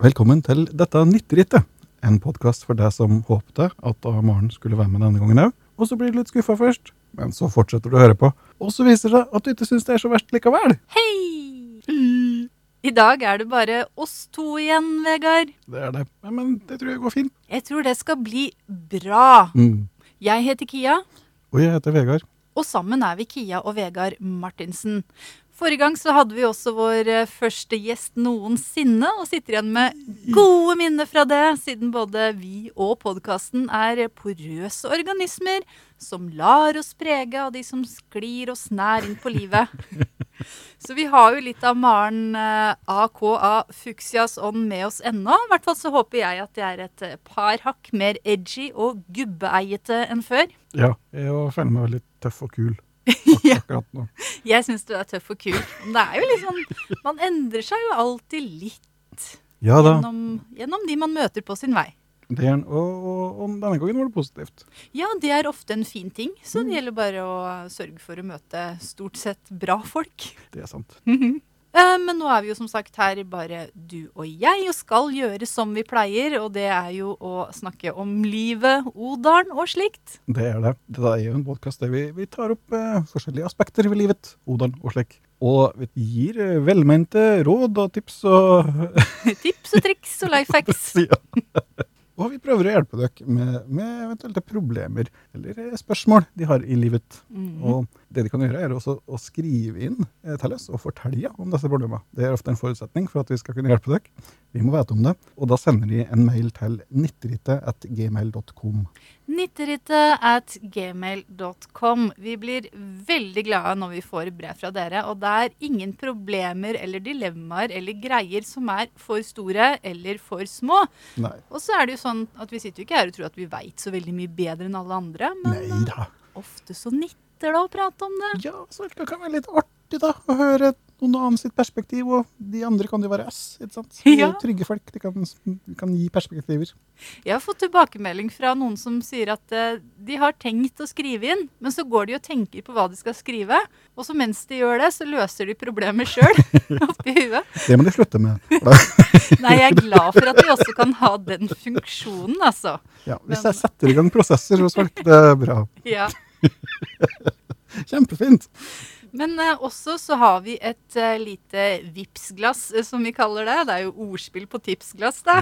Velkommen til dette nyttrittet. En podkast for deg som håpte at Maren skulle være med denne gangen òg. Og så blir du litt skuffa først, men så fortsetter du å høre på. Og så viser det seg at du ikke syns det er så verst likevel. Hei! Hei! I dag er det bare oss to igjen, Vegard. Det er det. Men det tror jeg går fint. Jeg tror det skal bli bra. Mm. Jeg heter Kia, Og jeg heter Vegard. og sammen er vi Kia og Vegard Martinsen. Forrige gang så hadde vi også vår eh, første gjest noensinne, og sitter igjen med gode minner fra det, siden både vi og podkasten er porøse organismer som lar oss prege av de som sklir oss nær inn på livet. Så vi har jo litt av Maren eh, AKA Fuksias ånd med oss ennå. I hvert fall så håper jeg at det er et eh, par hakk mer edgy og gubbeeiete enn før. Ja, jeg føler meg veldig tøff og kul. akkurat nå. Jeg syns du er tøff og kul. Men det er jo sånn Man endrer seg jo alltid litt Ja da. gjennom, gjennom de man møter på sin vei. Det er, og, og, og denne gangen var det positivt. Ja, det er ofte en fin ting, så det gjelder bare å sørge for å møte stort sett bra folk. Det er sant. Eh, Men nå er vi jo som sagt her bare du og jeg, og skal gjøre som vi pleier. Og det er jo å snakke om livet, odalen og slikt. Det er det. Det er jo en podkast der vi, vi tar opp eh, forskjellige aspekter ved livet, Odalen og slik. Og vi gir eh, velmente råd og tips og Tips og triks og life hacks. Og vi prøver å hjelpe dere med, med eventuelle problemer eller eh, spørsmål de har i livet. Mm. Og det de kan gjøre, er også å skrive inn eh, til oss og fortelle om disse problemene. Det er ofte en forutsetning for at vi skal kunne hjelpe dere. Vi må vite om det. Og da sender de en mail til nitteritet.gmail.com. Nitterittet Vi blir veldig glade når vi får brev fra dere. Og det er ingen problemer eller dilemmaer eller greier som er for store eller for små. Nei. Og så er det jo sånn at vi sitter jo ikke her og tror at vi veit så veldig mye bedre enn alle andre. Men Neida. ofte så nytter da å prate om det. Ja, så det kan være litt artig da, å høre noen annen sitt perspektiv, og de andre kan jo være oss, ikke sant? De Ja. trygge folk, de kan, de kan gi perspektiver. Jeg har fått tilbakemelding fra noen som sier at eh, de har tenkt å skrive inn, men så går de og tenker på hva de skal skrive. Og så mens de gjør det, så løser de problemer sjøl oppi huet. Det må de slutte med. Nei, jeg er glad for at vi også kan ha den funksjonen, altså. Ja, hvis jeg setter i gang prosesser hos folk, det er bra. Ja. Kjempefint. Men eh, også så har vi et eh, lite Vipps-glass, eh, som vi kaller det. Det er jo ordspill på tipsglass, da.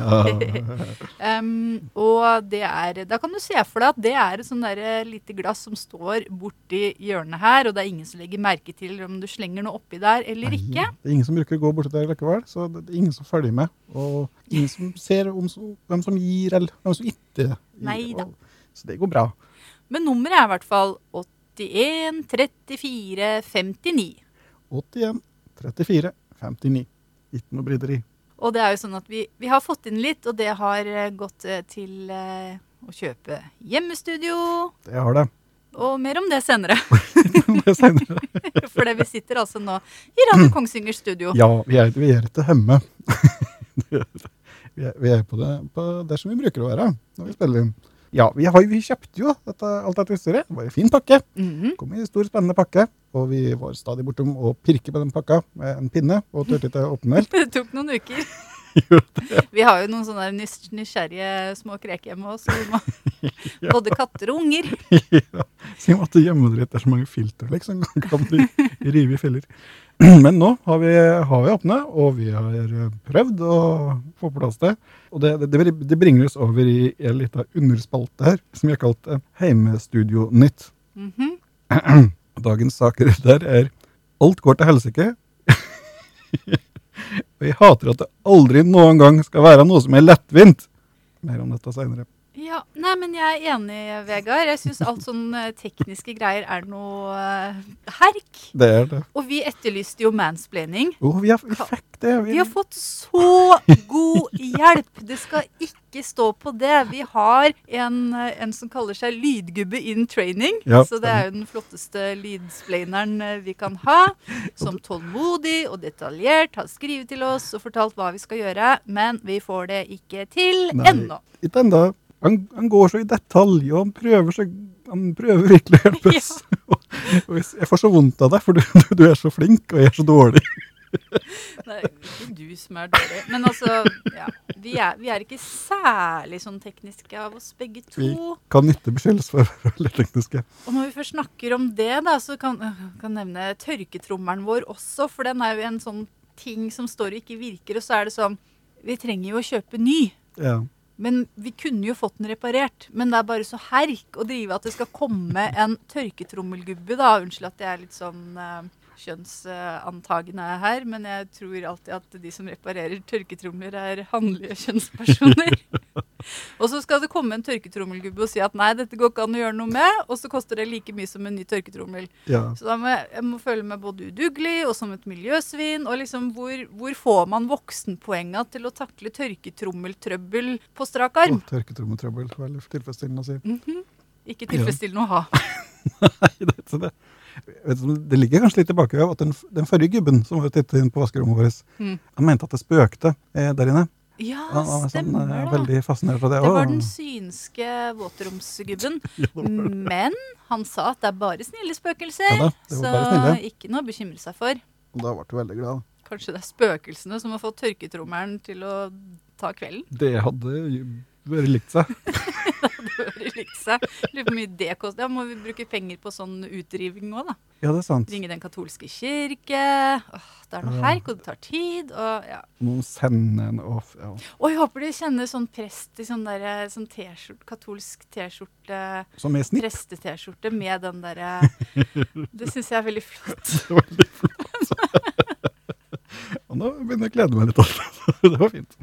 um, og det er Da kan du se for deg at det er et sånn der, eh, lite glass som står borti hjørnet her, og det er ingen som legger merke til om du slenger noe oppi der eller Nei, ikke. Det er ingen som bruker å gå borti der likevel, så det er ingen som følger med. Og ingen som ser om, hvem som gir, eller hvem som ikke gir. Neida. Så det går bra. Men nummeret er i hvert fall 81 34 59. 81, 34, 59. Ikke noe bryderi. Og det er jo sånn at vi, vi har fått inn litt, og det har eh, gått eh, til eh, å kjøpe hjemmestudio. Det har det. Og mer om det senere. det senere. For vi sitter altså nå i Radio Kongsvingers studio. Ja, vi er, vi er ikke hjemme. vi, er, vi er på det på det som vi bruker å være når vi spiller inn. Ja, vi, har, vi kjøpte jo dette, alt dette utstyret. Det var en fin pakke. Mhm. kom i en stor, spennende pakke. Og vi var stadig bortom å pirke på den pakka med en pinne, og turte ikke å åpne den. Det tok noen uker. Vi har jo noen sånne nys- nysgjerrige små krek hjemme hos oss. Ja. både katter og unger. ja. Så vi måtte gjemme det er så mange filtre, liksom. Kan bli rive i filler. Men nå har vi, har vi åpne, og vi har eh, prøvd å få på plass det. Og det, det, det bringer oss over i en liten underspalte her, som vi har kalt eh, Heimestudio Nytt. Mhm. Dagens saker der er Alt går til helsike. og jeg hater at det aldri noen gang skal være noe som er lettvint. Mer om dette seinere. Ja, nei, men jeg er enig, Vegard. Jeg syns alt sånn eh, tekniske greier er noe eh, herk. Det er det. Og vi etterlyste jo mansplaining. Oh, vi, har, vi fikk det. Vi har fått så god hjelp! Det skal ikke stå på det. Vi har en, eh, en som kaller seg lydgubbe in training. Ja, så det er jo den flotteste lydsplaineren vi kan ha. Som tålmodig og detaljert har skrevet til oss og fortalt hva vi skal gjøre. Men vi får det ikke til ennå. Ikke ennå. Han, han går så i detalj, og han prøver, så, han prøver virkelig hjelpe oss. Og jeg jeg får så vondt av deg, for du, du er så flink, og jeg er så dårlig. Det er ikke du som er dårlig. Men altså, ja. Vi er, vi er ikke særlig sånn tekniske av oss begge to. Vi kan ikke beskyldes for å være veldig tekniske. Og når vi først snakker om det, da, så kan jeg nevne tørketrommelen vår også. For den er jo en sånn ting som står og ikke virker. Og så er det sånn Vi trenger jo å kjøpe ny. Ja. Men vi kunne jo fått den reparert. Men det er bare så herk å drive at det skal komme en tørketrommelgubbe, da. Unnskyld at jeg er litt sånn uh, kjønnsantagende her, men jeg tror alltid at de som reparerer tørketromler, er handlige kjønnspersoner. og så skal det komme en tørketrommelgubbe og si at nei, dette går ikke an å gjøre noe med, og så koster det like mye som en ny tørketrommel. ja. Så da må jeg, jeg må føle meg både udugelig og som et miljøsvin. Og liksom, hvor, hvor får man voksenpoenga til å takle tørketrommeltrøbbel på strak arm? Oh, tørketrommeltrøbbel, Veldig tilfredsstillende å si. Mhm. Ikke tilfredsstillende å ha. Nei, det, er ikke det. Vet det ligger kanskje litt tilbake av at den, den forrige gubben som var ute inn på vaskerommet vårt, Mm. han mente at det spøkte eh, der inne. Ja, Han var sånn, stemmer eh, det. veldig fascinert av det. Det var den synske våtromsgubben. ja. Men han sa at det er bare snille spøkelser. Ja da, så snille. ikke noe å bekymre seg for. Og da ble du veldig glad. Kanskje det er spøkelsene som har fått tørketrommelen til å ta kvelden. Det hadde vært likt seg. Det hører likt seg. Lurer på hvor mye det koster. Ja, må vi bruke penger på sånn utriving òg, da. Ja, det er sant. Ringe den katolske kirke. Åh, det er noe Ja. herk, og det tar tid. Og, ja. Må sende en off. Ja. og jeg håper de kjenner sånn prest i sånn, der, sånn katolsk T-skjorte, Som er snitt. preste-T-skjorte med den derre Det syns jeg er veldig flott. Det veldig flott. Og nå begynner jeg å glede meg litt. Det var fint.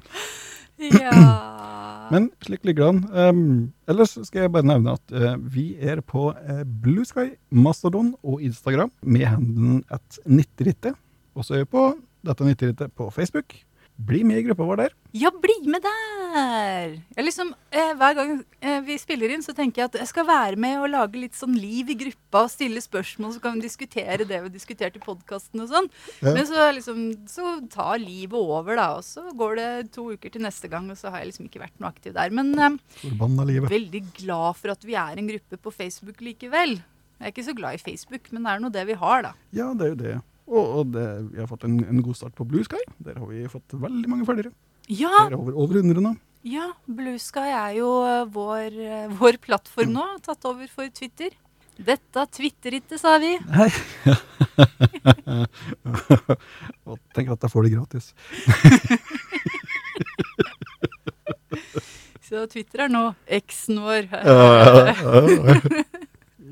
Men slik ligger det an. Um, ellers skal jeg bare nevne at uh, vi er på uh, Blue Sky, Mastodon og Instagram med handelen at 90 Og så er vi på dette 90 på Facebook. Bli med i gruppa vår der. Ja, bli med der! Jeg liksom, eh, hver gang eh, vi spiller inn, så tenker jeg at jeg skal være med og lage litt sånn liv i gruppa og stille spørsmål, så kan vi diskutere det vi diskuterte i podkasten og sånn. Ja. Men så, liksom, så tar livet over, da. Og så går det to uker til neste gang, og så har jeg liksom ikke vært noe aktiv der. Men eh, veldig glad for at vi er en gruppe på Facebook likevel. Jeg er ikke så glad i Facebook, men det er nå det vi har, da. Ja, det er jo det. Og, det, vi har fått en, en god start på Blue Sky. Der har vi fått veldig mange følgere. Ja, Der er over, over 100 nå. ja Blue Sky er jo eh, vår, eh, vår plattform nå, tatt over for Twitter. Dette twitter ikke, sa vi. Nei. og tenk at jeg får det gratis. Så Twitter er nå eksen vår.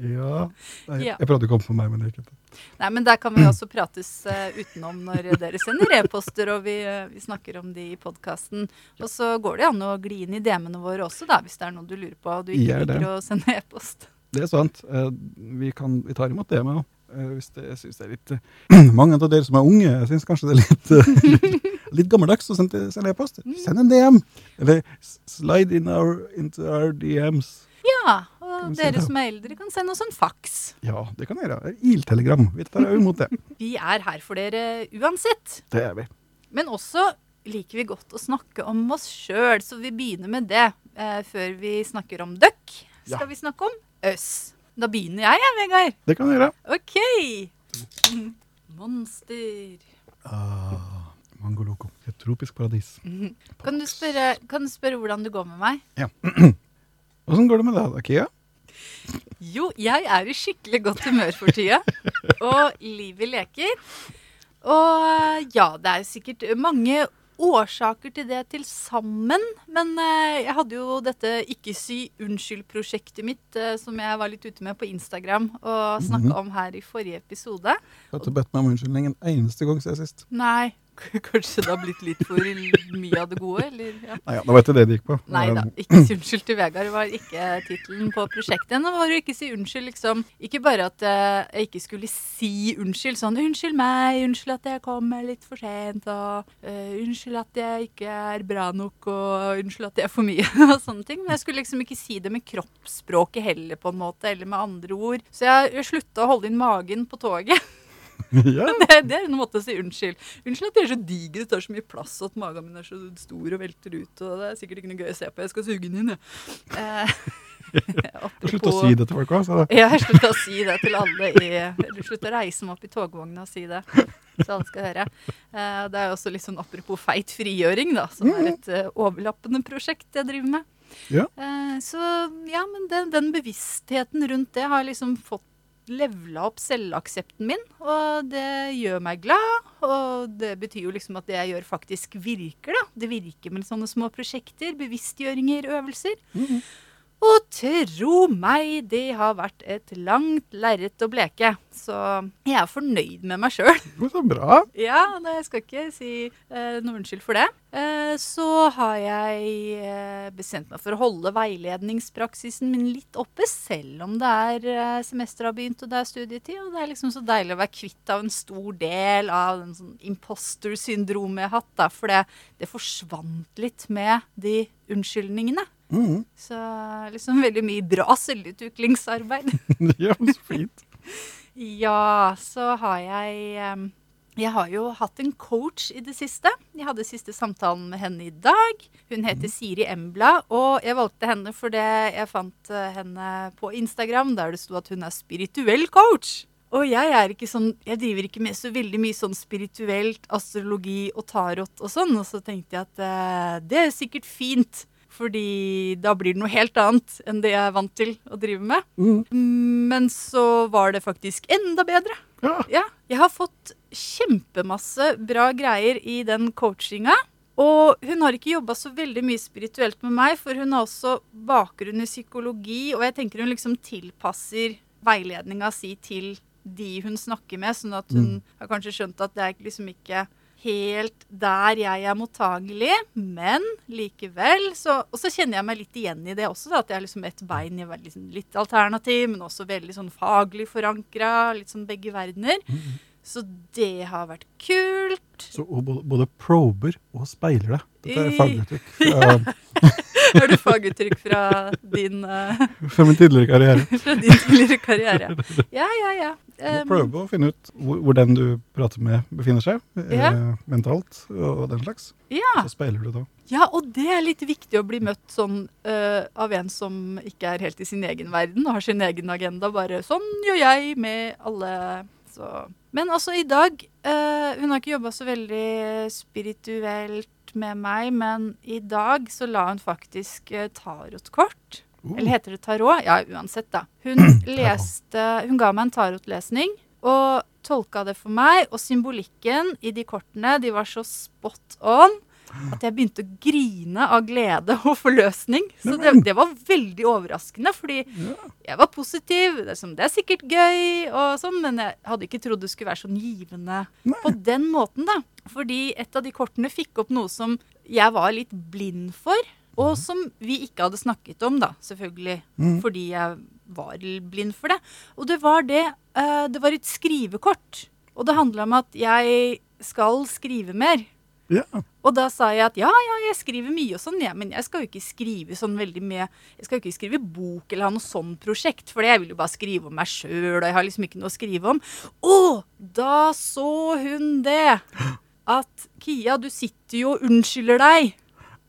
ja. Nei, Ja. Jeg prøvde å komme på meg, men det gikk ikke. Nei, men der kan vi også prates uh, utenom når dere sender e-poster, og vi, uh, vi snakker om de i podkasten. Og så går det an å gli inn i DM-ene våre også, da, hvis det er noe du lurer på og du ikke liker å sende e-post. Det er sant. Uh, Vi, kan, vi tar imot DM-er òg. Hvis det, jeg synes det er litt Mange av dere som er unge, jeg syns kanskje det er litt, litt, litt gammeldags å sende e-post. Send en DM! Eller slide in our, into our DMs. Ja, og dere som er eldre, kan sende oss en faks. Ja, det kan dere gjøre. Il-telegram. Vi tar jo imot det. Vi er her for dere uansett. Det er vi. Men også liker vi godt å snakke om oss sjøl, så vi begynner med det eh, før vi snakker om døkk. Skal Ja. vi snakke om øss? Da begynner jeg, jeg, Vegard. Det kan du gjøre. OK. Monster. Ah, Mango Loco. Et tropisk paradis. Kan du, spørre, kan du spørre hvordan det går med meg? Ja. Åssen går det med deg, da, Kia? Jo, jeg er i skikkelig godt humør for tida. Og livet leker. Og ja, det er sikkert mange årsaker til det til sammen. Men eh, jeg hadde jo dette Ikke si unnskyld-prosjektet mitt eh, som jeg var litt ute med på Instagram og snakka om her i forrige episode. Du har ikke bedt meg om unnskyldning en eneste gang siden sist. Nei, kanskje det har blitt litt for mye av det gode, eller? Ja. Nei, ja, det var ikke det det gikk på. Nei da. Ikke si unnskyld til Vegard var ikke tittelen på prosjektet. Nå var det ikke si unnskyld, liksom. Ikke bare at eh, jeg ikke skulle si unnskyld, sånn unnskyld meg, unnskyld at jeg kommer litt for sent, og uh, unnskyld at jeg ikke er bra nok, og unnskyld at jeg er for mye, og sånne ting. Men jeg skulle liksom ikke si det med kroppsspråket heller, på en måte, eller med andre ord. Så jeg, jeg slutta å holde inn magen på toget. ja, Det, det er en måte å si unnskyld. Unnskyld at de er så digre, det tar så mye plass, og at magen min er så stor og velter ut. Og det er sikkert ikke noe gøy å se på. Jeg skal suge den inn, jeg. Eh, Slutt å si det til folk òg. sa du. Ja, jeg slutta å si det til alle i slutt å reise meg opp i togvogna og si det. Så alle skal høre. Eh, Det er jo også litt sånn apropos feit frigjøring, da, som er et uh, overlappende prosjekt jeg driver med. Ja. Eh, Så ja, men den, den bevisstheten rundt det har liksom fått levela opp selvaksepten min, og det gjør meg glad. Og det betyr jo liksom at det jeg gjør, faktisk virker, da. Det virker med sånne små prosjekter, bevisstgjøringer, øvelser. Og tro meg, det har vært et langt lerret å bleke. Så jeg er fornøyd med meg sjøl. Så bra. Ja, det, jeg skal ikke si eh, noe unnskyld for det. Eh, så har jeg eh, bestemt meg for å holde veiledningspraksisen min litt oppe, selv om det er eh, semesteret har begynt og det er studietid. Og det er liksom så deilig å være kvitt av en stor del av den sånn imposter-syndromet jeg har hatt. Da, for det, det forsvant litt med de unnskyldningene. Mhm. Så liksom veldig mye bra selvutviklingsarbeid. Ja, så fint. Ja, så har jeg Jeg har jo hatt en coach i det siste. Jeg hadde siste samtalen med henne i dag. Hun heter Siri Embla, og jeg valgte henne fordi jeg fant eh, henne på Instagram der det sto at hun er spirituell coach. Og jeg er ikke sånn, jeg driver ikke med så veldig mye sånn spirituelt, astrologi og tarot og sånn. Og så tenkte jeg at eh, det er sikkert fint, fordi da blir det noe helt annet enn det jeg er vant til å drive med. Mm. Men så var det faktisk enda bedre. Ja. Ja, jeg har fått kjempemasse bra greier i den coachinga. Og hun har ikke jobba så veldig mye spirituelt med meg, for hun har også bakgrunn i psykologi, og jeg tenker hun liksom tilpasser veiledninga si til de hun snakker med, sånn at hun har kanskje skjønt at det er liksom ikke helt der jeg er mottagelig, men likevel så Og så kjenner jeg meg litt igjen i det også, da, at jeg har liksom et bein i sånn litt alternativ, men også veldig sånn faglig forankra, litt sånn begge verdener. Så det har vært kult. Så hun både, prober og speiler deg. Dette er I- faguttrykk fra, Har du faguttrykk fra din, uh, fra min tidligere karriere. fra din tidligere karriere? Ja, ja, ja. Um, prøver å finne ut hvor, hvor den du prater med, befinner seg. Ja. Eh, mentalt og den slags. ja. Så speiler du da. ja, og det er litt viktig å bli møtt sånn uh, av en som ikke er helt i sin egen verden og har sin egen agenda. Bare sånn gjør jeg med alle. Så. Men altså i dag uh, Hun har ikke jobba så veldig spirituelt med meg, men i dag så la hun faktisk uh, tarotkort. Uh. Eller heter det tarot? Ja, uansett, da. Hun leste Hun ga meg en tarotlesning og tolka det for meg. Og symbolikken i de kortene, de var så spot on at jeg begynte å grine av glede og forløsning. Så det, det var veldig overraskende, fordi Ja. jeg var positiv. Det er, som, det er sikkert gøy, og sånn, men jeg hadde ikke trodd det skulle være sånn givende Nei. på den måten. da. Fordi et av de kortene fikk opp noe som jeg var litt blind for, og som vi ikke hadde snakket om, da, selvfølgelig. Mm. Fordi jeg var blind for det. Og det var det eh, Det var et skrivekort. Og det handla om at jeg skal skrive mer. Ja. Og da sa jeg at ja, ja, jeg skriver mye og sånn, ja, men jeg skal jo ikke skrive sånn veldig med Jeg skal jo ikke skrive bok eller ha noe sånn prosjekt, for jeg vil jo bare skrive om meg sjøl, og jeg har liksom ikke noe å skrive om. Og da så hun det! At Kia, du sitter jo og unnskylder deg,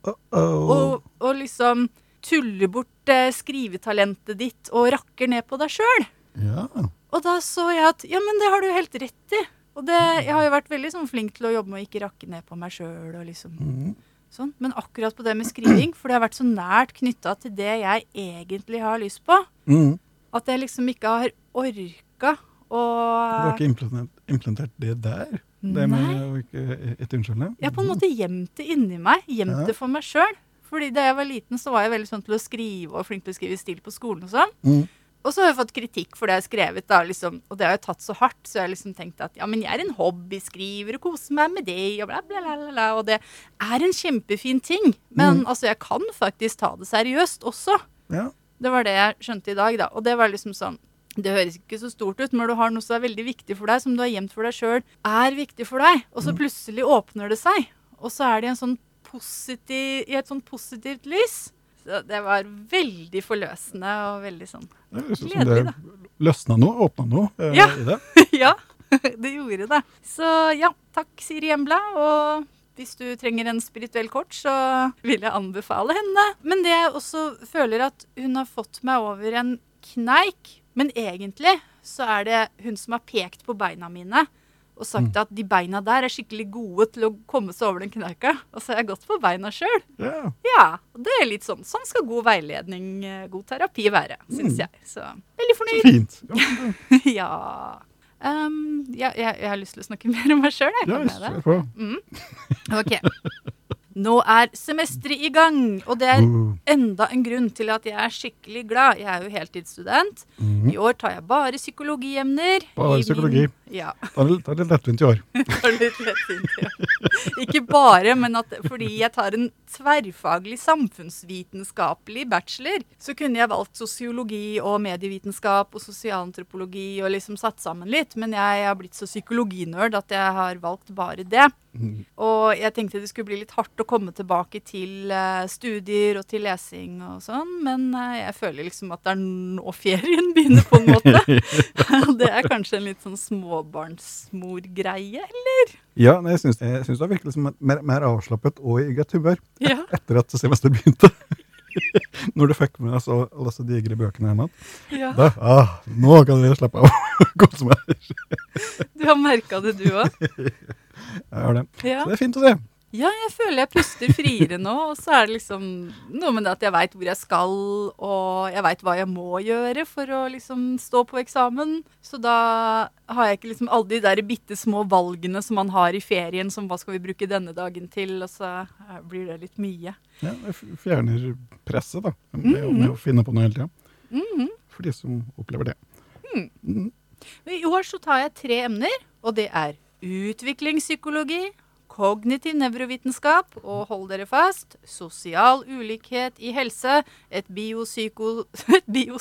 Uh-oh. og, og liksom tuller bort eh, skrivetalentet ditt og rakker ned på deg sjøl. Ja. Og da så jeg at ja, men det har du jo helt rett i. Og det, jeg har jo vært veldig sånn flink til å jobbe med å ikke rakke ned på meg sjøl. Liksom, mm. sånn. Men akkurat på det med skriving, for det har vært så nært knytta til det jeg egentlig har lyst på, mm. at jeg liksom ikke har orka å Du har ikke implementert, implementert det der? Det med å ikke et unnskyldende? Jeg har på en måte gjemt det inni meg. Gjemt Ja. det for meg sjøl. Fordi da jeg var liten, så var jeg veldig sånn til å skrive og flink til å skrive stil på skolen og sånn. Mhm. Og så har jeg fått kritikk for det jeg har skrevet, da, liksom, og det har jeg tatt så hardt, så jeg har liksom tenkt at ja, men jeg er en hobbyskriver og koser meg med det, og bla, bla, bla, bla. Og det er en kjempefin ting. Men altså, jeg kan faktisk ta det seriøst også. Ja. Det var det jeg skjønte i dag, da. Og det var liksom sånn Det høres ikke så stort ut, men du har noe som er veldig viktig for deg, som du har gjemt for deg sjøl, er viktig for deg, og så plutselig åpner det seg, og så er det i en sånn positiv, i et sånn positivt lys. Så det var veldig forløsende og veldig sånn gledelig, Gledelig, det løsna noe, åpna noe eh, Ja. i det. Ja, det gjorde det. Så ja, takk Siri Embla, og Hvis du trenger en spirituell coach, så vil jeg anbefale henne. Men det jeg også føler at hun har fått meg over en kneik. Men egentlig så er det hun som har pekt på beina mine og sagt at de beina der er skikkelig gode til å komme seg over den kneika. Og så har jeg gått på beina sjøl. Yeah. Ja, og det er litt sånn. Sånn skal god veiledning, eh, god terapi være, syns Mm. jeg. Så veldig fornøyd. fint. Ja, ja. Um, ja, jeg, jeg har lyst til å snakke mer om meg sjøl, jeg. Kan yes, med det? på. Ok. Nå er semesteret i gang, og det er Uh, enda en grunn til at jeg er skikkelig glad. Jeg er jo heltidsstudent. Mm. I år tar jeg bare psykologiemner. Bare I min- psykologi. Ja. er, det, litt det lettvint i år. Det var litt lettvint, ja. Ikke bare, men at fordi jeg tar en tverrfaglig samfunnsvitenskapelig bachelor, så kunne jeg valgt sosiologi og medievitenskap og sosialantropologi og liksom satt sammen litt, men jeg har blitt så psykologinerd at jeg har valgt bare det. Og jeg tenkte det skulle bli litt hardt å komme tilbake til eh, studier og til lesing og sånn, men eh, jeg føler liksom at det er nå ferien begynner, på en måte. det er kanskje en litt sånn småbarnsmor-greie, eller? Ja, jeg syns, det virket liksom mer, mer avslappet og i godt humør Ja. etter at semesteret begynte. Når du fikk med deg så alle disse digre bøkene hjemme. ja. Da, ah, nå kan dere slappe av og kose meg. Du har merka det, du òg? Jeg har det. Ja. Så det er fint å se. Ja, jeg føler jeg puster friere nå. Og så er det liksom noe med det at jeg veit hvor jeg skal, og jeg veit hva jeg må gjøre for å liksom stå på eksamen. Så da har jeg ikke liksom alle de der bitte små valgene som man har i ferien, som hva skal vi bruke denne dagen til, og så eh, blir det litt mye. Ja, det fjerner presset, da. Med, med å finne på noe hele tida. Mhm. For de som opplever det. Mm. I år så tar jeg tre emner, og det er utviklingspsykologi, kognitiv nevrovitenskap og hold dere fast, sosial ulikhet i helse, et biopsykologisk bio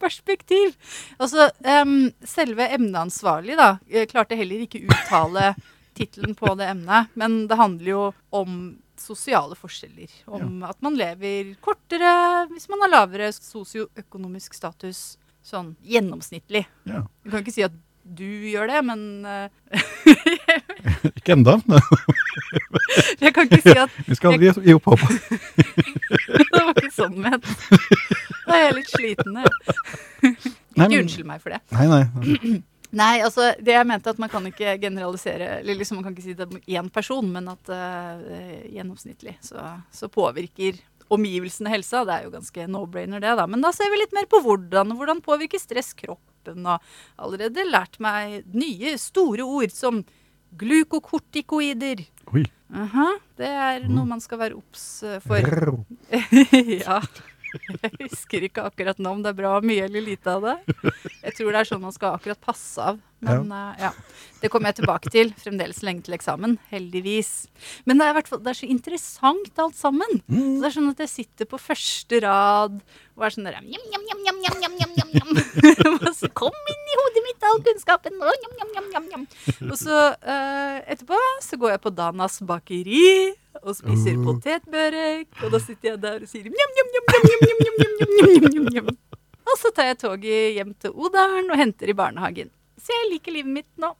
perspektiv. Altså, um, selve emneansvarlig da, eh, klarte heller ikke uttale tittelen på det emnet, men det handler jo om sosiale forskjeller. Om at man lever kortere hvis man har lavere sosioøkonomisk status. Sånn gjennomsnittlig. Ja. Du kan ikke si at du gjør det, men eh, Ikke enda. jeg kan ikke si at Vi skal aldri gi opp håpet. det var ikke sånn ment. Da er jeg litt sliten. Jeg. Ikke unnskyld meg for det. Nei, nei. Nei, altså det jeg mente at man kan ikke generalisere eller liksom Man kan ikke si det om én person, men at uh, gjennomsnittlig så, så påvirker omgivelsene helsa. Det er jo ganske no-brainer, det, da. Men da ser vi litt mer på hvordan. Hvordan påvirker stress kroppen? Og allerede lært meg nye, store ord som glukokortikoider. Oi. Aha, det er noe man skal være obs eh, for. Ja. Jeg husker ikke akkurat nå om det er bra mye eller lite av det. Jeg tror det er sånn man skal akkurat passe av. Men eh, ja, det kommer jeg tilbake til. Fremdeles lenge til eksamen. Heldigvis. Men det er, det er så interessant alt sammen. Så Mm. det er sånn at jeg sitter på første rad og er sånn der njam, njam, njam, njam, njam, njam, njam, njam. Og så Kom inn i hodet mitt, all kunnskapen! Og, njam, njam, njam, njam, og så uh, etterpå så går jeg på Danas bakeri og spiser Uh. potetbørek. Og da sitter jeg der og sier njam, njam, njam, njam, njam, njam, njam, njam, njam, njam. Og så tar jeg toget hjem til Odalen og henter i barnehagen. Så jeg liker livet mitt nå.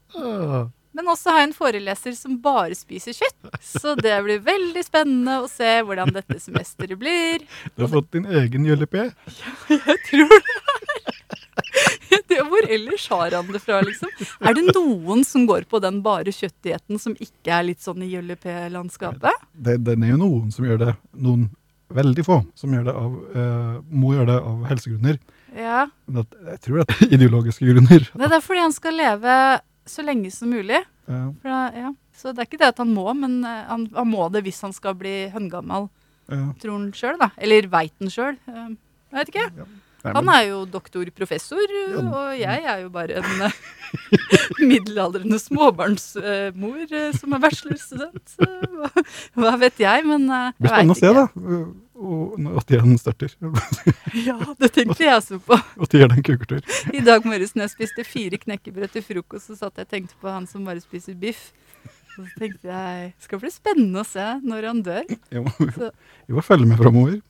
Men også har jeg en foreleser som bare spiser kjøtt. Så det blir veldig spennende å se hvordan dette semesteret blir. Du har fått din egen jøllepé. Jeg tror det. det hvor ellers har han det fra, liksom? Er det noen som går på den bare kjøttdietten som ikke er litt sånn i jøllepé-landskapet? Det, det er jo noen som gjør det. Noen veldig få som gjør det av, eh, må gjøre det av helsegrunner. Ja. Men at, jeg tror det er ideologiske grunner. Det er fordi han skal leve så lenge som mulig. Ja, da, ja. Så det er ikke det at han må, men eh, han, han må det hvis han skal bli høngammal, ja. tror han sjøl, da. Eller veit han sjøl. Jeg vet ikke. Nei, Han er jo doktor, professor, Ja. og jeg er jo bare en eh, middelaldrende småbarnsmor eh, som er bachelorstudent. Hva, vet jeg, men jeg Det blir spennende å se, da. Og når Attian starter. Ja, det tenkte jeg også på. Og gir deg en kukertur. I dag morges når jeg spiste fire knekkebrød til frokost, så satt jeg og tenkte på han som bare spiser biff. Og så tenkte jeg det skal bli spennende å se når han dør. Må, vi må følge med framover.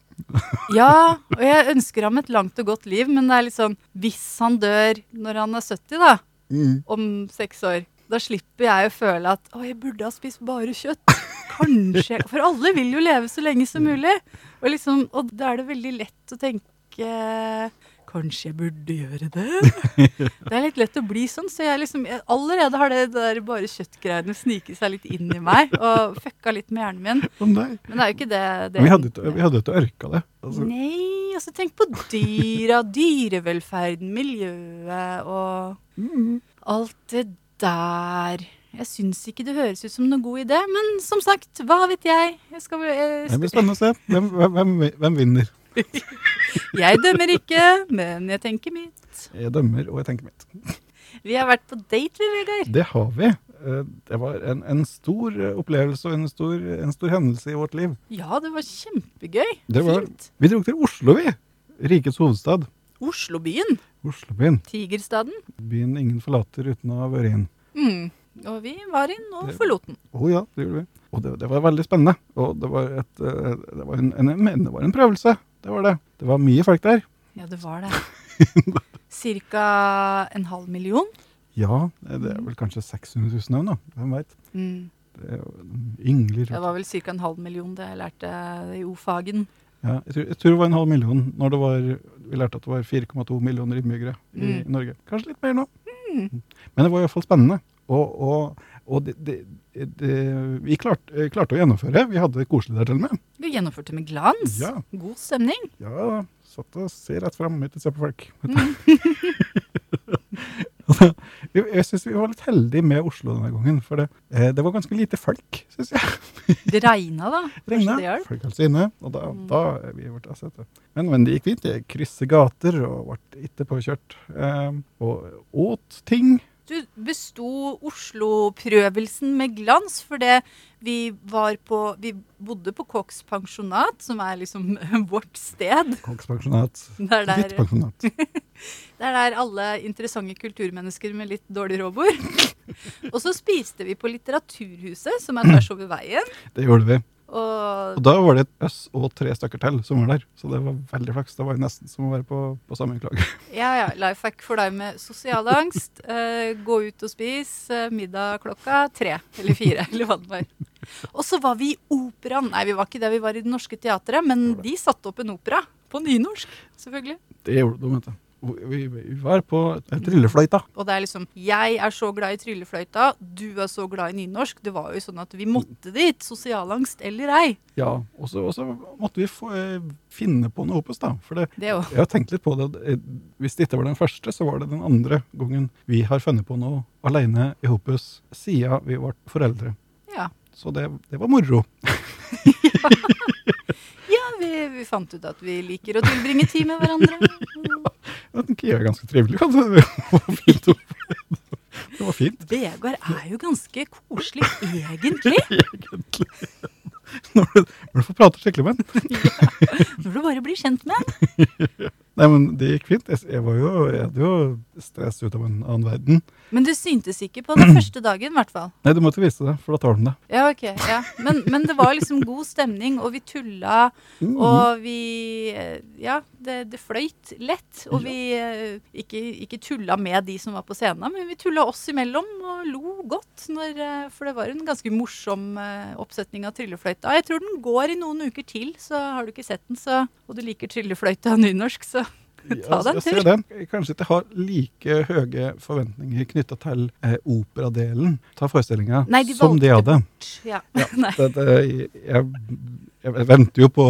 Ja, og jeg ønsker ham et langt og godt liv, men det er litt sånn Hvis han dør når han er 70, da, Mm. om seks år, Da slipper jeg å føle at å, jeg burde ha spist bare kjøtt. Kanskje. For alle vil jo leve så lenge som mulig. Og, liksom, og da er det veldig lett å tenke Kanskje jeg burde gjøre det? Det er litt lett å bli sånn, så jeg liksom jeg allerede har det der bare kjøttgreiene sniket seg litt inn i meg og fucka litt med hjernen min. Oh. Men det er jo ikke det, det Vi hadde ikke- vi hadde ikke orka det. Altså, Nei, altså tenk på dyra, dyrevelferden, miljøet og mm, alt det der. Jeg syns ikke det høres ut som noen god idé, men som sagt, hva vet jeg? Jeg, skal, jeg, det blir spennende å se. Hvem, hvem, hvem vinner? jeg dømmer ikke, men jeg tenker mitt. Jeg dømmer, og jeg tenker mitt. Vi har vært på date, vi, Vegard. Det har vi. Eh, Det var en, en stor eh, opplevelse og en stor, en stor hendelse i vårt liv. Ja, det var kjempegøy. Det var- Fint. Vi dro til Oslo, vi. Rikets hovedstad. Oslobyen. Oslobyen. Tigerstaden. Byen ingen forlater uten å ha vært inn. Mm. Og vi var inn og forlot den. Å ja, det gjorde vi. Og det, det var veldig spennende. Og det var, et, eh, det var en, en, det var en prøvelse. Det var det. Det var mye folk der. Ja, det var det. Cirka en halv million. Ja, det er vel kanskje 600 000 nå. Hvem veit. Mm. Det yngler. Det var vel ca. en halv million det jeg lærte i O-fagen. ja, jeg, tror, jeg tror det var en halv million når det var Vi lærte at det var 4,2 millioner innbyggere i Mm. Norge. Kanskje litt mer nå. Mm. Men det var iallfall spennende. Og, og, og det, det, det, vi klarte, klarte å gjennomføre. Vi hadde det koselig der til og med. Vi gjennomførte med glans. Ja. God stemning. Ja, satt og se rett fram, ikke se på folk. Mm. jeg syns vi var litt heldige med Oslo denne gangen. For det, eh, det var ganske lite folk, syns jeg. Det regna, da. Regna. Folk holdt seg inne. Og da, Mm. da vi blitt assette. Men, men det gikk fint. Jeg krysset gater og ble ikke påkjørt. Eh, og åt ting. Du besto Oslo-prøvelsen med glans fordi vi var på Vi bodde på Koks pensjonat, som er liksom vårt sted. Koks pensjonat. Der, der, pensjonat. det er der alle interessante kulturmennesker med litt dårlig råd bor. Og så spiste vi på Litteraturhuset, som er tvers over veien. Det gjorde vi. Og Og da var det et øss og tre stykker til som var der. Så det var veldig flaks. Det var jo nesten som å være på, på sammenklage. ja, ja, life hack for deg med sosial angst. Eh, gå ut og spis eh, middag klokka tre eller fire, eller hva det var. Og så var vi i operaen. Nei, vi var ikke det. Vi var i Det Norske Teatret, men de satte opp en opera. På nynorsk, selvfølgelig. Det gjorde de, vet du. Vi, var på tryllefløyta. Og det er liksom Jeg er så glad i tryllefløyta, du er så glad i nynorsk. Det var jo sånn at vi måtte dit. Sosialangst eller ei. Ja, og så måtte vi få, eh, finne på noe hos da. For det, Det jeg har tenkt litt på det. eh, Hvis det ikke var den første, så var det den andre gangen vi har funnet på noe alene i Hopus siden vi ble foreldre. Ja. Så det, det var moro. ja vi, vi fant ut at vi liker å tilbringe tid med hverandre. Den Kia er ganske trivelig. vet. Det var fint. Vegard er jo ganske koselig, egentlig. egentlig. Når du, når du får prate skikkelig med den. Når du bare blir kjent med ham. Nei, men det gikk fint. Jeg, jeg, var jo, jeg hadde jo stress ut av en annen verden. Men du syntes ikke på den første dagen, i hvert fall. Nei, du måtte vise det, for da tåler den det. Ja, ok. Ja. Men, men det var liksom god stemning, og vi tulla, mm. og vi eh, Ja, det, det fløyt lett. Og vi eh, ikke, ikke tulla med de som var på scenen, men vi tulla oss imellom og lo godt. Når, eh, for det var en ganske morsom oppsetning av Tryllefløyta. Jeg tror den går i noen uker til, så har du ikke sett den, så, og du liker Tryllefløyta nynorsk, så Ta deg en jeg ser den. Jeg kanskje ikke har like høye forventninger knytta til eh, operadelen av forestillinga de som de hadde. Ja. Ja, det, det, jeg, jeg venter jo på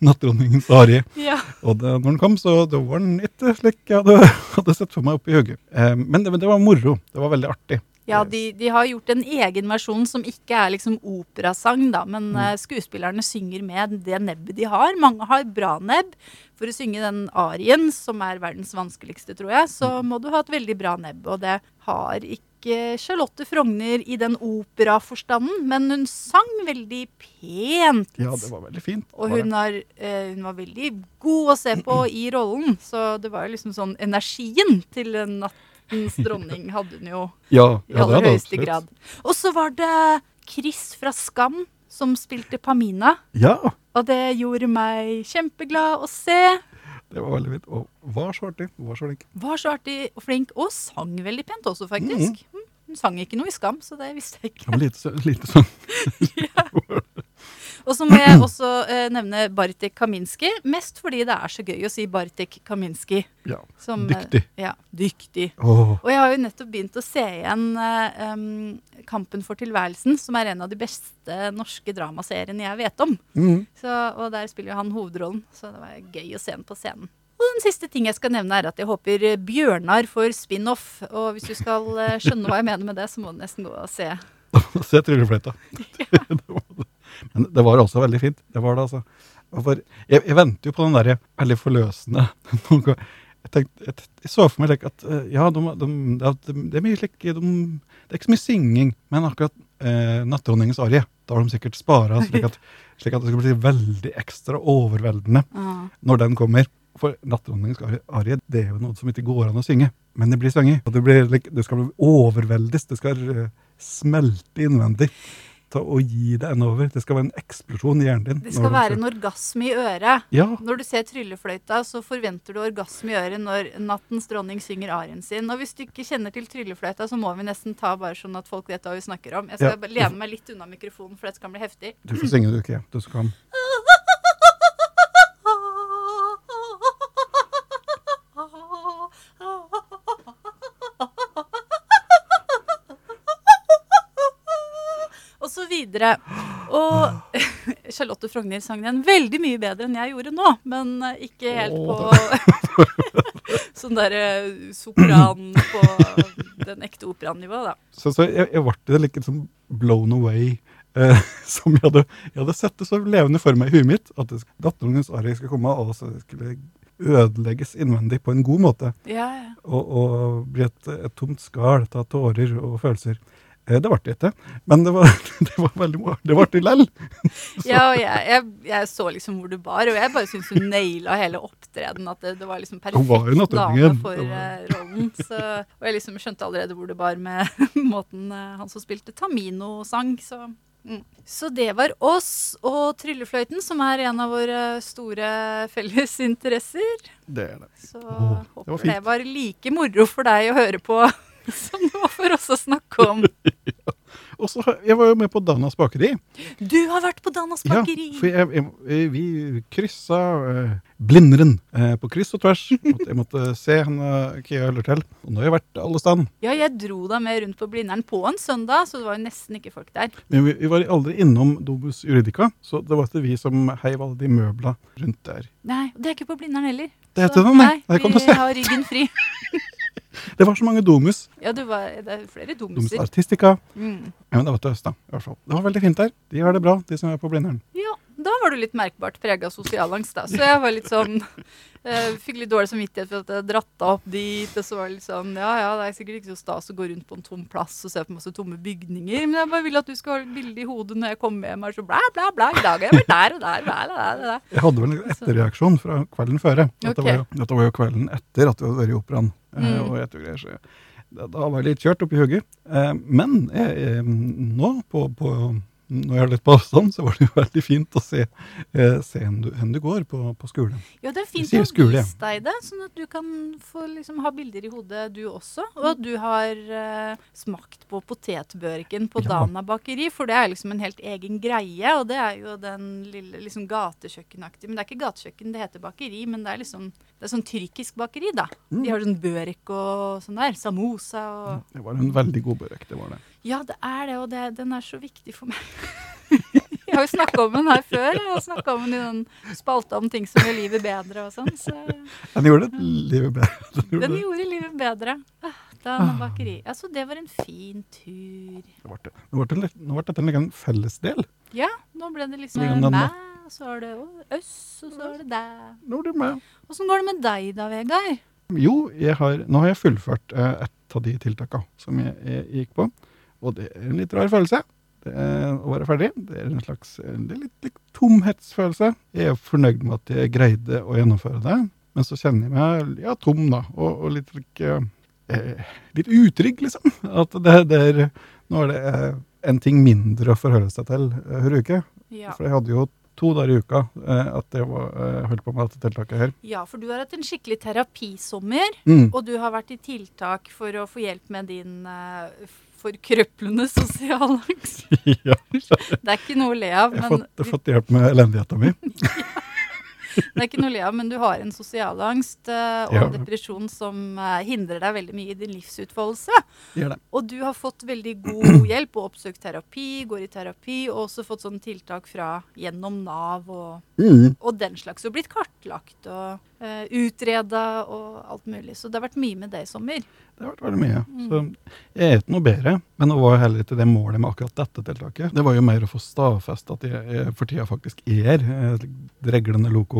nattdronningens arie. ja. Og det, når den kom, så da var den ikke slik jeg hadde, hadde sett for meg oppi hodet. Eh, men, det, men det var moro. Det var veldig artig. Ja, de, de har gjort en egen versjon som ikke er liksom operasang, da, men mm. skuespillerne synger med det nebbet de har. Mange har bra nebb. For å synge den arien, som er verdens vanskeligste, tror jeg, så må du ha et veldig bra nebb. Og det har ikke Charlotte Frogner i den operaforstanden, men hun sang veldig pent. Ja, det var veldig fint. Og hun, har, eh, hun var veldig god å se på i rollen, så det var jo liksom sånn energien til nattens dronning hadde hun jo ja, i ja, aller høyeste absolutt. grad. Og så var det Chris fra Skam som spilte Pamina. Ja, Og det gjorde meg kjempeglad å se. det var veldig fint. Og var så artig. Var så flink. Var så artig og flink, og sang veldig pent også, faktisk. Mm. hun sang ikke noe i Skam, så det visste jeg ikke. var lite, så- lite sånn Og så må jeg også eh, nevne Bartik Kaminski, mest fordi det er så gøy å si Bartik Kaminski. Ja, Som, eh, dyktig. Ja, dyktig. Oh. Og jeg har jo nettopp begynt å se igjen eh, um, Kampen for tilværelsen, som er en av de beste norske dramaseriene jeg vet om. mm. Så, og der spiller jo han hovedrollen, så det var gøy å se ham på scenen. Og den siste ting jeg skal nevne er at jeg håper eh, Bjørnar får spin-off. Og hvis du skal eh, skjønne hva jeg mener med det, så må du nesten gå og se. Se tryllefløyta. Det. Men det var også veldig fint. Det var det, altså. For jeg, jeg venter jo på den derre veldig forløsende jeg, tenkte, jeg, jeg så for meg like at eh, ja, de, de, er- det er mye slik de, Det er ikke så mye synging, men akkurat eh, 'Nattdronningens arie' da har de sikkert spara slik, slik at det skal bli veldig ekstra overveldende Ah. når den kommer. For 'Nattdronningens arie' det er jo noe som ikke går an å synge, men det blir sunget. Det, blir, like, det skal overveldes, det skal uh, smelte innvendig. Ta og gi det en over. Det skal være en eksplosjon i hjernen din. Det skal være en orgasme i øret. Ja, Når du ser tryllefløyta, så forventer du orgasme i øret når nattens dronning synger arien sin. Og hvis du ikke kjenner til tryllefløyta, så må vi nesten ta bare sånn at folk vet hva vi snakker om. Jeg skal Ja. lene meg litt unna mikrofonen, for dette kan bli heftig. du får synge, du ikke. Du skal videre. Og Charlotte Frogner sang den veldig mye bedre enn jeg gjorde nå, men eh, ikke helt på sånn derre sopran på den ekte operanivået, da. Så, så jeg, jeg ble litt sånn blown away. Eh, som jeg hadde, jeg hadde sett det så levende for meg i huet mitt. At datteren hennes Ari skulle komme, og så skulle ødelegges innvendig på en god måte. Ja, ja. Og, og bli et, et tomt skall av tårer og følelser. Eh, det ble det ikke. Men det var, det var veldig bra. Det ble det lell. Ja, og jeg, jeg, jeg så liksom hvor du bar, og jeg bare syns hun naila hele opptredenen. At det, det var liksom perfekt var dame for var- eh, rollen. Så, og jeg liksom skjønte allerede hvor det bar med måten eh, han som spilte Tamino sang. Så, mm. så det var oss og tryllefløyten, som er en av våre store felles interesser. Det er det. Så Åh, det var håper det var like moro for deg å høre på som det var for oss å snakke om. Og så Jeg var jo med på Danas bakeri. Du har vært på Danas Ja, for jeg, jeg, vi kryssa eh, Blindern eh, på kryss og tvers. At jeg måtte se henne Kia holder til. Og nå har jeg vært alle steder. Ja, jeg dro deg med rundt på Blindern på en søndag, så det var jo nesten ikke folk der. Men vi, vi var aldri innom Dobus Juridica, så det var ikke vi som heiv alle de møbla rundt der. Nei, det er ikke på Blindern heller. Det Så den, nei. nei. Vi har ryggen fri. Det var så mange Domus. Ja, det, var, det er flere Domus domser. Artistica. Mm. Ja, men det var til Østa, i hvert fall. Det var veldig fint der. De har det bra, de som er på Blindern. Ja, da var du litt merkbart prega av sosialangst, da. Så jeg var litt sånn eh, Fikk litt dårlig samvittighet for at jeg dratt deg opp dit. Og så var det litt sånn Ja ja, det er sikkert ikke så stas å gå rundt på en tom plass og se på masse tomme bygninger, men jeg bare vil at du skal ha et bilde i hodet når jeg kommer hjem. Er så bla, bla, bla. I dag har jeg vært der og der. Bla, bla, bla. Jeg hadde vel en etterreaksjon fra kvelden før. Dette, okay. var jo, dette var jo kvelden etter at vi hadde vært i operaen. eh, Mm. og ettergreier, så da, var jeg litt kjørt opp i hugget. Eh, men jeg, jeg, nå, på, på, når jeg er litt på avstand, så var det jo veldig fint å se, eh, se hen, du, hen du går på, på skolen. Ja, det er fint å skole, vise deg det, sånn at du kan få liksom ha bilder i hodet du også. Og at du har eh, smakt på potetbørken på Ja. Dana bakeri, for det er liksom en helt egen greie. Og det er jo den lille liksom gatekjøkkenaktige Men det er ikke gatekjøkken, det heter bakeri, men det er liksom det er sånn tyrkisk bakeri, da. Mm. De har sånn børek og sånn der. Samosa og Det var en veldig god børek, det var det. Ja, det er det, og det, den er så viktig for meg. Jeg har jo snakka om den her før. Jeg har snakka om den i den spalta om ting som gjør livet bedre og sånn. Så Den gjorde det livet bedre. Den gjorde den gjorde livet bedre. Ah, bakeri. Altså, det var en fin tur. Det ble. Nå ble det nå ble dette en liten fellesdel. Ja, nå ble det liksom meg, og så er det oss, og så er det deg. Nå er det meg. Åssen går det med deg da, Vegard? Jo, har, nå har jeg fullført eh, et av de tiltakene som jeg, jeg gikk på. Og det er en litt rar følelse det er, å være ferdig. Det er en slags eh, det er litt, litt tomhetsfølelse. Jeg er fornøyd med at jeg greide å gjennomføre det, men så kjenner jeg meg ja, tom, da. Og, og litt, like, eh, litt utrygg, liksom. At det, det er, nå er det eh, en ting mindre å forholde seg til eh, hver uke. Ja. For jeg hadde jo to dager i uka eh, at jeg var, eh, holdt på med dette tiltaket her. ja, for du har hatt en skikkelig terapisommer. Mm. Og du har vært i tiltak for å få hjelp med din eh, forkrøplende sosialangst. ja, Det er ikke noe å le av, jeg har men, fått, jeg har fått hjelp med elendigheta mi. det er ikke noe å le av, men du har en sosial angst og Ja. depresjon som eh, hindrer deg veldig mye i din livsutfoldelse. Det. Og du har fått veldig god hjelp og oppsøkt terapi, går i terapi, og også fått sånne tiltak fra gjennom Nav og, Mm. og den slags. Og blitt kartlagt og uh, utreda og alt mulig. Så det har vært mye med det i sommer. Det har vært veldig mye. Mm. Så jeg er ikke noe bedre, men det var heller ikke det målet med akkurat dette tiltaket. Det var jo mer å få stadfest at jeg, jeg for tida faktisk er eh,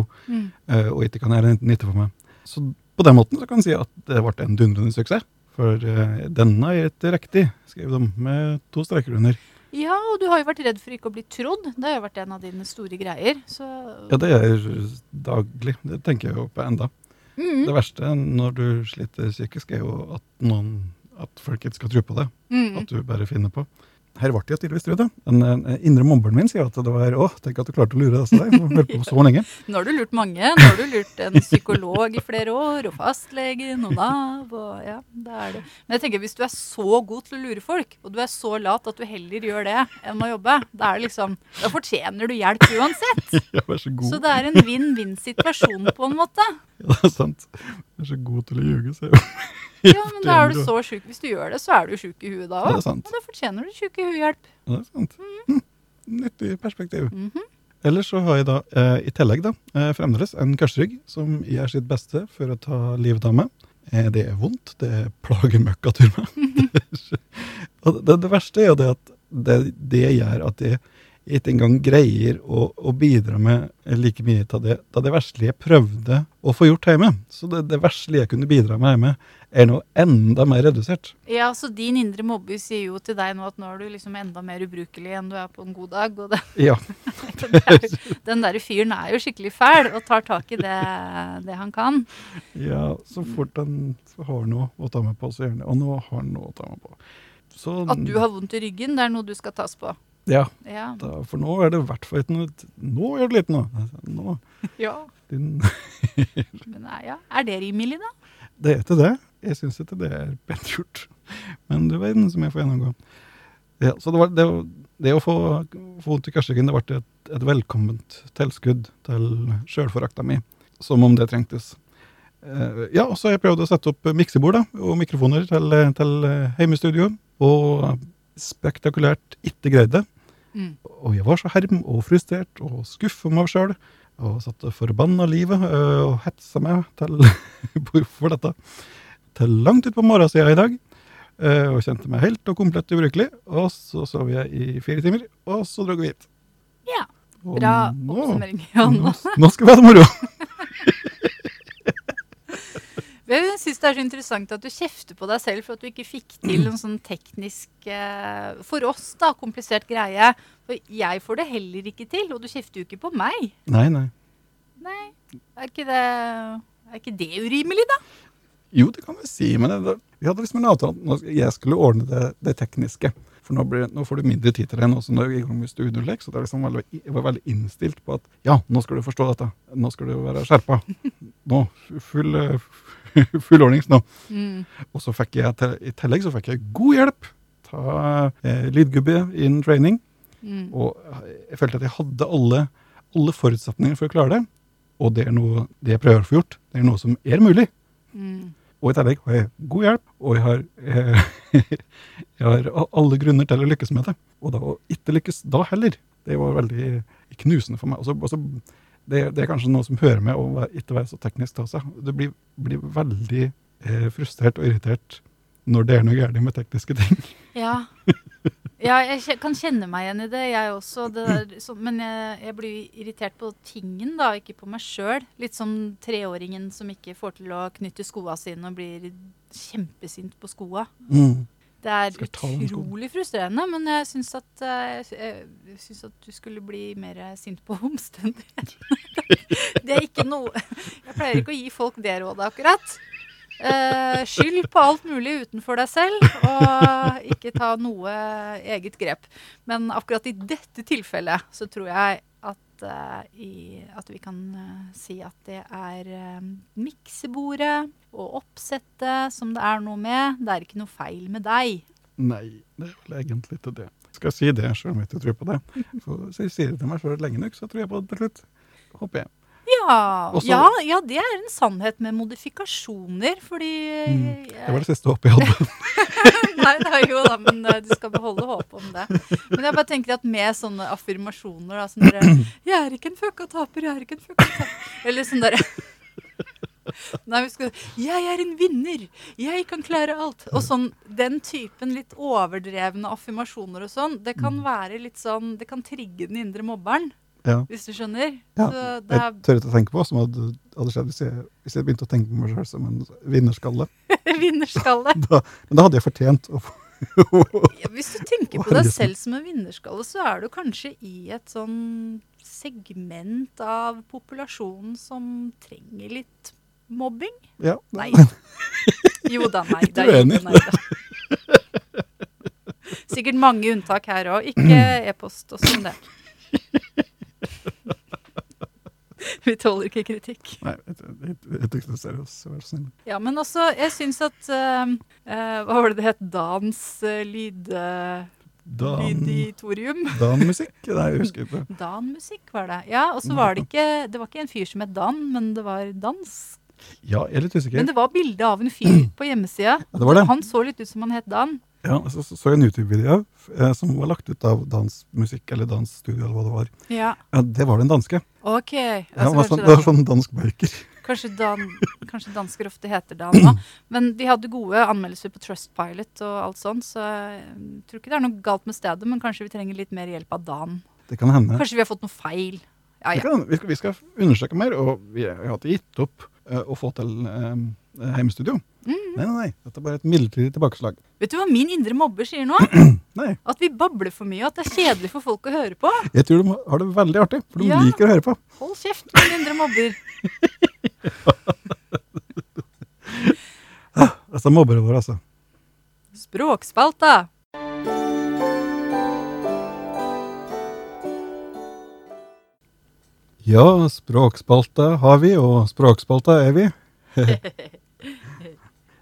reglende Mm. Uh, og ikke kan gjøre nytte for meg. Så på den måten så kan jeg si at det ble en dundrende suksess. For uh, denne er ikke riktig, skrev de med to streker under. Ja, og du har jo vært redd for ikke å bli trodd. Det har jo vært en av dine store greier. Så Ja, det er daglig. Det tenker jeg jo på enda. mm, Det verste når du sliter psykisk, er jo at, noen, at folk ikke skal tro på det. mm. At du bare finner på. Her ble jeg tydeligvis trudd. Den indre mobberen min sier at det var Å, tenk at du klarte å lure deg. Har holdt på så lenge. Nå har du lurt mange. Nå har du lurt en psykolog i flere år, og fastlegen og Nav. Og ja, det er det. Men jeg tenker hvis du er så god til å lure folk, og du er så lat at du heller gjør det enn å jobbe, da er det liksom Da fortjener du hjelp uansett. Ja, vær så god. Så det er en vinn-vinn-situasjon på en måte. Ja, det er sant. Jeg er så god til å ljuge, sier jeg. Ja, men da er du så sjuk. Hvis du gjør det, så er du sjuk i huet da òg. Og da fortjener du sjuk i huet-hjelp. Ja, det er sant. Hm. Nyttig perspektiv. Mhm. Ellers så har jeg da, eh, i tillegg da, eh, fremdeles en karsrygg som gjør sitt beste for å ta livet av meg. Eh, det er vondt, det plager plagemøkkatur meg. Og det, det verste er jo det at det, det gjør at jeg ikke engang greier å, å bidra med like mye av det, da det verslige jeg prøvde å få gjort hjemme. Så det, det verslige jeg kunne bidra med hjemme, er nå enda mer redusert. Ja, så din indre mobber sier jo til deg nå at nå er du liksom enda mer ubrukelig enn du er på en god dag. Det, Ja, er, den derre fyren er jo skikkelig fæl og tar tak i det, det han kan. ja så fort han har noe å ta med på, så gjerne. Og nå har han noe å ta med på. Så, At du har vondt i ryggen, det er noe du skal tas på. Ja, Ja. da, for nå er det i hvert fall ikke noe Nå gjør det litt noe! nå ja. din, Men nei, ja. Er det rimelig, da? det er ikke det. Jeg syns ikke det er pent gjort. Men du verden som jeg får gjennomgå. Ja, så det, var, det, det å få, få vondt i karsryggen det ble et, et velkomment tilskudd til sjølforakta mi. Som om det trengtes. Eh, ja, og så har jeg prøvd å sette opp miksebord da, og mikrofoner til, til eh, hjemmestudio. Og spektakulært ikke greid det. Mm. Og jeg var så herm og frustrert og skuffa meg sjøl. Og satt forbanna livet øh, og hetsa meg til for dette. Til langt utpå morgensida i dag. øh, Og kjente meg helt og komplett ubrukelig. Og så sov jeg i fire timer, og så dro vi hit. Ja. Bra oppsummering. Nå. nå skal vi ha det moro! Jeg syns det er så interessant at du kjefter på deg selv for at du ikke fikk til en sånn teknisk eh, For oss, da, komplisert greie. For jeg får det heller ikke til, og du kjefter jo ikke på meg. Nei, nei. Nei, er ikke det, er ikke det urimelig, da? Jo, det kan vi si, men det, vi hadde liksom en avtale at jeg skulle ordne det, det tekniske. For nå, blir, nå får du mindre tid til det nå som du er i gang med studiolek. Så er liksom veldig, jeg var veldig innstilt på at ja, nå skal du forstå dette. Nå skal du være skjerpa. Nå, full, eh, full ordnings nå. Mm. Og så fikk jeg i tillegg så fikk jeg god hjelp ta eh, lydgubbe in training. Mm. Og jeg følte at jeg hadde alle, alle forutsetninger for å klare det. Og det er noe det jeg prøver å få gjort. Det er noe som er mulig. Mm. Og i tillegg har jeg god hjelp, og jeg har, eh, jeg har alle grunner til å lykkes med det. Og da å ikke lykkes da heller, det var veldig knusende for meg. Også, også, det, det er kanskje noe som hører med å ikke være så teknisk av seg. Du blir, blir veldig eh, frustrert og irritert når det er noe galt med tekniske ting. Ja. ja, jeg kan kjenne meg igjen i det, jeg også. Det der, så, men jeg, jeg blir irritert på tingen, da, ikke på meg sjøl. Litt som treåringen som ikke får til å knytte skoa sine og blir kjempesint på skoa. Det er utrolig frustrerende, men jeg syns at, eh, jeg, jeg synes at du skulle bli mer sint på omstendighetene. det er ikke noe Jeg pleier ikke å gi folk det rådet, akkurat. Eh, skyld på alt mulig utenfor deg selv, og ikke ta noe eget grep. Men akkurat i dette tilfellet så tror jeg at, eh, i, at vi kan eh, si at det er eh, miksebordet og oppsettet som det er noe med. Det er ikke noe feil med deg. Nei, det er vel egentlig ikke det. Skal jeg si det, selv om jeg ikke tror på det? For, så jeg sier det til meg sjøl lenge nok, så tror jeg på det til slutt. Håper jeg. Ja, Også- ja, ja, det er en sannhet med modifikasjoner, fordi Mm, jeg- Det var det siste håpet jeg hadde. Nei, det er jo da, men eh, du skal beholde håpet om det. Men jeg bare tenker at med sånne affirmasjoner, da, som dere 'Jeg er ikke en fucka taper, jeg er ikke en fucka taper'. Eller sånn derre Nei, vi skal 'Jeg er en vinner, jeg kan klare alt'. Og sånn, den typen litt overdrevne affirmasjoner og sånn, det kan være litt sånn Det kan trigge den indre mobberen, Ja. hvis du skjønner. Ja, Så det er Jeg tør ikke å tenke på hva som hadde, hadde skjedd hvis jeg, hvis jeg begynte å tenke på meg selv som en vinnerskalle. vinnerskalle. Da, men da hadde jeg fortjent å Ja, hvis du tenker på deg selv som en vinnerskalle, så er du kanskje i et sånn segment av populasjonen som trenger litt mobbing? Ja, Nei. Jo da, nei da. Ikke Jo nei da. Sikkert mange unntak her òg. Ikke e-post og sånn det. Vi tåler ikke kritikk. Nei, jeg, det seriøst. Vær så snill. Ja, men også, jeg syns at eh, Hva var det det het? Dans uh, lyd... Dan, Lyditorium. Danmusikk? Nei, jeg husker ikke. Dan-musikk var det. Ja, og så var det ikke Det var ikke en fyr som het Dan, men det var dans. Ja, jeg er litt usikker. Men det var bilde av en fyr på hjemmesida. Ja, det var det. Han så litt ut som han het Dan. Ja, så så, en YouTube-video eh, som var lagt ut av dansmusikk eller dansstudio eller hva det var. Ja, Ja, Det var den danske. ok. Ja, Altså, det, var sånn, det var sånn dansk baker. kanskje, Dan, kanskje dansker ofte heter Dan nå. Men de hadde gode anmeldelser på Trustpilot og alt sånt, så jeg tror ikke det er noe galt med stedet, men kanskje vi trenger litt mer hjelp av Dan. Det kan hende. Kanskje vi har fått noe feil. Ja, Det ja. kan, vi, skal, vi skal undersøke mer, og vi har ikke gitt opp å få til eh, hjemmestudio. Mm. Nei, nei, nei. Dette er bare et midlertidig tilbakeslag. Vet du hva min indre mobber sier nå? Nei, At vi babler for mye, og at det er kjedelig for folk å høre på. jeg tror de har det veldig artig, for de Ja. liker å høre på. Hold kjeft, min indre mobber. Disse mobberne våre, altså. Språkspalta. Ja, språkspalta har vi, og språkspalta er vi.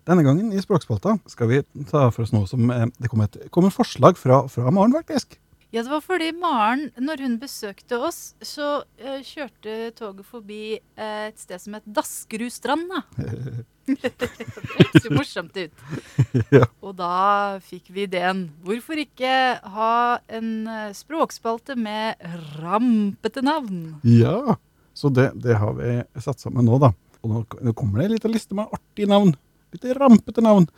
Denne gangen i Språkspalta skal vi ta for oss noe som eh, Det kommer, et, kom et forslag fra, fra Maren, faktisk. Ja, det var fordi Maren, når hun besøkte oss, så uh, kjørte toget forbi uh, et sted som het Daskerudstrand. da. det hørtes jo morsomt ut. Ja. Og da fikk vi ideen. Hvorfor ikke ha en eh, språkspalte med rampete navn? Ja, så det, det har vi satt sammen nå, da. Og nå, nå kommer det en liten liste med artige navn. Litt rampete navn.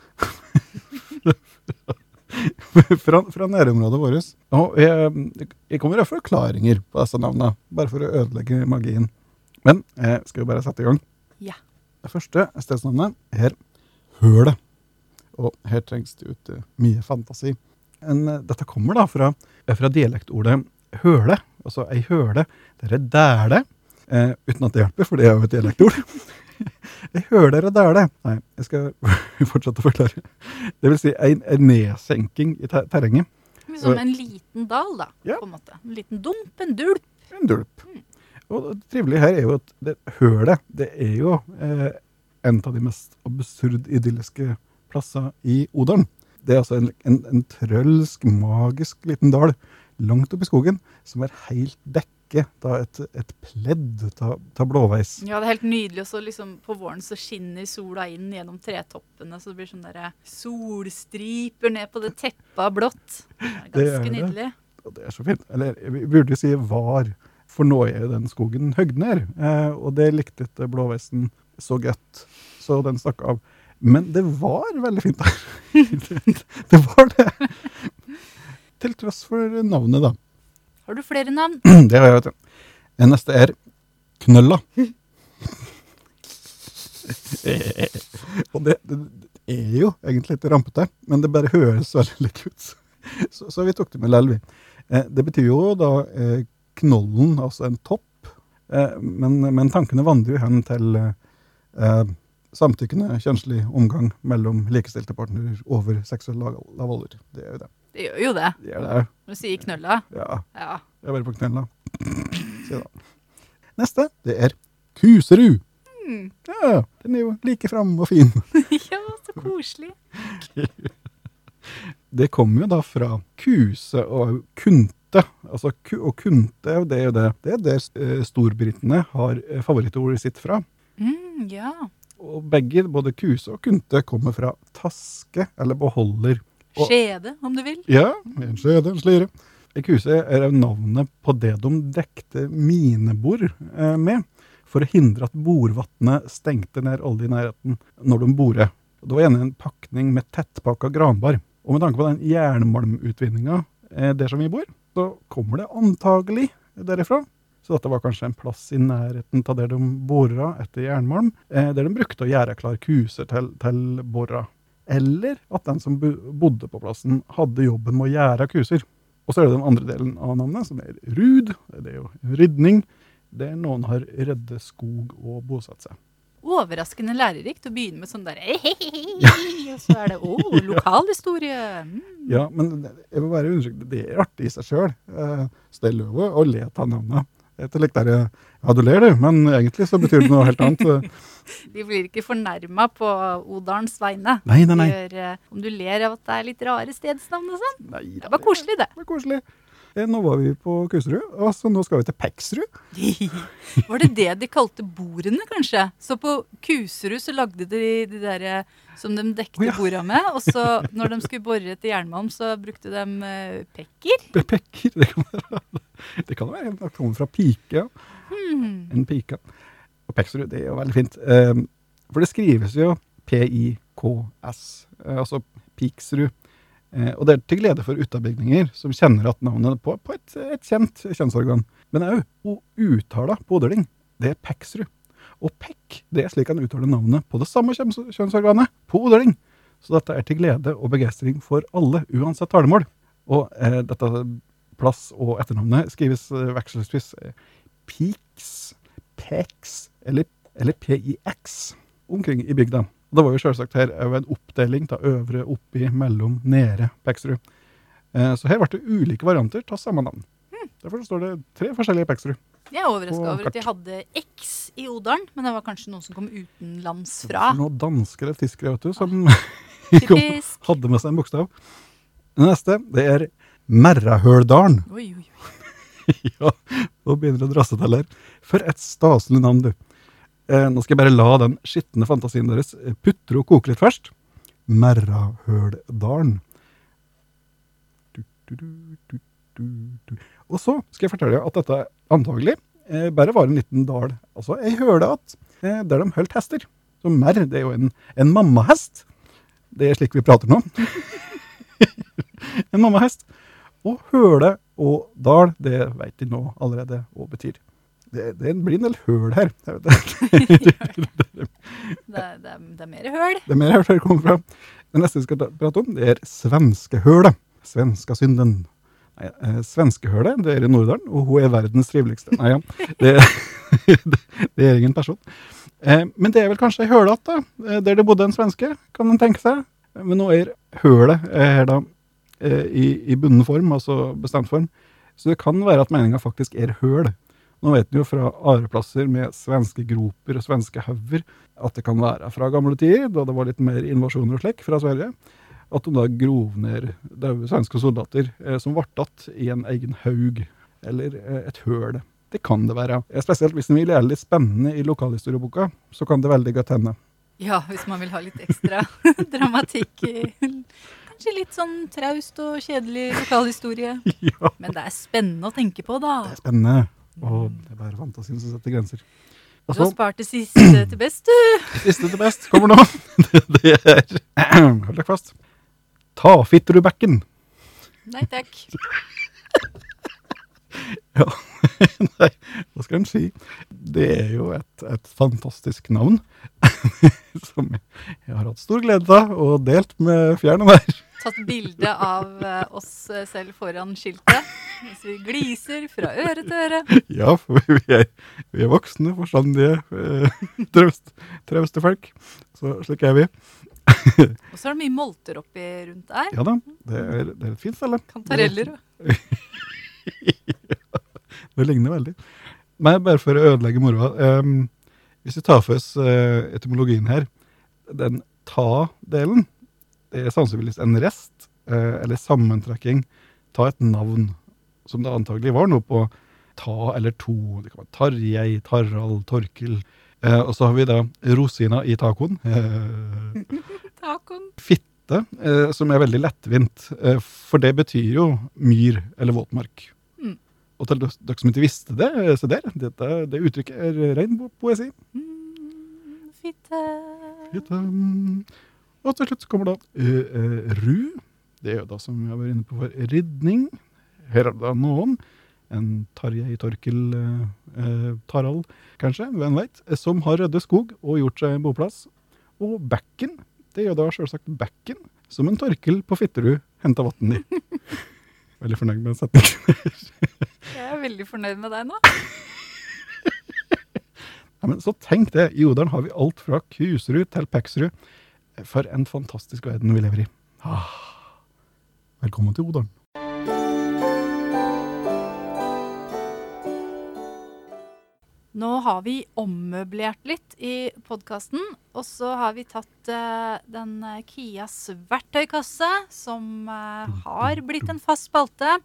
fra, fra nærområdet vårt. Og jeg, jeg kommer med forklaringer på disse navnene, bare for å ødelegge magien. Men jeg skal jo bare sette i gang. Ja. Det første stedsnavnet er Hølet. Og her trengs det ut mye fantasi. En, eh, dette kommer da fra, fra dialektordet høle. Altså ei høle, det er dæle. Eh, uten at det hjelper, for det er jo et dialektord. ei høle er dæle. Nei, jeg skal fortsette å forklare. Det vil si ei, ei nedsenking i ter terrenget. Som en liten dal, da. Ja. på en måte. En liten dump, en dulp. En dulp. Og det trivelige her er jo at det hølet, det er jo eh, en av de mest absurd idylliske plasser i Odalen. Det er altså en, en, en trølsk, magisk liten dal langt oppe i skogen, som er helt dekket av et, et pledd av blåveis. Ja, det er helt nydelig. Og så liksom på våren så skinner sola inn gjennom tretoppene, så det blir sånn der solstriper ned på det teppet av blått. Det er Det er ganske det. nydelig. Og det er så fint. Eller vi burde si var, for nå er jo den skogen høgd ned. Eh, og det likte ikke blåveisen så godt, så den stakk av. Men det var veldig fint der. det, det var det. Til tross for navnet, da. Har du flere navn? Det har jeg, vet du. Den neste er Knølla. og det, det, er jo egentlig litt rampete, men det bare høres veldig likt ut. Så, så vi tok det med Lelvi. Eh, det betyr jo da eh, knollen, altså en topp. Eh, men, men tankene vandrer jo hen til eh, samtykkende kjønnslig omgang mellom likestilte partnere over seksuell lav lav alder. Det er jo det. Det gjør jo det. Det gjør det. Du sier knølla. Ja. Ja. Jeg er bare på knella. Se da. Neste, det er Kuserud. Mm. Ja, den er jo like fram og fin. ja, så koselig. det kommer jo da fra kuse og kunte. Altså, ku- og kunte, det er jo det, det er der eh, storbritene har eh, favorittordet sitt fra. Mm, ja. Og begge, både kuse og kunte, kommer fra taske eller beholder. Skjede, om du vil. Ja, en skjede, en slire. Ekuse kuse er navnet på det de dekte minebor eh, med, for å hindre at bordvannet stengte ned alle i nærheten når de borer. Det var gjerne en pakning med tettpakka granbar. Og med tanke på den jernmalmutvinninga eh, der som vi bor, så kommer det antagelig derifra. Så dette var kanskje en plass i nærheten av der de bora etter jernmalm, eh, der de brukte å gjøre klar kuser til, til bora. Eller at den som bodde på plassen, hadde jobben med å gjære kuser. Og så er det den andre delen av navnet, som er rud. Det er jo rydning. Der noen har reddet skog og bosatt seg. Overraskende lærerikt å begynne med sånn der Og så er det å, lokalhistorie. Mm. Ja, men jeg må bare understreke, det er artig i seg sjøl. Så det er lov å le av navnet. Der, ja, du ler du, men egentlig så betyr det noe helt annet. De blir ikke fornærma på Odalens vegne. Nei, nei, nei. De Gjør, eh, om du ler av at det er litt rare stedsnavn og sånn. Det var koselig, det. Det var koselig. Eh, Nå var vi på Kusterud, og så nå skal vi til Peksrud. Var det det de kalte bordene, kanskje? Så på Kuserud så lagde de de derre som de dekte oh, ja. borda med. Og så når de skulle bore etter jernmalm, så brukte de eh, pekker. Pekker, det kan være, det kan være en aksjon fra pike. Hmm. En pike. Og Peksrud, det er jo veldig fint. Eh, For det skrives jo P-I-K-S, eh, altså Piksrud. Eh, Og det er til glede for utabygninger som kjenner at navnet på, på et, et kjent kjønnsorgan. Men òg uttala på odeling. Det er Peksrud. Og pekk, det er slik han uttaler navnet på det samme kjønnsorganet, på. Så dette er til glede og begeistring for alle, uansett talemål. Og eh, dette plass og etternavnet skrives eh, vekselvis eh, Piks, Pex eller, eller PIX omkring i bygda. Og Det var jo selvsagt her òg en oppdeling av øvre, oppi, mellom, nede Peksrud. Eh, så her ble det ulike varianter av samme navn. Derfor står det tre forskjellige Peksrud. Jeg er overraska over at de hadde X i Odalen, men det var kanskje noen som kom utenlandsfra. Noen dansker eller tyskere vet du, som kom, hadde med seg en bokstav. Det neste det er Merrahøldalen. Oi, oi, oi. ja, nå begynner det å drasse til her. For et staselig navn, du. Eh, nå skal jeg bare la den skitne fantasien deres eh, putre og koke litt først. Merrahøldalen. Og så skal jeg fortelle at dette antagelig eh, bare var en liten dal. Altså ei høle att, der de holdt hester. Så merr, det er jo en, en mammahest. Det er slik vi prater nå. en mammahest. Og høle og dal, det vet de nå allerede hva betyr. Det, det blir en del høl her. Det, det, Det, er- det, er- det er mer høl. det er mer høl her kommer fra. Det neste vi skal prate om, det er svenskehølet. Svenskasynden. Nei, eh, Svenskehølet, det er i Nordalen, og hun er verdens triveligste. Nei, ja. Det, det, det er ingen person. Eh, men det er vel kanskje ei høle igjen, eh, der det bodde en svenske, kan man tenke seg. Men nå er hølet eh, her da eh, i, i bunnen form, altså bestemt form. Så det kan være at meninga faktisk er høl. Nå vet vi jo fra areplasser med svenske groper og svenske hauger at det kan være fra gamle tider, da det var litt mer invasjoner og slekk fra Sverige, at de da grov ned daue svenske soldater eh, som ble tatt i en egen haug, eller eh, et høl. Det kan det være. Eh, Spesielt hvis en vil gjøre litt spennende i lokalhistorieboka, så kan det veldig godt hende. Ja, hvis man vil ha litt ekstra dramatikk. i- Kanskje litt sånn traust og kjedelig lokalhistorie. ja, Men det er spennende å tenke på, da. det er spennende. Og det er bare fantasien som setter grenser. Og Du har spart det siste til best, du. siste til best kommer nå. Det, er Hold deg fast. Ta Tafitterudbekken. Nei takk. Ja, nei, hva skal en si? Det er jo et, et fantastisk navn, som jeg har hatt stor glede av og delt med fjern og nær. Tatt bilde av eh, oss eh, selv foran skiltet. Mens vi gliser fra øre til øre. Ja, for vi er, vi er voksne, forstandige, eh, trauste folk. Så slik er vi. Og så er det mye molter oppi rundt der. Ja da, det er, det er et fint sted. Kantareller. og- Det ligner veldig. Men bare for å ødelegge moroa. ehm, hvis vi tar for oss eh, etymologien her Den ta-delen det er sannsynligvis en rest eh, eller sammentrekking, ta et navn, som det antagelig var noe på ta eller to. Det kan være Tarjei, Tarald, Torkel. Eh, og så har vi da rosina i tacoen. Tacoen. fitte, som er veldig lettvint. For det betyr jo myr eller våtmark. Og til dere som ikke visste det, eh, se der, dette, det uttrykket er ren poesi. Mm, fitte. Fitte. Og til slutt kommer da uh, uh, ru. Det er jo da som vi har vært inne på for ridning. Her er det da noen, en Tarjei Torkel eh, Tarald kanskje, hvem veit, som har ryddet skog og gjort seg en boplass. Og bekken, det er jo da selvsagt bekken, som en Torkel på Fitterud henta vann i. Veldig fornøyd med setningen. Jeg er veldig fornøyd med deg nå. Nei, men så tenk det, i Odalen har vi alt fra Kuserud til Peksrud. For en fantastisk verden vi lever i. Ah. Velkommen til Odalen. Nå har vi ommøblert litt i podkasten, og så har vi tatt uh, den eh, Kias verktøykasse, som uh, har blitt en fast spalte.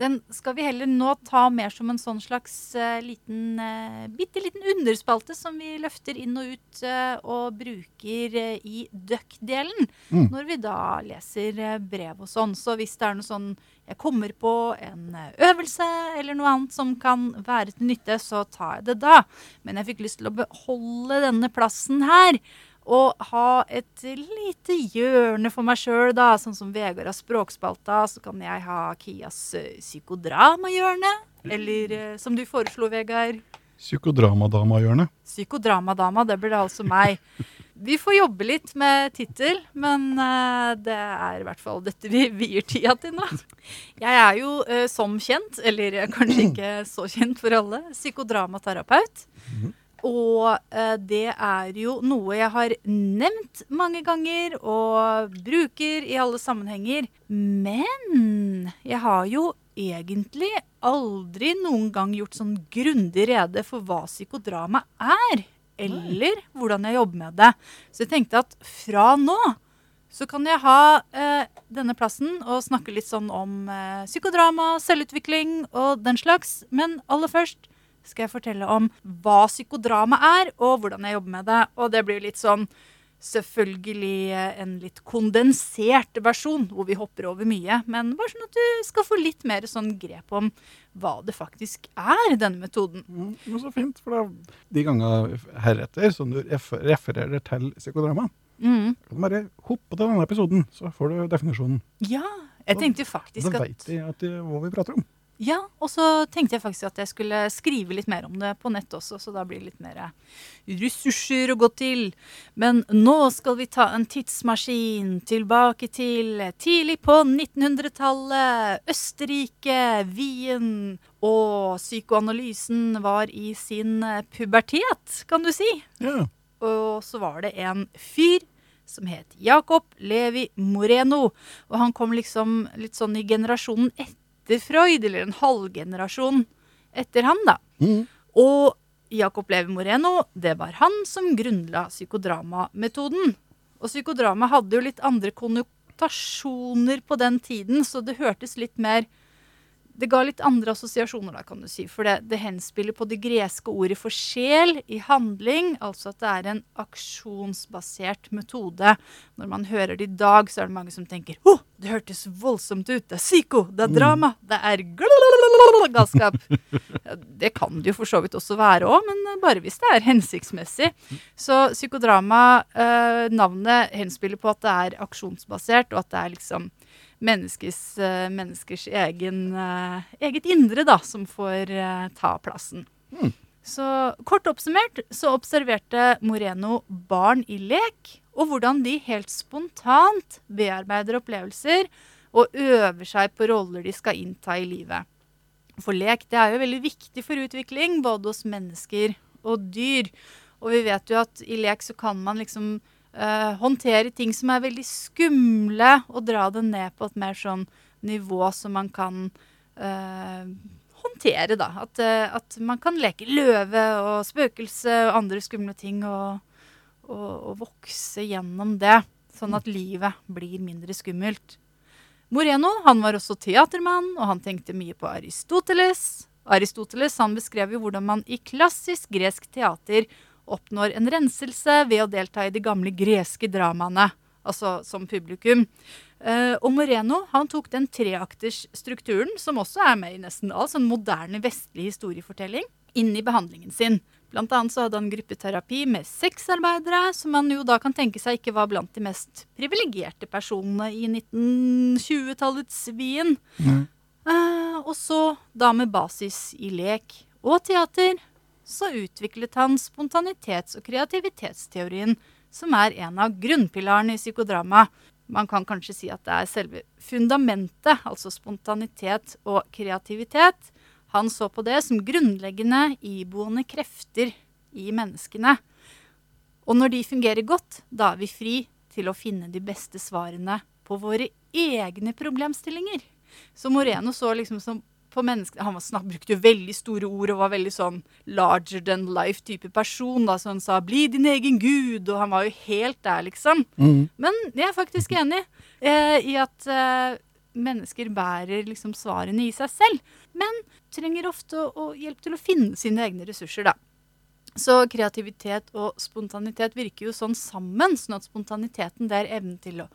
Den skal vi heller nå ta mer som en sånn slags uh, liten, bitte liten underspalte som vi løfter inn og ut og bruker i Duck-delen. Mm. Når vi da leser brev og sånn. Så hvis det er noe sånn jeg kommer på en øvelse eller noe annet som kan være til nytte, så tar jeg det da. Men jeg fikk lyst til å beholde denne plassen her. Og ha et lite hjørne for meg sjøl, da. Sånn som Vegard har språkspalta, så kan jeg ha Kias eh, psykodramahjørne. Eller eh, som du foreslo, Vegard. Psykodramadama-hjørnet. Psykodramadama, det blir det altså meg. Vi får jobbe litt med tittel, men eh, det er i hvert fall dette vi vier tida til nå. Jeg er jo som kjent, eller kanskje ikke så kjent for alle, psykodramaterapeut. Og eh, det er jo noe jeg har nevnt mange ganger og bruker i alle sammenhenger. Men jeg har jo egentlig aldri noen gang gjort sånn grundig rede for hva psykodrama er. Eller hvordan jeg jobber med det. Så jeg tenkte at fra nå så kan jeg ha eh, denne plassen og snakke litt sånn om eh, psykodrama, selvutvikling og den slags. Men aller først skal jeg fortelle om hva psykodrama er, og hvordan jeg jobber med det. Og det blir litt sånn selvfølgelig eh, en litt kondensert versjon, hvor vi hopper over mye. Men bare sånn at du skal få litt mer sånn grep om hva det faktisk er, denne metoden. Mm, men så fint, for da, de ganger heretter som du refererer til psykodrama, Mm. kan du bare hoppe til denne episoden, så får du definisjonen. Ja, jeg tenkte faktisk faktisk Da at veit de at de, hva vi prater om. Ja, og så tenkte jeg faktisk at jeg skulle skrive litt mer om det på nett også, så da blir det litt mer ressurser å gå til. Men nå skal vi ta en tidsmaskin tilbake til tidlig på 1900-tallet. Østerrike, Wien. Og psykoanalysen var i sin pubertet, kan du si. Ja. Og så var det en fyr som het Jacob Levi Moreno. Og han kom liksom litt sånn i generasjonen etter Freud, eller en halvgenerasjon etter han, da. Mm. Og Jacob Levi Moreno, det var han som grunnla psykodramametoden. Og psykodrama hadde jo litt andre konnotasjoner på den tiden, så det hørtes litt mer det ga litt andre assosiasjoner, da, kan du si. For det, det henspiller på det greske ordet for sjel i handling. Altså at det er en aksjonsbasert metode. Når man hører det i dag, så er det mange som tenker Å, det hørtes voldsomt ut. Det er psyko. Det er drama. Det er galskap. Det kan det jo for så vidt også være òg, men bare hvis det er hensiktsmessig. Så psykodrama, eh, navnet henspiller på at det er aksjonsbasert, og at det er liksom menneskes, eh, menneskers egen, eh, eget indre da, som får eh, ta plassen. Mm. Så kort oppsummert så observerte Moreno barn i lek, og hvordan de helt spontant bearbeider opplevelser og øver seg på roller de skal innta i livet. For lek det er jo veldig viktig for utvikling, både hos mennesker og dyr. Og vi vet jo at i lek så kan man liksom eh, håndtere ting som er veldig skumle, og dra det ned på et mer sånn nivå som man kan uh, håndtere, da. At, uh, at man kan leke løve og spøkelse og andre skumle ting, og, og, og vokse gjennom det. Sånn at livet blir mindre skummelt. Moreno han var også teatermann, og han tenkte mye på Aristoteles. Aristoteles han beskrev jo hvordan man i klassisk gresk teater oppnår en renselse ved å delta i de gamle greske dramaene, altså som publikum. Eh, og Moreno han tok den treakters-strukturen, som også er med i nesten all sånn moderne vestlig historiefortelling, inn i behandlingen sin. Blant annet så hadde han gruppeterapi med sexarbeidere, som man jo da kan tenke seg ikke var blant de mest privilegerte personene i 1920-tallets Wien. Eh, og så, da med basis i lek og teater, så utviklet han spontanitets- og kreativitetsteorien, som er en av grunnpilarene i psykodrama. Man kan kanskje si at det er selve fundamentet, altså spontanitet og kreativitet. Han så på det som grunnleggende iboende krefter i menneskene. Og når de fungerer godt, da er vi fri til å finne de beste svarene på våre egne problemstillinger. Så Moreno så liksom som på menneskene Han var snak, brukte jo veldig store ord og var veldig sånn larger than life-type person. da, Så han sa 'bli din egen gud', og han var jo helt der, liksom. Mm. Men jeg er faktisk enig eh, i at eh, mennesker bærer liksom svarene i seg selv. Men trenger ofte å, å hjelp til å finne sine egne ressurser, da. Så kreativitet og spontanitet virker jo sånn sammen, sånn at spontaniteten det er evnen til å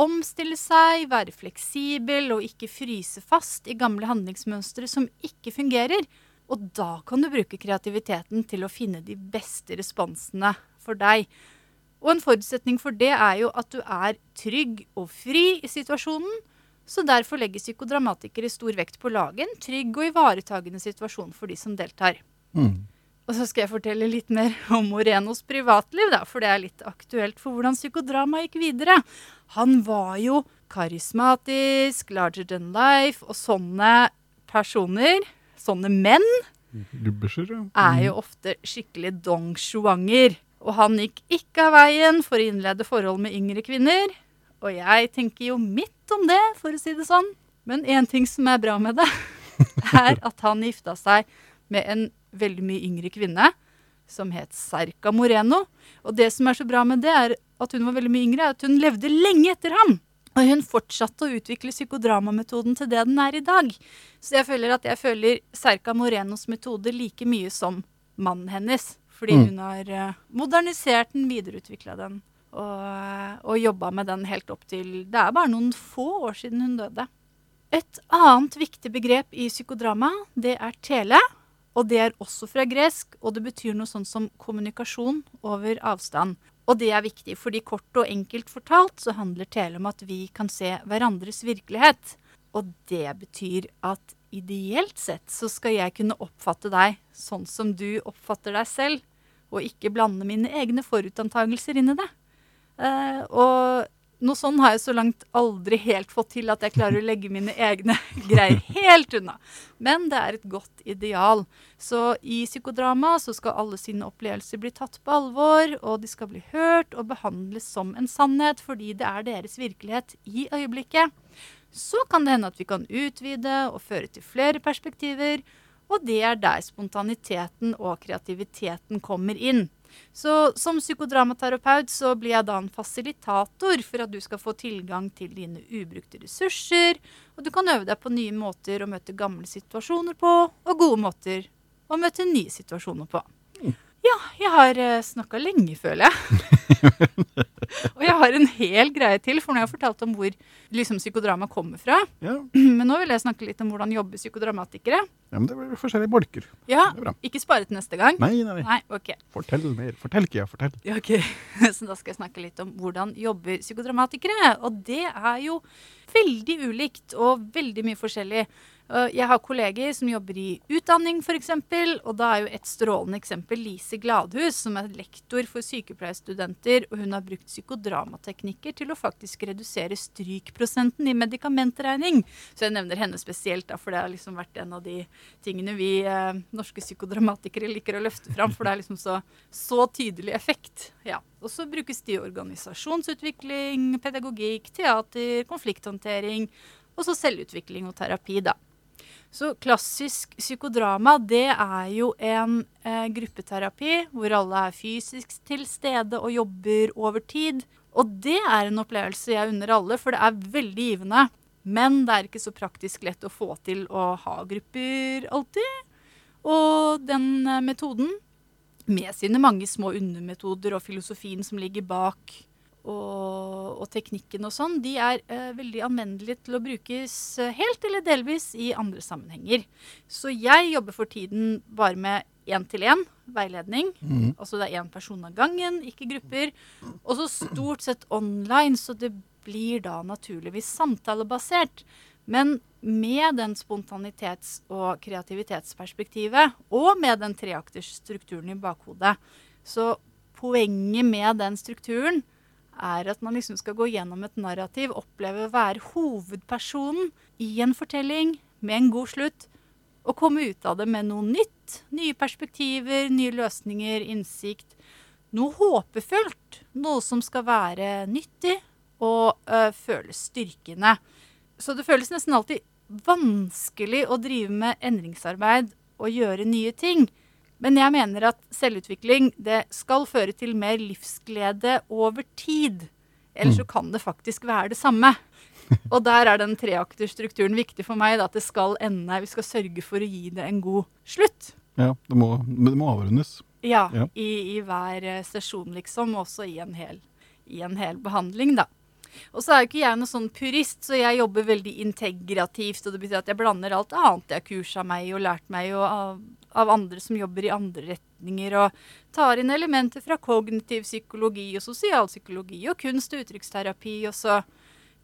omstille seg, være fleksibel og ikke fryse fast i gamle handlingsmønstre som ikke fungerer. Og da kan du bruke kreativiteten til å finne de beste responsene for deg. Og en forutsetning for det er jo at du er trygg og fri i situasjonen. Så derfor legger psykodramatikere stor vekt på å lage en trygg og ivaretagende situasjon for de som deltar. Mm. Og så skal jeg fortelle litt mer om Morenos privatliv, da, for det er litt aktuelt for hvordan psykodrama gikk videre. Han var jo karismatisk, larger than life, og sånne personer, sånne menn, Lubberser, ja. er jo ofte skikkelig dong shuanger. Og han gikk ikke av veien for å innlede forhold med yngre kvinner. Og jeg tenker jo midt om det, for å si det sånn. Men én ting som er bra med det, er at han gifta seg med en veldig mye yngre kvinne som het Serca Moreno. Og det som er så bra med det, er at hun var veldig mye yngre, er at hun levde lenge etter ham. Og hun fortsatte å utvikle psykodramametoden til det den er i dag. Så jeg føler at jeg føler Serca Morenos metode like mye som mannen hennes. Fordi Mm. hun har eh, modernisert den, videreutvikla den og, eh, og jobba med den helt opp til Det er bare noen få år siden hun døde. Et annet viktig begrep i psykodrama, det er tele. Og det er også fra gresk, og det betyr noe sånn som kommunikasjon over avstand. Og det er viktig, fordi kort og enkelt fortalt så handler tele om at vi kan se hverandres virkelighet. Og det betyr at ideelt sett så skal jeg kunne oppfatte deg sånn som du oppfatter deg selv, og ikke blande mine egne forutantagelser inn i det. Uh, og noe sånn har jeg så langt aldri helt fått til at jeg klarer å legge mine egne greier helt unna. Men det er et godt ideal. Så i psykodrama så skal alle sine opplevelser bli tatt på alvor, og de skal bli hørt og behandles som en sannhet fordi det er deres virkelighet i øyeblikket. Så kan det hende at vi kan utvide og føre til flere perspektiver, og det er der spontaniteten og kreativiteten kommer inn. Så som psykodramaterapeut så blir jeg da en fasilitator for at du skal få tilgang til dine ubrukte ressurser, og du kan øve deg på nye måter å møte gamle situasjoner på, og gode måter å møte nye situasjoner på. Ja, jeg har uh, snakka lenge, føler jeg. og jeg har en hel greie til, for nå har jeg fortalt om hvor liksom, psykodrama kommer fra. Ja. Men nå vil jeg snakke litt om hvordan jobber psykodramatikere. ja, men det blir forskjellige bolker. Ja, ikke spare til neste gang. Nei, nei, nei. Nei, ok. Fortell mer. Fortell, Kia. Fortell. Ja, ok. Så da skal jeg snakke litt om hvordan jobber psykodramatikere. Og det er jo veldig ulikt og veldig mye forskjellig. Jeg har kolleger som jobber i utdanning f.eks., og da er jo et strålende eksempel Lise Gladhus, som er lektor for sykepleierstudenter, og hun har brukt psykodramateknikker til å faktisk redusere strykprosenten i medikamentregning. Så jeg nevner henne spesielt, da, for det har liksom vært en av de tingene vi eh, norske psykodramatikere liker å løfte fram, for det er liksom så, så tydelig effekt. Ja. Og så brukes de i organisasjonsutvikling, pedagogikk, teater, konflikthåndtering, og så selvutvikling og terapi, da. Så klassisk psykodrama, det er jo en eh, gruppeterapi hvor alle er fysisk til stede og jobber over tid. Og det er en opplevelse jeg unner alle, for det er veldig givende. Men det er ikke så praktisk lett å få til å ha grupper alltid. Og den eh, metoden, med sine mange små undermetoder og filosofien som ligger bak, og, og teknikken og sånn, de er eh, veldig anvendelige til å brukes eh, helt eller delvis i andre sammenhenger. Så jeg jobber for tiden bare med én-til-én veiledning. Mm. Altså det er én person av gangen, ikke grupper. Og så stort sett online, så det blir da naturligvis samtalebasert. Men med den spontanitets- og kreativitetsperspektivet, og med den treaktersstrukturen i bakhodet. Så poenget med den strukturen er at man liksom skal gå gjennom et narrativ, oppleve å være hovedpersonen i en fortelling med en god slutt, og komme ut av det med noe nytt. Nye perspektiver, nye løsninger, innsikt. Noe håpefullt. Noe som skal være nyttig og ø, føles styrkende. Så det føles nesten alltid vanskelig å drive med endringsarbeid og gjøre nye ting. Men jeg mener at selvutvikling det skal føre til mer livsglede over tid. Ellers så kan det faktisk være det samme. Og der er den treakterstrukturen viktig for meg. Da, at det skal ende Vi skal sørge for å gi det en god slutt. Ja, det må, det må avrundes. Ja, Ja. I, I hver eh, sesjon, liksom. Også i en hel, i en hel behandling, da. Og så er jo ikke jeg noen sånn purist, så jeg jobber veldig integrativt. Og det betyr at jeg blander alt annet jeg har kursa meg og lært meg og av, andre som jobber i andre retninger. Og tar inn elementer fra kognitiv psykologi og sosialpsykologi og kunst- og uttrykksterapi. Og så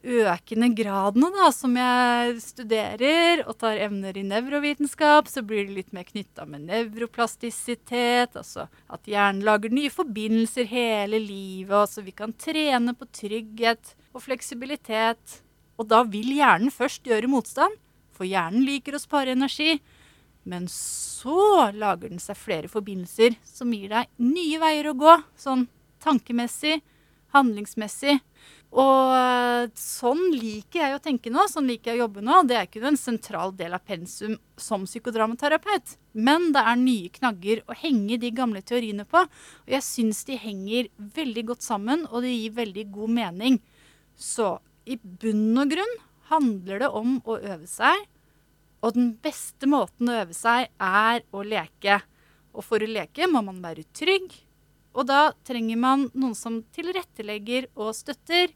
økende gradene da, som jeg studerer og tar emner i nevrovitenskap, så blir det litt mer knytta med nevroplastisitet. Altså at hjernen lager nye forbindelser hele livet, og så vi kan trene på trygghet og fleksibilitet. Og da vil hjernen først gjøre motstand, for hjernen liker å spare energi. Men så lager den seg flere forbindelser som gir deg nye veier å gå, sånn tankemessig, handlingsmessig. Og eh, sånn liker jeg å tenke nå, sånn liker jeg å jobbe nå. Det er ikke en sentral del av pensum som psykodramaterapeut. Men det er nye knagger å henge de gamle teoriene på. Og jeg syns de henger veldig godt sammen, og det gir veldig god mening. Så i bunn og grunn handler det om å øve seg. Og den beste måten å øve seg er å leke. Og for å leke må man være trygg. Og da trenger man noen som tilrettelegger og støtter.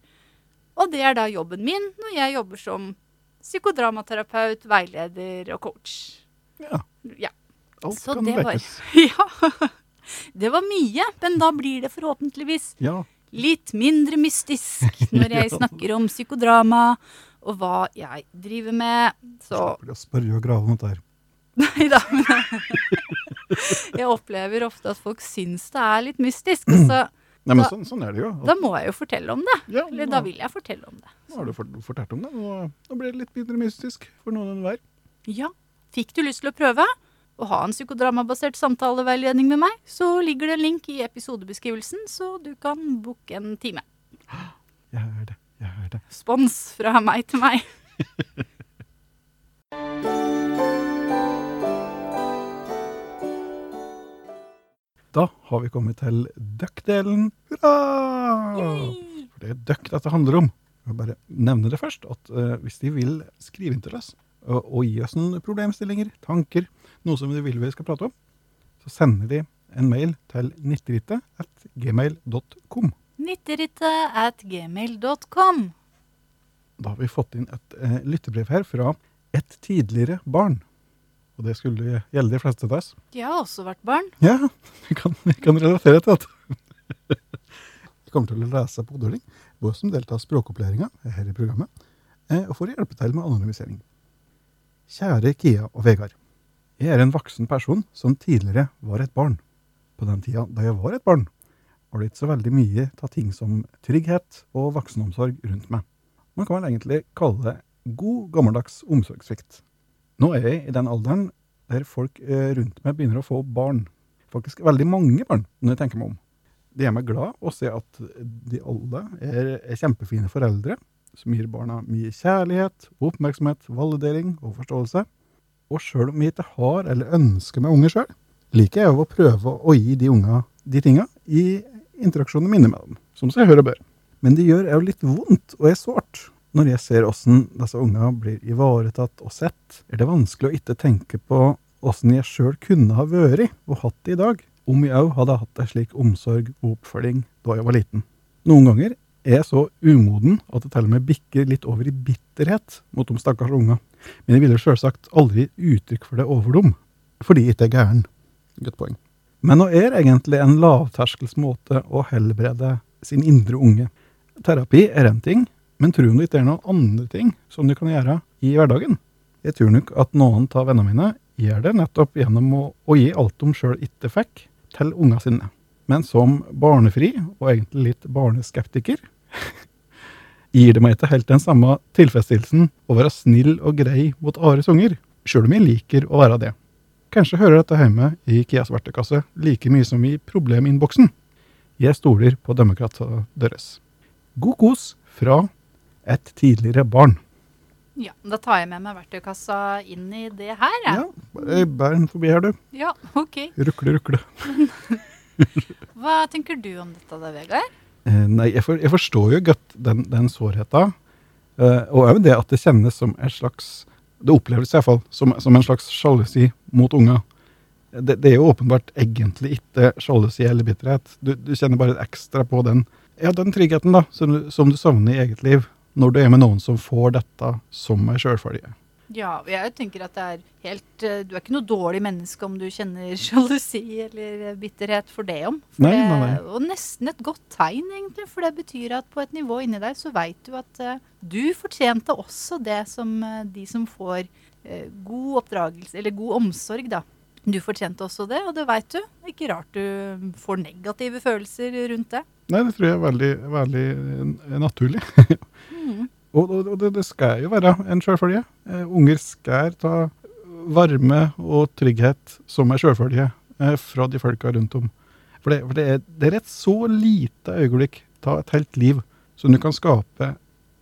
Og det er da jobben min når jeg jobber som psykodramaterapeut, veileder og coach. Ja, Ja. alt Så kan det var- ja. Det var mye, men da blir det forhåpentligvis Ja, litt mindre mystisk når jeg snakker om psykodrama og hva jeg driver med. Så slipper de å spørre og grave om dette her. Nei da. Men jeg opplever ofte at folk syns det er litt mystisk. Og så Nei, men Da- sånn, sånn er det jo. da må jeg jo fortelle om det. ja, Eller da vil jeg fortelle om det. nå har du fort- fortalt om det. Nå, nå blir det litt mindre mystisk for noen enn hver. Ja. Fikk du lyst til å prøve å ha en psykodramabasert samtaleveiledning med meg, så ligger det en link i episodebeskrivelsen, så du kan booke en time. Jeg er det. Spons fra meg til meg. Da har vi kommet til duck-delen. Hurra! For det er døkk dette handler om. Jeg bare nevne det først, at uh, hvis de vil skrive inn til oss og, og gi oss noen problemstillinger, tanker, noe som de vil vi skal prate om, så sender de en mail til 90rittet.gmail.com. Nitterittet at gmail.com. Da har vi fått inn et eh, lyttebrev her fra et tidligere barn. Og det skulle gjelde de fleste av oss. Jeg har også vært barn. Ja, vi kan, vi kan relatere til det. Vi kommer til å lese på Odøling, vår som deltar språkopplæringa her i programmet, eh, og for å hjelpe til med anonymisering. Kjære Kia og Vegard. Jeg er en voksen person som tidligere var et barn. På den tida da jeg var et barn, var det ikke så veldig mye av ting som trygghet og voksenomsorg rundt meg. Man kan vel egentlig kalle det god, gammeldags omsorgssvikt. Nå er jeg i den alderen der folk eh, rundt meg begynner å få barn. Faktisk veldig mange barn, når jeg tenker meg om. Det gjør meg glad å se at de alle er, er kjempefine foreldre, som gir barna mye kjærlighet, oppmerksomhet, validering og forståelse. Og sjøl om jeg ikke har eller ønsker meg unger sjøl, liker jeg å prøve å gi de unga de tinga i interaksjoner mine med dem, som seg hør og bør. Men det gjør jo litt vondt og er sårt Når jeg ser åssen disse unga blir ivaretatt og sett, er det vanskelig å ikke tenke på åssen jeg sjøl kunne ha vært og hatt det i dag, om jeg òg hadde hatt ei slik omsorg og oppfølging da jeg var liten. Noen ganger er jeg så umoden at det til og med bikker litt over i bitterhet mot de stakkars unga. Men jeg ville sjølsagt aldri uttrykk for det over dem, fordi jeg ikke er gæren. Godt poeng. Men nå er egentlig en lavterskelsmåte å helbrede sin indre unge. Terapi er én ting, men tror du ikke det er noen andre ting som du kan gjøre i hverdagen? Jeg tror nok at noen av vennene mine gjør det nettopp gjennom å, å gi alt de sjøl ikke fikk, til unga sine. Men som barnefri, og egentlig litt barneskeptiker, gir det meg ikke helt den samme tilfredsstillelsen å være snill og grei mot Ares unger, sjøl om jeg liker å være det. Kanskje hører dette hjemme i Kias verktøykasse like mye som i probleminnboksen. Jeg stoler på dømmekrafta deres. God kos fra et tidligere barn. Ja, Da tar jeg med meg verktøykassa inn i det her, jeg. Ja, bær den forbi her, du. Ja, ok. Rukle, rukle. Hva tenker du om dette da, Vegard? Eh, nei, jeg, for, jeg forstår jo godt den, den sårheta. Eh, og òg det at det kjennes som en slags Det oppleves i hvert fall som, som en slags sjalusi mot unga. Det, det er jo åpenbart egentlig ikke sjalusi eller bitterhet. Du, du kjenner bare ekstra på den, ja, den tryggheten da, som, som du savner i eget liv, når du er med noen som får dette som ei sjølfølge. Ja, jeg tenker at det er helt eh, Du er ikke noe dårlig menneske om du kjenner sjalusi eller bitterhet for det om. For Nei, nei, nei, nei. Og nesten et godt tegn, egentlig. For det betyr at på et nivå inni deg så veit du at uh, du fortjente også det som uh, de som får uh, god oppdragelse, eller god omsorg, da. Du fortjente også det, og det veit du. Ikke rart du får negative følelser rundt det. Nei, det tror jeg er veldig, veldig naturlig. Mm. Og, og, og det, det skal jo være en sjølfølge. Eh, unger skal ta varme og trygghet som en sjølfølge eh, fra de folka rundt om. For, det, for det, er, det er et så lite øyeblikk ta et helt liv som du kan skape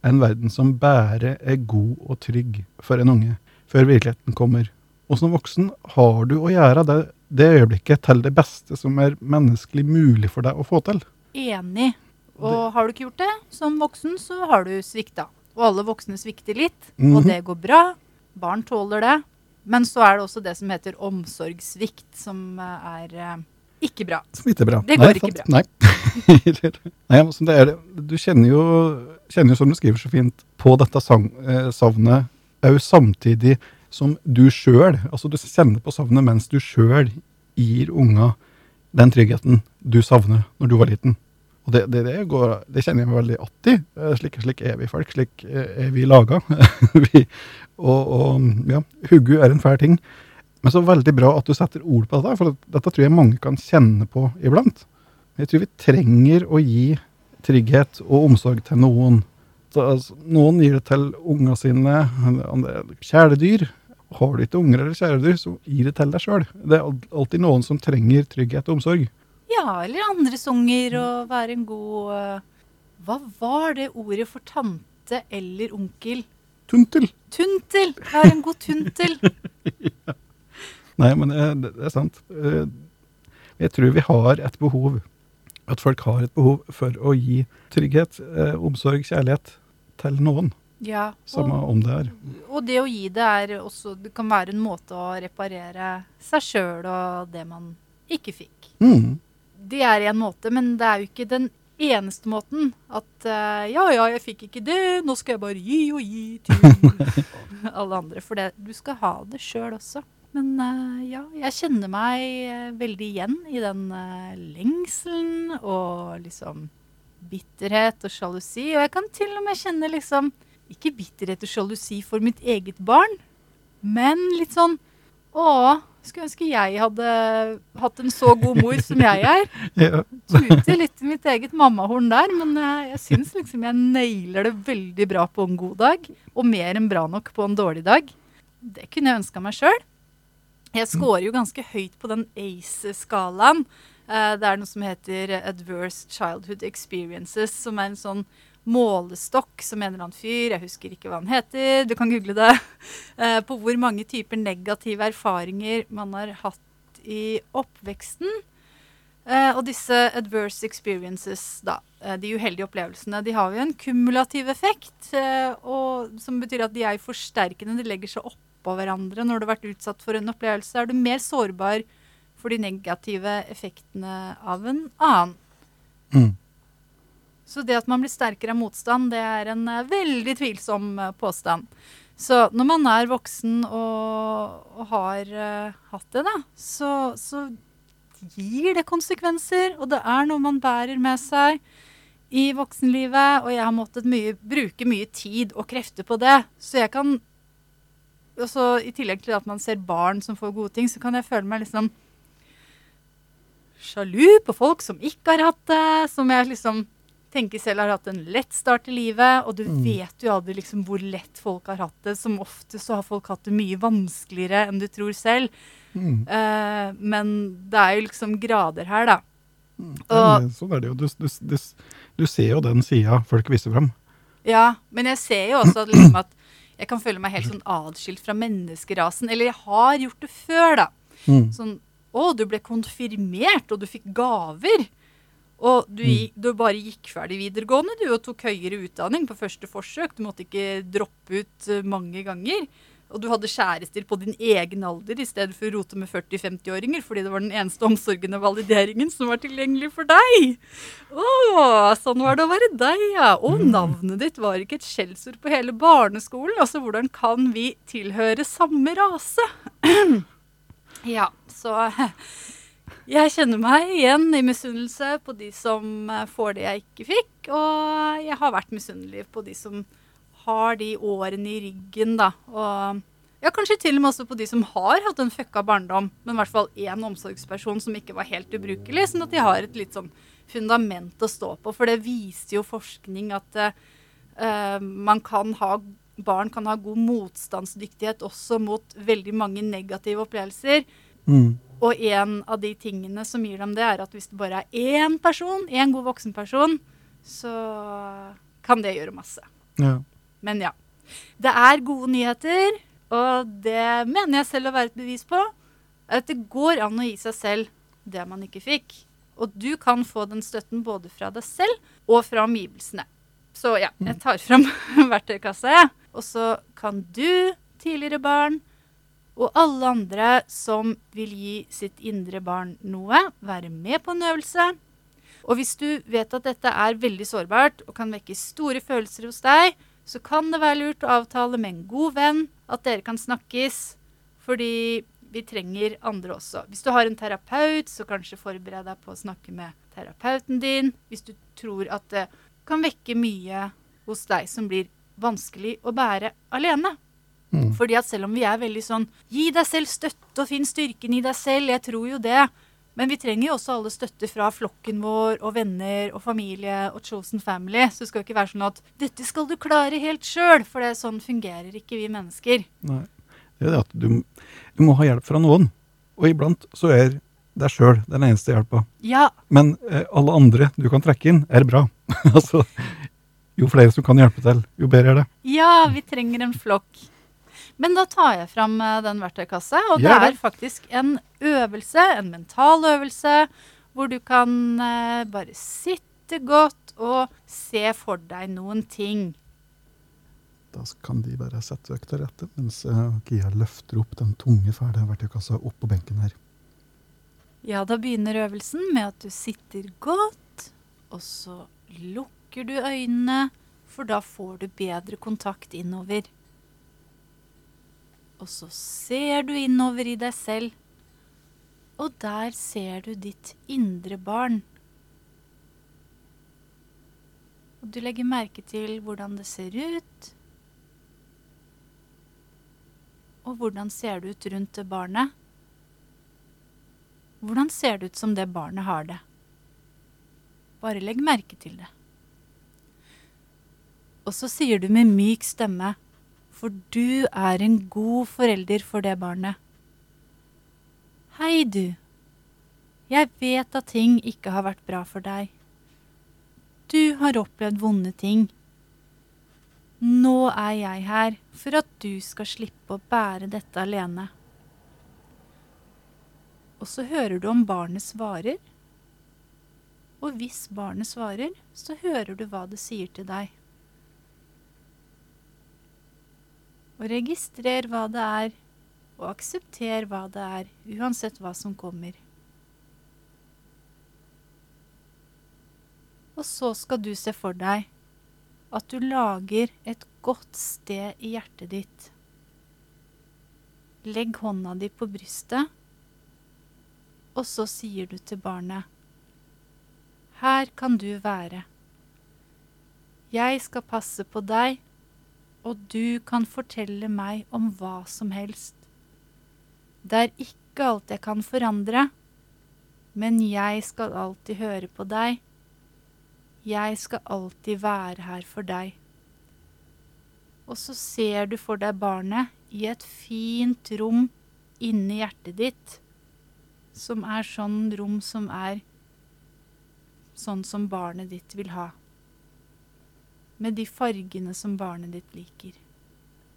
en verden som bare er god og trygg for en unge, før virkeligheten kommer. Og som voksen har du å gjøre det, det øyeblikket til det beste som er menneskelig mulig for deg å få til. Enig. Og har du ikke gjort det som voksen, så har du svikta. Og alle voksne svikter litt, og Mhm. det går bra. Barn tåler det. Men så er det også det som heter omsorgssvikt, som eh, er eh, ikke bra. Smitter bra. Det går ikke sant? Nei. Nei, men det er det. Du kjenner jo, kjenner jo, som du skriver så fint, på dette eh, savnet òg samtidig som du sjøl Altså du kjenner på savnet mens du sjøl gir unga den tryggheten du savner når du var liten. Og det, det, det, går, det kjenner jeg meg veldig att i. Eh, Slik, slik er vi folk. Slik er vi laga. og, og ja, huggu er en fæl ting. Men så veldig bra at du setter ord på dette, for dette tror jeg mange kan kjenne på iblant. Jeg tror vi trenger å gi trygghet og omsorg til noen. Så, altså, noen gir det til unga sine, kjæledyr. Har du ikke unger eller kjæledyr, så gi det til deg sjøl. Det er alltid noen som trenger trygghet og omsorg. Ja, eller andres unger, og være en god eh, Hva var det ordet for tante eller onkel? Tuntel! Tuntel! Være en god tuntel. Nei, men det, det er sant. Eh, Jeg tror vi har et behov, at folk har et behov for å gi trygghet, eh, omsorg, kjærlighet til noen. Ja, Samme om det er. og det å gi det er også Det kan være en måte å reparere seg sjøl og det man ikke fikk. Mm. Det er en måte, men det er jo ikke den eneste måten. At uh, ja, ja, jeg fikk ikke det, nå skal jeg bare gi og gi til alle andre. For det, du skal ha det sjøl også. Men uh, ja, jeg kjenner meg eh, veldig igjen i den uh, lengselen og liksom bitterhet og sjalusi. Og jeg kan til og med kjenne liksom ikke bitterhet og sjalusi for mitt eget barn, men litt sånn Å, skulle ønske jeg hadde hatt en så god mor som jeg er. Ja. Tuter litt i mitt eget mammahorn der, men eh, jeg syns liksom jeg nailer det veldig bra på en god dag. Og mer enn bra nok på en dårlig dag. Det kunne jeg ønska meg sjøl. Jeg scorer jo ganske høyt på den ACE-skalaen. Eh, Det er noe som heter Adverse Childhood Experiences, som er en sånn målestokk som en eller annen fyr, jeg husker ikke hva han heter, du kan google det, eh, på hvor mange typer negative erfaringer man har hatt i oppveksten. Eh, og disse adverse experiences, da, eh, de uheldige opplevelsene, de har jo en kumulativ effekt. Og, som betyr at de er forsterkende. De legger seg oppå hverandre. Når du har vært utsatt for en opplevelse, er du mer sårbar for de negative effektene av en annen. Mm. Så det at man blir sterkere av motstand, det er en eh, veldig tvilsom eh, påstand. Så når man er voksen og, og har uh, hatt det, da, så, så gir det konsekvenser. Og det er noe man bærer med seg i voksenlivet. Og jeg har måttet mye, bruke mye tid og krefter på det. Så jeg kan også, I tillegg til at man ser barn som får gode ting, så kan jeg føle meg liksom sjalu på folk som ikke har hatt det. Som jeg liksom tenker selv har hatt en lett start i livet. Og du Mm. vet jo aldri liksom hvor lett folk har hatt det. Som ofte så har folk hatt det mye vanskeligere enn du tror selv. Mm. Uh, men det er jo liksom grader her, da. Mm. Og- sånn er det jo. Du, du, du, du ser jo den sida folk viser fram. Ja, men jeg ser jo også at, liksom at jeg kan føle meg helt sånn adskilt fra menneskerasen. Eller jeg har gjort det før, da. Mm. Sånn Å, du ble konfirmert, og du fikk gaver. Og du, gikk, du bare gikk ferdig videregående du, og tok høyere utdanning på første forsøk. Du måtte ikke droppe ut eh, mange ganger. Og du hadde kjærester på din egen alder i stedet for å rote med 40-50-åringer, fordi det var den eneste omsorgen og valideringen som var tilgjengelig for deg. Å, sånn var det å være deg, ja. Og navnet ditt var ikke et skjellsord på hele barneskolen. Altså, hvordan kan vi tilhøre samme rase? Ja, så jeg kjenner meg igjen i misunnelse på de som eh, får det jeg ikke fikk. Og jeg har vært misunnelig på de som har de årene i ryggen, da. Og ja, kanskje til og med også på de som har hatt en fucka barndom, men i hvert fall én omsorgsperson som ikke var helt ubrukelig, sånn at de har et litt sånn fundament å stå på. For det viste jo forskning at uh, man kan ha barn kan ha god motstandsdyktighet også mot veldig mange negative opplevelser. Mm. Og en av de tingene som gir dem det, er at hvis det bare er én person, én god voksenperson, så kan det gjøre masse. Ja. Men ja. Det er gode nyheter, og det mener jeg selv å være et bevis på. At det går an å gi seg selv det man ikke fikk. Og du kan få den støtten både fra deg selv og fra omgivelsene. Så ja, jeg tar fram verktøykassa. Og så kan du, tidligere barn, og alle andre som vil gi sitt indre barn noe, være med på en øvelse. Og hvis du vet at dette er veldig sårbart og kan vekke store følelser hos deg, så kan det være lurt å avtale med en god venn at dere kan snakkes, fordi vi trenger andre også. Hvis du har en terapeut, så kanskje forbered deg på å snakke med terapeuten din. Hvis du tror at det kan vekke mye hos deg som blir vanskelig å bære alene. Mm. Fordi at selv om vi er veldig sånn Gi deg selv støtte og finn styrken i deg selv. Jeg tror jo det. Men vi trenger jo også alle støtte fra flokken vår og venner og familie og chosen family. Så det skal jo ikke være sånn at 'dette skal du klare helt sjøl', for det sånn fungerer ikke vi mennesker. Nei. Det er det at du, du må ha hjelp fra noen. Og iblant så er deg sjøl den eneste hjelpa. Ja, Men eh, alle andre du kan trekke inn, er bra. altså, jo flere som kan hjelpe til, jo bedre er det. ja, vi trenger en flokk. Men da tar jeg fram eh, den verktøykassa, og det det. er faktisk en øvelse, en mental øvelse, hvor du kan eh, bare sitte godt og se for deg noen ting. Da kan de bare sette til rette, mens eh, Kia løfter opp den tunge, fæle verktøykassa opp på benken her. Ja, da begynner øvelsen med at du sitter godt, og så lukker du øynene, for da får du bedre kontakt innover. Og så ser du innover i deg selv, og der ser du ditt indre barn. Og du legger merke til hvordan det ser ut. Og hvordan ser det ut rundt det barnet? Hvordan ser det ut som det barnet har det? Bare legg merke til det. Og så sier du med myk stemme, for du er en god forelder for det barnet. Hei, du. Jeg vet at ting ikke har vært bra for deg. Du har opplevd vonde ting. Nå er jeg her for at du skal slippe å bære dette alene. Og så hører du om barnet svarer. Og hvis barnet svarer, så hører du hva det sier til deg. Og registrer hva det er, og aksepter hva det er, uansett hva som kommer. Og så skal du se for deg at du lager et godt sted i hjertet ditt. Legg hånda di på brystet, og så sier du til barnet Her kan du være. Jeg skal passe på deg, og du kan fortelle meg om hva som helst. Det er ikke alt jeg kan forandre, men jeg skal alltid høre på deg. Jeg skal alltid være her for deg. Og så ser du for deg barnet i et fint rom inni hjertet ditt, som er sånn rom som er sånn som barnet ditt vil ha. Med de fargene som barnet ditt liker,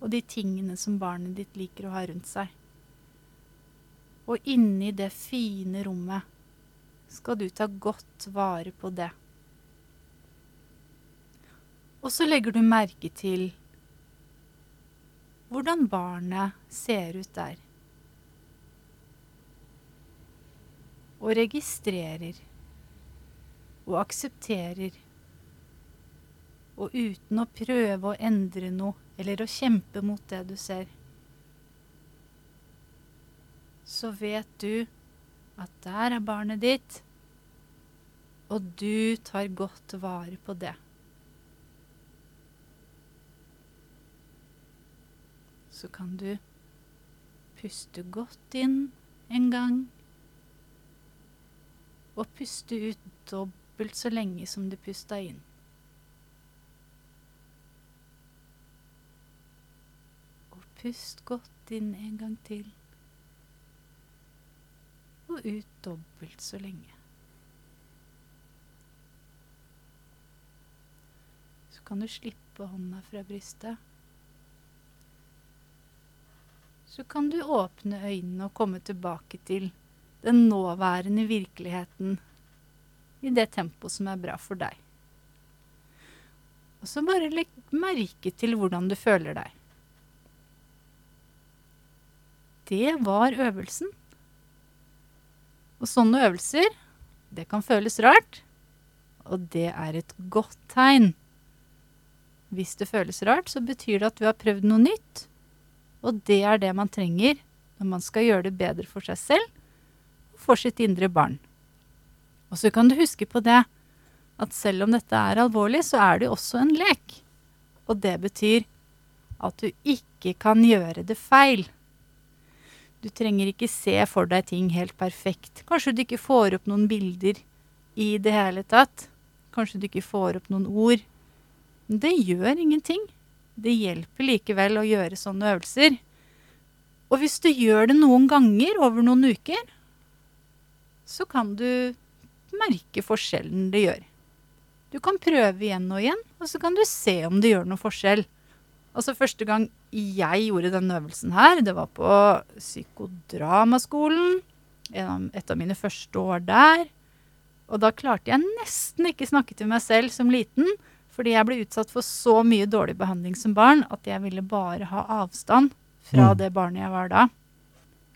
og de tingene som barnet ditt liker å ha rundt seg. Og inni det fine rommet skal du ta godt vare på det. Og så legger du merke til hvordan barnet ser ut der. Og registrerer og aksepterer. Og uten å prøve å endre noe eller å kjempe mot det du ser, så vet du at der er barnet ditt, og du tar godt vare på det. Så kan du puste godt inn en gang, og puste ut dobbelt så lenge som du pusta inn. Og pust godt inn en gang til. Og ut dobbelt så lenge. Så kan du slippe hånda fra brystet. Så kan du åpne øynene og komme tilbake til den nåværende virkeligheten i det tempoet som er bra for deg. Og så bare legg merke til hvordan du føler deg. Det var øvelsen. Og sånne øvelser, det kan føles rart, og det er et godt tegn. Hvis det føles rart, så betyr det at du har prøvd noe nytt, og det er det man trenger når man skal gjøre det bedre for seg selv og for sitt indre barn. Og så kan du huske på det at selv om dette er alvorlig, så er det også en lek. Og det betyr at du ikke kan gjøre det feil. Du trenger ikke se for deg ting helt perfekt. Kanskje du ikke får opp noen bilder i det hele tatt. Kanskje du ikke får opp noen ord. Men det gjør ingenting. Det hjelper likevel å gjøre sånne øvelser. Og hvis du gjør det noen ganger over noen uker, så kan du merke forskjellen det gjør. Du kan prøve igjen og igjen, og så kan du se om det gjør noen forskjell. Altså Første gang jeg gjorde denne øvelsen her, det var på psykodramaskolen. Et av mine første år der. Og da klarte jeg nesten ikke snakke til meg selv som liten, fordi jeg ble utsatt for så mye dårlig behandling som barn at jeg ville bare ha avstand fra Mm. det barnet jeg var da.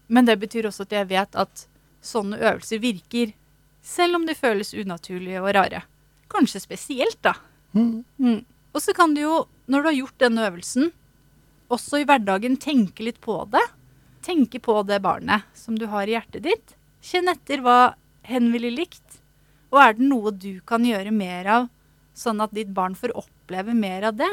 Men det betyr også at jeg vet at sånne øvelser virker, selv om de føles unaturlige og rare. Kanskje spesielt, da. Mm. Mm. Og så kan du jo, når du har gjort denne øvelsen, også i hverdagen tenke litt på det. Tenke på det barnet som du har i hjertet ditt. Kjenn etter hva hen ville likt. Og er det noe du kan gjøre mer av, sånn at ditt barn får oppleve mer av det?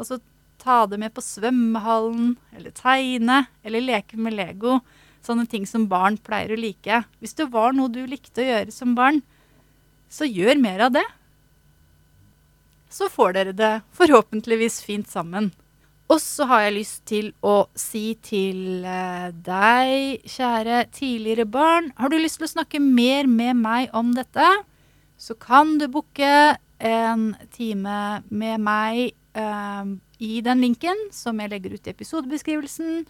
Altså ta det med på svømmehallen, eller tegne, eller leke med Lego. Sånne ting som barn pleier å like. Hvis det var noe du likte å gjøre som barn, så gjør mer av det så får dere det forhåpentligvis fint sammen. Og så har jeg lyst til å si til eh, deg, kjære tidligere barn, har du lyst til å snakke mer med meg om dette, så kan du booke en time med meg eh, i den linken som jeg legger ut i episodebeskrivelsen.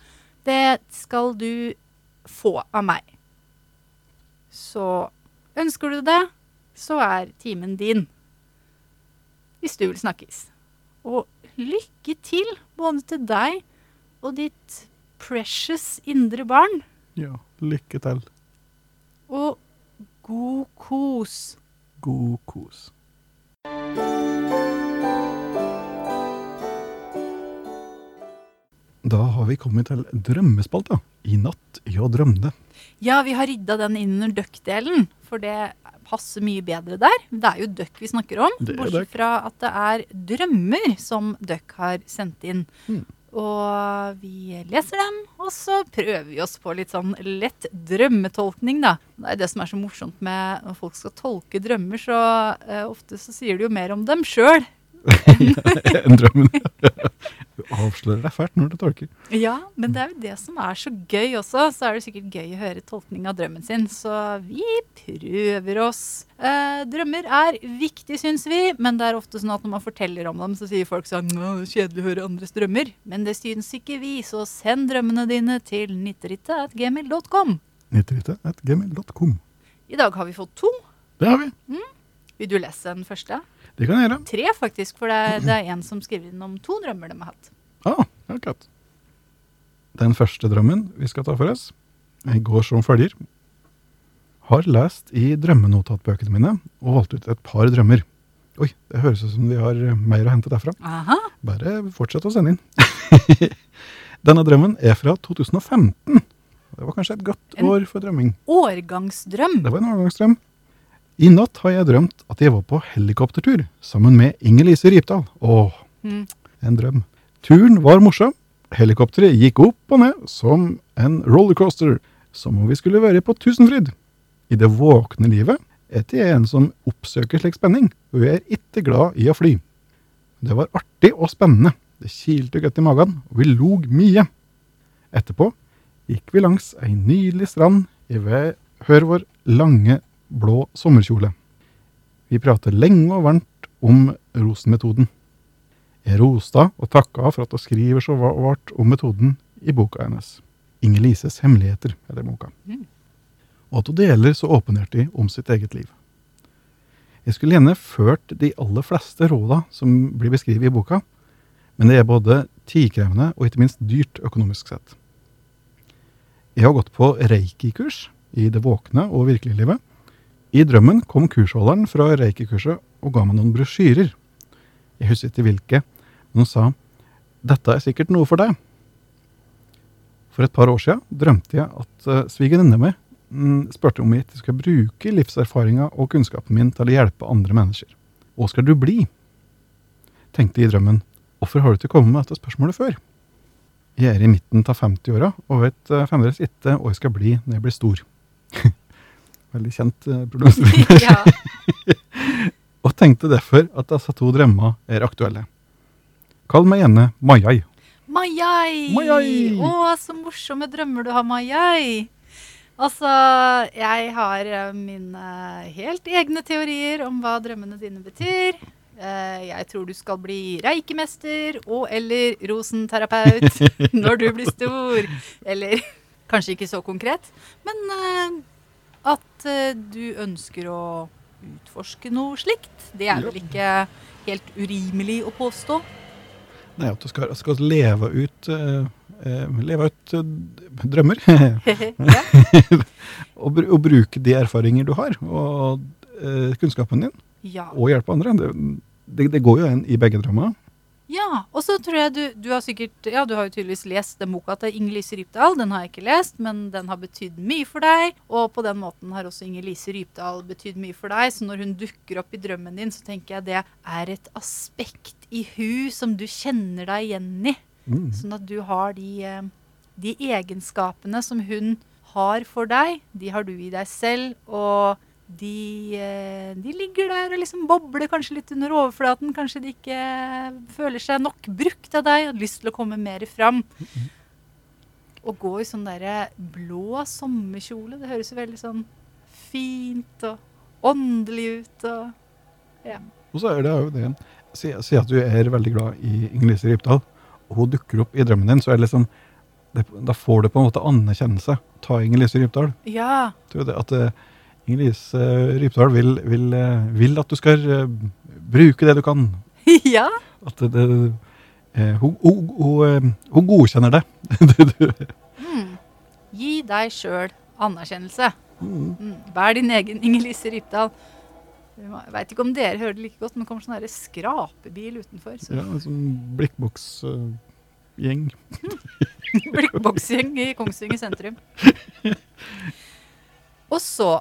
Det skal du få av meg. Så ønsker du det, så er timen din. Hvis du vil snakkes. Og lykke til både til deg og ditt precious indre barn. Ja, lykke til. Og god kos. God kos. Da har vi kommet til drømmespalta. I natt jeg drømte. Ja, vi har rydda den inn under duck-delen, for det passer mye bedre der. Det er jo duck vi snakker om, bortsett fra at det er drømmer som duck har sendt inn. Mm. Og vi leser dem, og så prøver vi oss på litt sånn lett drømmetolkning, da. Det er det som er så morsomt med når folk skal tolke drømmer, så uh, ofte så sier de jo mer om dem sjøl. en drømmen. Du avslører deg fælt når du tolker. Ja, men det er jo det som er så gøy også. Så er det sikkert gøy å høre tolkning av drømmen sin. Så vi prøver oss. Eh, drømmer er viktig, syns vi, men det er ofte sånn at når man forteller om dem, så sier folk sånn Nå, Kjedelig å høre andres drømmer. Men det syns ikke vi, så send drømmene dine til nitterittet.gmail.com. 98.gmail.com. I dag har vi fått to. Det har vi. Vil du lese den første? Det kan jeg gjøre. Tre, faktisk, for det det er en som skriver inn om to drømmer de har hatt. Ah, akkurat. Den første drømmen vi skal ta for oss, går som følger. Har lest i drømmenotatbøkene mine og valgt ut et par drømmer. Oi, det høres ut som vi har mer å hente derfra. Aha. Bare fortsett å sende inn. Denne drømmen er fra 2015. Det var kanskje et godt En- år for drømming. Årgangsdrøm. Det var en overgangsdrøm. I natt har jeg drømt at jeg var på helikoptertur sammen med Inger-Lise Rypdal. Åh, Mm. en drøm. Turen var morsom. Helikopteret gikk opp og ned som en rollercoaster, som om vi skulle være på Tusenfryd. I det våkne livet er ikke jeg en som oppsøker slik spenning, og jeg er ikke glad i å fly. Det var artig og spennende. Det kilte godt i magen, og vi log mye. Etterpå gikk vi langs ei nydelig strand i hør vår lange, blå sommerkjole. Vi prater lenge og varmt om Rosen-metoden. Jeg roste og takka for at hun skriver så vart om metoden i boka hennes. Inger-Lises hemmeligheter heter boka. Mm. Og at hun deler så åpenhjertig om sitt eget liv. Jeg skulle gjerne ført de aller fleste råda som blir beskrevet i boka, men det er både tidkrevende og ikke minst dyrt økonomisk sett. Jeg har gått på reiki-kurs i det våkne og virkelige livet. I drømmen kom kursholderen fra reiki-kurset og ga meg noen brosjyrer. Jeg husker ikke hvilke, men hun sa dette er sikkert noe for deg. For et par år siden drømte jeg at uh, svigerinne mi mm, spurte om jeg ikke skal bruke livserfaringa og kunnskapen min til å hjelpe andre mennesker. Hva skal du bli? Tenkte jeg i drømmen. Hvorfor har du ikke kommet med dette spørsmålet før? Jeg er i midten av 50-åra og vet uh, fremdeles ikke hva jeg skal bli når jeg blir stor. Veldig kjent uh, problemstilling. ja. og tenkte derfor at disse to drømmene er aktuelle. Kall meg gjerne Majai. Majai! Majai! Å, så morsomme drømmer du har, Majai. Altså, jeg har eh, mine helt egne teorier om hva drømmene dine betyr. Eh, Jeg tror du skal bli reikemester og eller rosenterapeut når du blir stor. Eller kanskje ikke så konkret, men eh, at eh, du ønsker å utforske noe slikt. Det er vel ikke helt urimelig å påstå. Nei, at du skal, skal leve ut, uh, leve ut uh, drømmer. og, br og bruke de erfaringer du har, og kunnskapen din, ja. og hjelpe andre. Det, det, det går jo en i begge drømmene. Ja, og så tror jeg du, du har sikkert Ja, du har jo tydeligvis lest den boka til Inger-Lise Rypdal. Den har jeg ikke lest, men den har betydd mye for deg. Og på den måten har også Inger-Lise Rypdal betydd mye for deg. Så når hun dukker opp i drømmen din, så tenker jeg det er et aspekt i hun som du kjenner deg igjen i. Mm. Sånn at du har de, eh, de egenskapene som hun har for deg, de har du i deg selv. Og de, eh, de ligger der og liksom bobler kanskje litt under overflaten. Kanskje de ikke føler seg nok brukt av deg og har lyst til å komme mer fram. Å gå i sånn derre blå sommerkjole, det høres jo veldig sånn fint og åndelig ut. og ja. Og så er det jo det Si, si at du er veldig glad i Inger-Lise Rypdal, og hun dukker opp i drømmen din, så er det liksom det, Da får du på en måte anerkjennelse. Ta Inger-Lise Rypdal. Ja. Tror jeg det, at uh, Inger-Lise eh, Rypdal vil, vil, eh, vil at du skal eh, bruke det du kan. ja. At det, det, hun, hun, hun, hun godkjenner det. Mm. Gi deg sjøl anerkjennelse. Mm. Mm. Vær din egen Inger-Lise Rypdal. Jeg veit ikke om dere hører det like godt, men det kommer sånn skrapebil utenfor. Så Ja, en sånn blikkboksgjeng. Blikkboksgjeng i Kongsvinger sentrum. Og så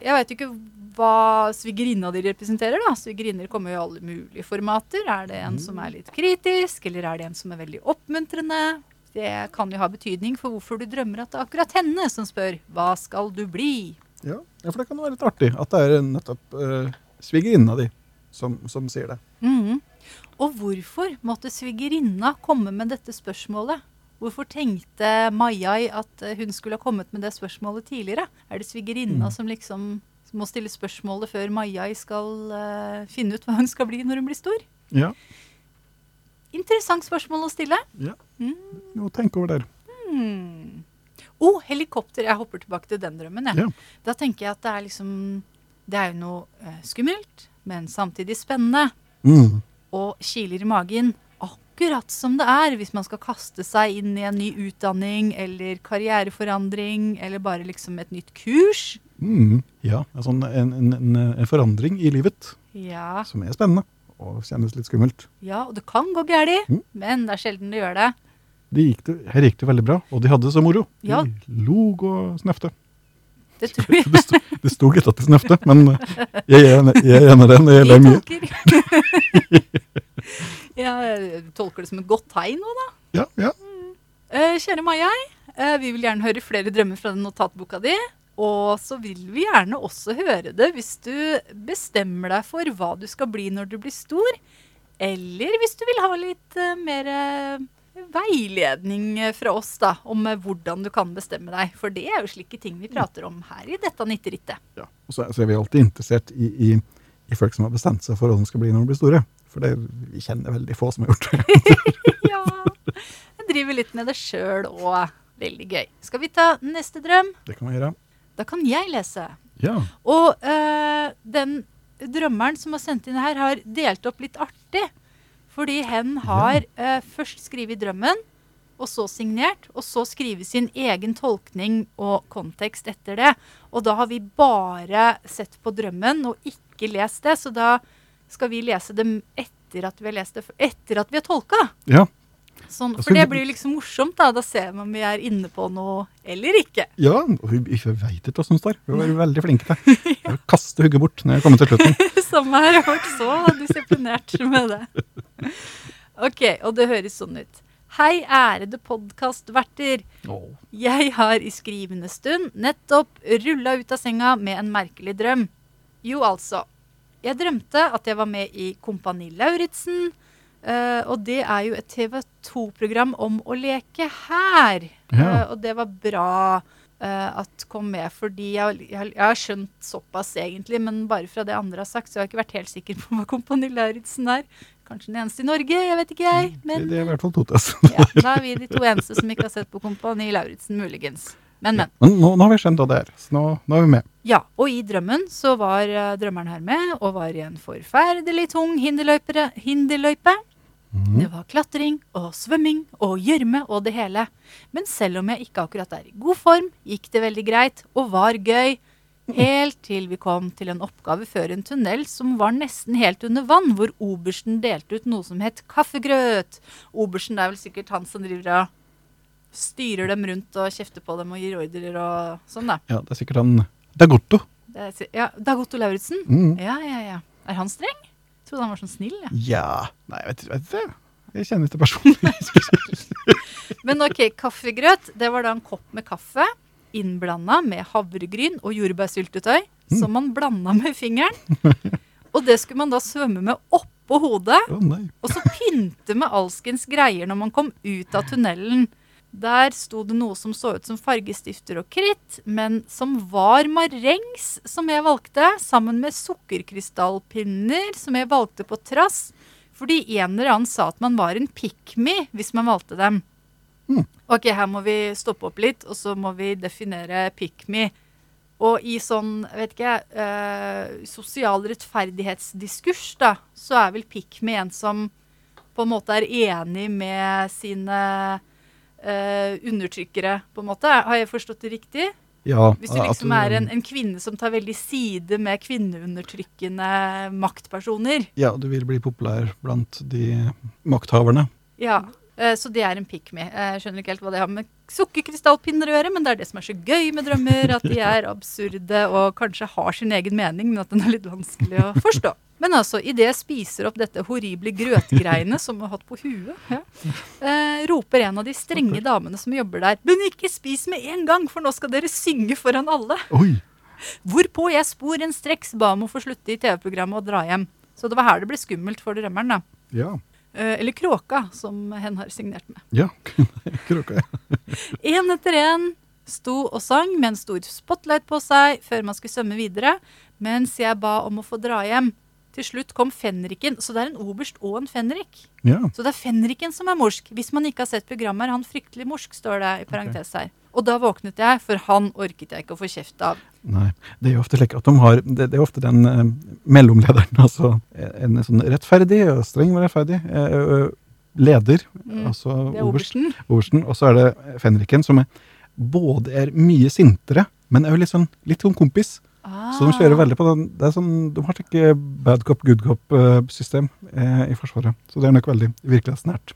Jeg veit ikke hva svigerinna di representerer. da. Svigerinner kommer jo i alle mulige formater. Er det en som er litt kritisk, eller er det en som er veldig oppmuntrende? Det kan jo ha betydning for hvorfor du drømmer at det er akkurat henne som spør 'Hva skal du bli?' Ja, ja, for det kan være litt artig at det er nettopp uh, svigerinna di som, som sier det. Mm. Og hvorfor måtte svigerinna komme med dette spørsmålet? Hvorfor tenkte Mayai at eh, hun skulle ha kommet med det spørsmålet tidligere? Er det svigerinna Mm. som liksom må stille spørsmålet før Mayai skal uh, finne ut hva hun skal bli når hun blir stor? Ja, Interessant spørsmål å stille. ja. Mm. Jo, tenk over det. Å, Oh, helikopter. Jeg hopper tilbake til den drømmen. jeg. Ja. Da tenker jeg at det er liksom Det er jo noe eh, skummelt, men samtidig spennende. Mm. og kiler i magen. Akkurat som det er hvis man skal kaste seg inn i en ny utdanning eller karriereforandring eller bare liksom et nytt kurs. Mm. Ja, sånn, en, en, en, en forandring i livet Ja, som er spennende og kjennes litt skummelt. ja og det kan gå galt, Mm. men det er sjelden det gjør det. De gikk det, her gikk det veldig bra, og de hadde det så moro. Ja. De log og snøfte. Det tror jeg. Det sto, det sto at de men jeg er enig jeg er enig i det. Jeg ler mye. jeg tolker det som et godt tegn nå, da. Ja, ja. Eh, kjære Maja, eh, vi vil gjerne høre flere drømmer fra den notatboka di. Og så vil vi gjerne også høre det hvis du bestemmer deg for hva du skal bli når du blir stor. Eller hvis du vil ha litt eh, mer eh, veiledning eh, fra oss da, om eh, hvordan du kan bestemme deg. For det er jo slike ting vi prater om her i dette nitterittet. ja. Og så, så er vi alltid interessert i, i, i folk som har bestemt seg for hva de skal bli når de blir store. For det, vi kjenner veldig få som har gjort det. ja, jeg driver litt med det sjøl og veldig gøy. Skal vi ta neste drøm? Det kan vi gjøre. Da kan jeg lese. Ja. Og øh, den drømmeren som har sendt inn her, har delt opp litt artig. Fordi hen har eh, først skrevet drømmen, og så signert, og så skrevet sin egen tolkning og kontekst etter det. Og da har vi bare sett på drømmen og ikke lest det, så da skal vi lese dem etter at vi har lest det, etter at vi har tolka. ja. Sånn, for skal det blir liksom morsomt, da. Da ser man om vi er inne på noe eller ikke. Ja, og vi veit ikke hva som står. Vi var veldig flinke til å kaste hugget bort når jeg kommer til slutten. Samme her. Jeg har vært så disiplinert med det. Ok, og det høres sånn ut. Hei, ærede podkastverter. Jeg har i skrivende stund nettopp rulla ut av senga med en merkelig drøm. Jo, altså. Jeg drømte at jeg var med i Kompani Lauritzen. Eh, og det er jo et TV 2-program om å leke her. Ja. Uh, og det var bra uh, at kom med, fordi jeg, jeg, jeg har skjønt såpass egentlig, men bare fra det andre har sagt, så jeg har ikke vært helt sikker på hva Kompani Lauritzen er. Kanskje den eneste i Norge, jeg vet ikke jeg. Det, Men det er i hvert fall Totes. ja, da er vi de to eneste som ikke har sett på Kompani Lauritzen, muligens. Men, men. Men nå, nå har vi skjønt hva det er, så nå, nå er vi med. Ja, og i drømmen så var drømmeren her med, og var i en forferdelig tung hinderløype. Mhm. Det var klatring og svømming og gjørme og det hele. Men selv om jeg ikke akkurat er i god form, gikk det veldig greit og var gøy. Helt til vi kom til en oppgave før en tunnel som var nesten helt under vann, hvor obersten delte ut noe som het kaffegrøt. Obersten er vel sikkert han som driver og styrer dem rundt og kjefter på dem og gir ordrer og sånn, da. Ja, det er sikkert han Dagotto. Det er, ja, Dagotto Lauritzen? Mm. Ja, ja, ja. Er han streng? Trodde han var sånn snill. Ja. Ja Nei, vet, ikke. Jeg kjenner ikke personlig. Men ok, kaffegrøt, det var da en kopp med kaffe innblanda med havregryn og jordbærsyltetøy, som man blanda med fingeren. Og det skulle man da svømme med oppå hodet, Oh, og så pynte med alskens greier når man kom ut av tunnelen. Der sto det noe som så ut som fargestifter og kritt, men som var marengs, som jeg valgte, sammen med sukkerkrystallpinner, som jeg valgte på trass, fordi en eller annen sa at man var en pick me hvis man valgte dem. Mm. Ok, her må vi stoppe opp litt, og så må vi definere pick me. Og i sånn, vet ikke, eh, sosial rettferdighetsdiskurs, da, så er vel pick me en som på en måte er enig med sine undertrykkere, på en måte. Har jeg forstått det riktig? Ja, Hvis du at liksom er en, en kvinne som tar veldig side med kvinneundertrykkende maktpersoner. Ja, du vil bli populær blant de makthaverne. Ja, eh, så det er en pick me. Jeg skjønner ikke helt hva det har med sukkerkrystallpinner å gjøre, men det er det som er så gøy med drømmer, at de er absurde og kanskje har sin egen mening, men at den er litt vanskelig å forstå. Men altså, idet jeg spiser opp dette horrible grøtgreiene som jeg har hatt på huet, ja, eh, roper en av de strenge damene som jobber der, men ikke spis med en gang, for nå skal dere synge foran alle. Oi! Hvorpå jeg sporenstreks ba om å få slutte i TV-programmet og dra hjem. Så det var her det ble skummelt for drømmeren, da. Ja. Eh, eller Kråka, som hen har signert med. Ja, kråka, ja. Én etter én sto og sang med en stor spotlight på seg før man skulle svømme videre, mens jeg ba om å få dra hjem. Til slutt kom fenriken, så det er en oberst og en fenrik. ja. Så det er fenriken som er morsk. Hvis man ikke har sett programmet, er han fryktelig morsk, står det i parentes her. Og da våknet jeg, for han orket jeg ikke å få kjeft av. Nei, det er jo ofte slik at de har Det, det er ofte den eh, mellomlederen, altså en sånn rettferdig og streng, men rettferdig eh, leder, Mm, altså er obersten. obersten, og så er det fenriken, som er, både er mye sintere, men er jo litt sånn, litt sånn kompis. Ah. Så de kjører veldig på den. Det er sånn, de har ikke bad cop, good cop-system eh, i Forsvaret. Så det er nok veldig virkelighetsnært.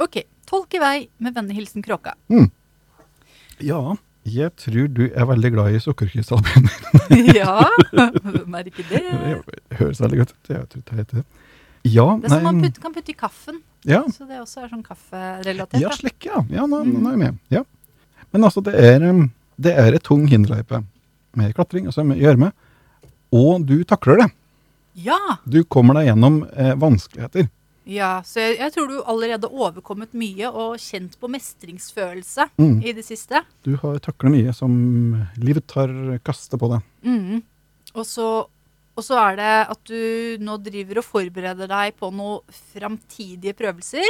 Ok, tolk i vei med vennlig hilsen Kråka. Ja, jeg tror du er veldig glad i sukkerkrystallpinner. ja, hvem er ikke det? Det høres veldig godt ut. Jeg tror det heter det. Ja, Det er som man putt, kan putte i kaffen, ja, så det også er sånn kafferelatert. ja, slik, ja. Ja, nå, nå er jeg med. Ja. Men altså, det er, det er et tung hinderløype med klatring, altså med gjørme. Og du takler det. Ja, Du kommer deg gjennom eh, vanskeligheter. ja, så jeg, jeg tror du allerede har overkommet mye og kjent på mestringsfølelse Mm. i det siste. Du har taklet mye som livet har kastet på deg. Mm. Og, så, og så er det at du nå driver og forbereder deg på noen framtidige prøvelser.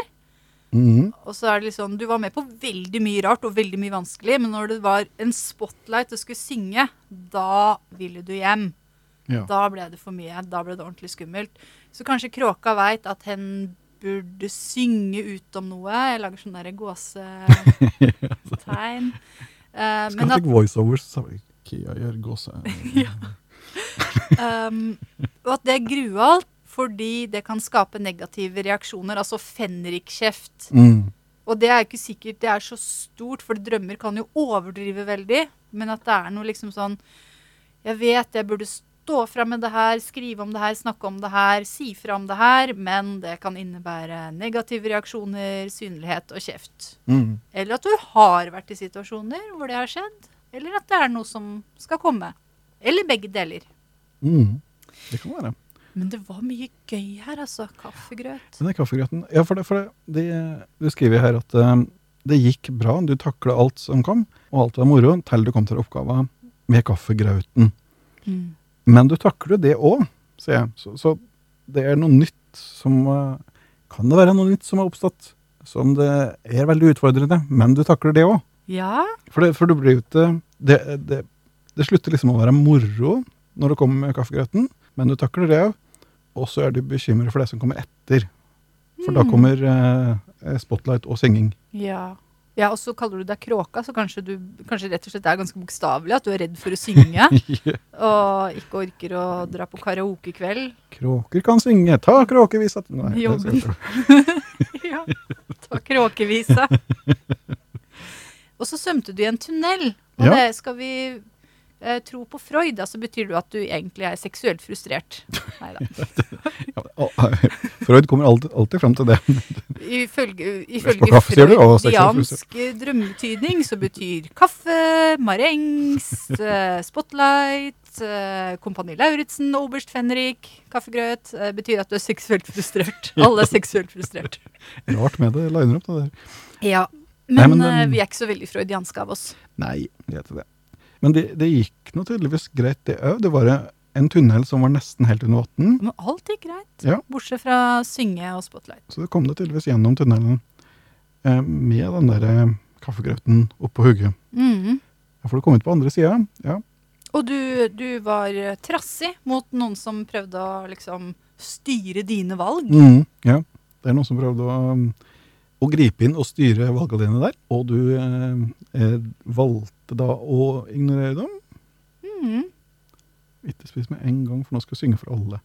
Mhm. Og så er det liksom, Du var med på veldig mye rart og veldig mye vanskelig, men når det var en spotlight og skulle synge, da ville du hjem. Ja. Da ble det for mye. Da ble det ordentlig skummelt. Så kanskje kråka veit at hen burde synge ut om noe. Jeg lager sånn derre gåsetegn. uh, Skal men ha at, voiceovers. Kia gjør gåse... um, og at det er grualt fordi det kan skape negative reaksjoner. Altså fenrikkjeft. Mm. Og det er ikke sikkert det er så stort, for drømmer kan jo overdrive veldig. Men at det er noe liksom sånn Jeg vet jeg burde stå fram med det her, skrive om det her, snakke om det her, si fra om det her, men det kan innebære negative reaksjoner, synlighet og kjeft. Mm. Eller at du har vært i situasjoner hvor det har skjedd. Eller at det er noe som skal komme. Eller begge deler. Mm. Det kan være. Men det var mye gøy her, altså. Kaffegrøt. Den er kaffegrøten. Ja, for det, for det, de, du skriver her at uh, det gikk bra, du takla alt som kom, og alt var moro, til du kom til oppgaven med kaffegrauten. Mm. Men du takler det òg, sier jeg. Så, så det er noe nytt som uh, Kan det være noe nytt som har oppstått? Som det er veldig utfordrende, men du takler det òg. Ja. For, det, for du blir jo ikke det, det, det slutter liksom å være moro når du kommer med kaffegrøten, men du takler det òg. Og så er du bekymret for det som kommer etter. For da Mm. kommer eh, spotlight og synging. Ja. ja, og så kaller du deg kråka, så kanskje du kanskje rett og slett er ganske bokstavelig at du er redd for å synge. og ikke orker å dra på karaokekveld. Kråker kan synge, ta kråkevisa Nei, ikke. ja, ta kråkevisa. og så svømte du i en tunnel. Og Ja. det skal vi eh, tro på Freud, da, så betyr det jo at du egentlig er seksuelt frustrert. Nei da. Freud kommer alltid, alltid fram til det. Ifølge, ifølge freudiansk drømmetydning så betyr kaffe, marengs, eh, spotlight, eh, Kompani Lauritzen, oberst Fenrik, kaffegrøt eh, betyr at du er seksuelt frustrert. Alle er seksuelt frustrert. Rart med det, liner opp det der. Ja, Nei, men, men, eh, um, vi er ikke så veldig freudianske av oss. Nei, det heter det. Men det, det gikk nå tydeligvis greit, det òg. Det var en tunnel som var nesten helt under vann. Men alt gikk greit, Ja. bortsett fra synge og spotlight. Så det kom det tydeligvis gjennom tunnelen eh, med den der eh, kaffegrøten oppå hugget. Mm. Ja, for du kom ut på andre sida. Ja. Og du, du var eh, trassig mot noen som prøvde å liksom styre dine valg. Mm, ja, det er noen som prøvde å, å gripe inn og styre valgene dine der, og du eh, eh, valgte da å ignorere dem. Mm. Ikke spis med en gang, for nå skal jeg synge for alle.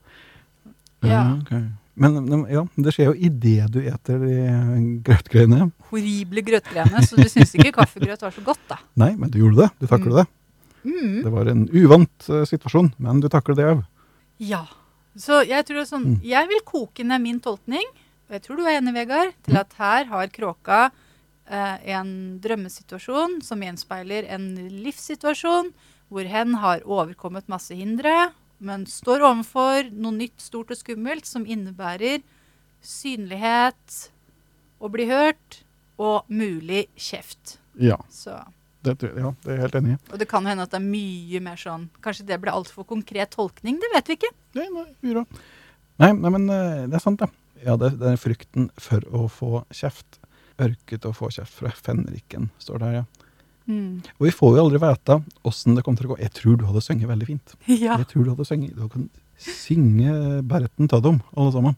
Ja. Eh, okay. Men, ja, det skjer jo idet du eter de grøtgreiene. Horrible grøtgreiene, så du syns ikke kaffegrøt var så godt, da. Nei, men du gjorde det. Du taklet det. Mm. Det var en uvant uh, situasjon, men du takler det òg. Ja. Så jeg tror det er sånn Mm. Jeg vil koke ned min tolkning, og jeg tror du er enig, Vegard, til Mm. at her har kråka en drømmesituasjon som gjenspeiler en livssituasjon hvor hen har overkommet masse hindre, men står overfor noe nytt, stort og skummelt som innebærer synlighet, å bli hørt og mulig kjeft. Ja, Så det, ja, det er jeg helt enig i. Og det kan hende at det er mye mer sånn Kanskje det ble altfor konkret tolkning? Det vet vi ikke. Nei, nei. Nei, nei, men eh, det er sant, det. Ja, det, det er frykten for å få kjeft. Ørket å få kjeft fra fenriken, står det her, ja. Og vi får jo aldri vite åssen det kommer til å gå. Jeg tror du hadde sunget veldig fint. Ja. Jeg tror du hadde sunget. Du kan synge Berten ta dem, alle sammen.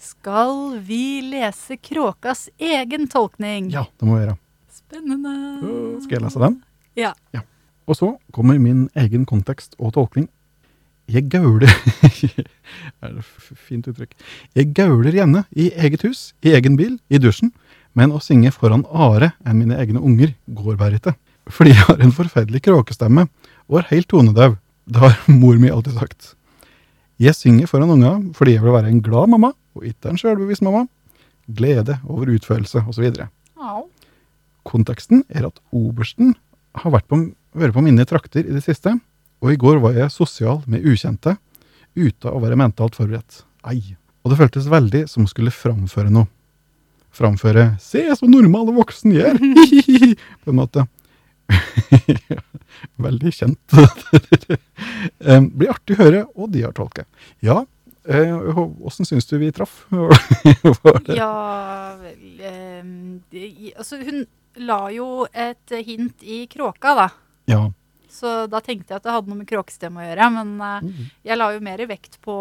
Skal vi lese Kråkas egen tolkning? Ja, det må vi gjøre. Spennende. Skal jeg lese den? Ja. Og så kommer min egen kontekst og tolkning. Jeg gauler Er det fint uttrykk? Jeg gauler gjerne i eget hus, i egen bil, i dusjen, men å synge foran Are enn mine egne unger går bare ikke. Fordi jeg har en forferdelig kråkestemme og er helt tonedau. Det har mor mi alltid sagt. Jeg synger foran unga fordi jeg vil være en glad mamma, og ikke en sjølbevisst mamma. Glede over utførelse, osv. Konteksten er at obersten har vært på, vært på mine trakter i det siste, og i går var jeg sosial med ukjente, uten å være mentalt forberedt. Ei. Og det føltes veldig som å skulle framføre noe. Framføre 'se så normale voksen gjør', på en måte. veldig kjent. Eh, Blir artig å høre, og de har tolket. Ja, eh, åssen syns du vi traff? Ja vel ehm, det- Altså, hun la jo et hint i kråka, da. Ja. Så da tenkte jeg at det hadde noe med kråkestemme å gjøre. Men Mm. jeg la jo mer vekt på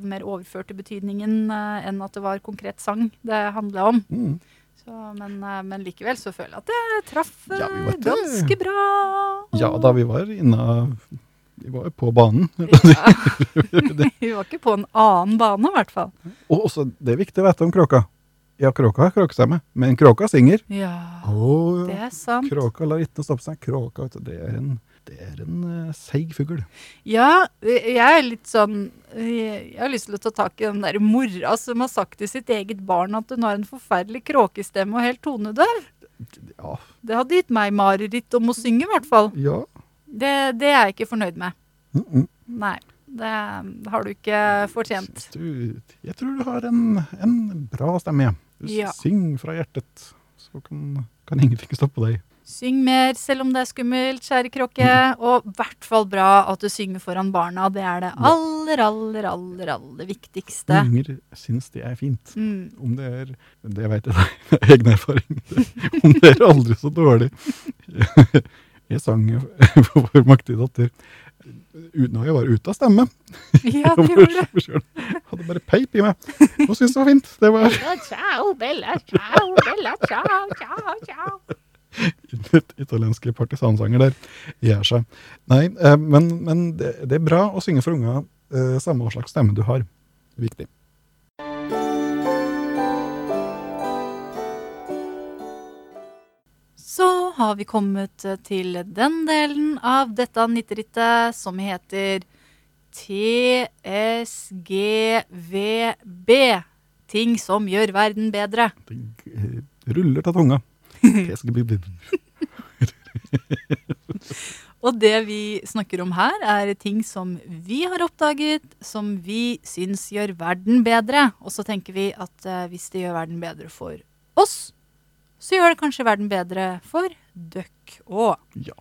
den mer overførte betydningen uh, enn at det var konkret sang det handla om. Mm. Så, men, uh, men likevel så føler jeg at jeg traff Ja, ganske bra. Ja, da vi var inne Vi var jo på banen. Ja. Vi var ikke på en annen bane, i hvert fall. Og også, det er viktig å vite om kråka. Ja, kråka har kråkestemme, men kråka synger. Ja, Å, det er sant. kråka lar ikke stoppe seg. Kråka, vet du, det er en, det er en uh, seig fugl. Ja, jeg er litt sånn Jeg har lyst til å ta tak i den der mora som har sagt til sitt eget barn at hun har en forferdelig kråkestemme og helt tonedøv. Ja. Det hadde gitt meg mareritt om å synge, i hvert fall. ja. Det, det er jeg ikke fornøyd med. Mm -mm. Nei. Det har du ikke fortjent. Du, jeg tror du har en, en bra stemme. Du Ja. Syng fra hjertet, så kan, kan ingenting stoppe deg. Syng mer selv om det er skummelt, kjære kråke. Og i hvert fall bra at du synger foran barna. Det er det aller, aller, aller, aller viktigste. Unger syns det er fint. Mm. Om det er Det vet jeg, av egen erfaring. Om det er aldri så dårlig. Jeg sang for vår maktige datter uten at jeg var ute av stemme. Ja, du gjorde det. Jeg selv. Hadde bare peip i meg. Hun syntes det var fint. Det var Ciao, bella, ciao, bella, ciao, ciao, ciao. Italienske partisansanger der. Gjør seg. Nei, eh, men, men det, det er bra å synge for unger eh, samme hva slags stemme du har. Viktig. Så har vi kommet til den delen av dette nitterittet som heter TSGVB. Ting som gjør verden bedre. Det eh, ruller til tunga. Og det vi snakker om her, er ting som vi har oppdaget, som vi syns gjør verden bedre. Og så tenker vi at eh, hvis det gjør verden bedre for oss, så gjør det kanskje verden bedre for døkk òg. Ja.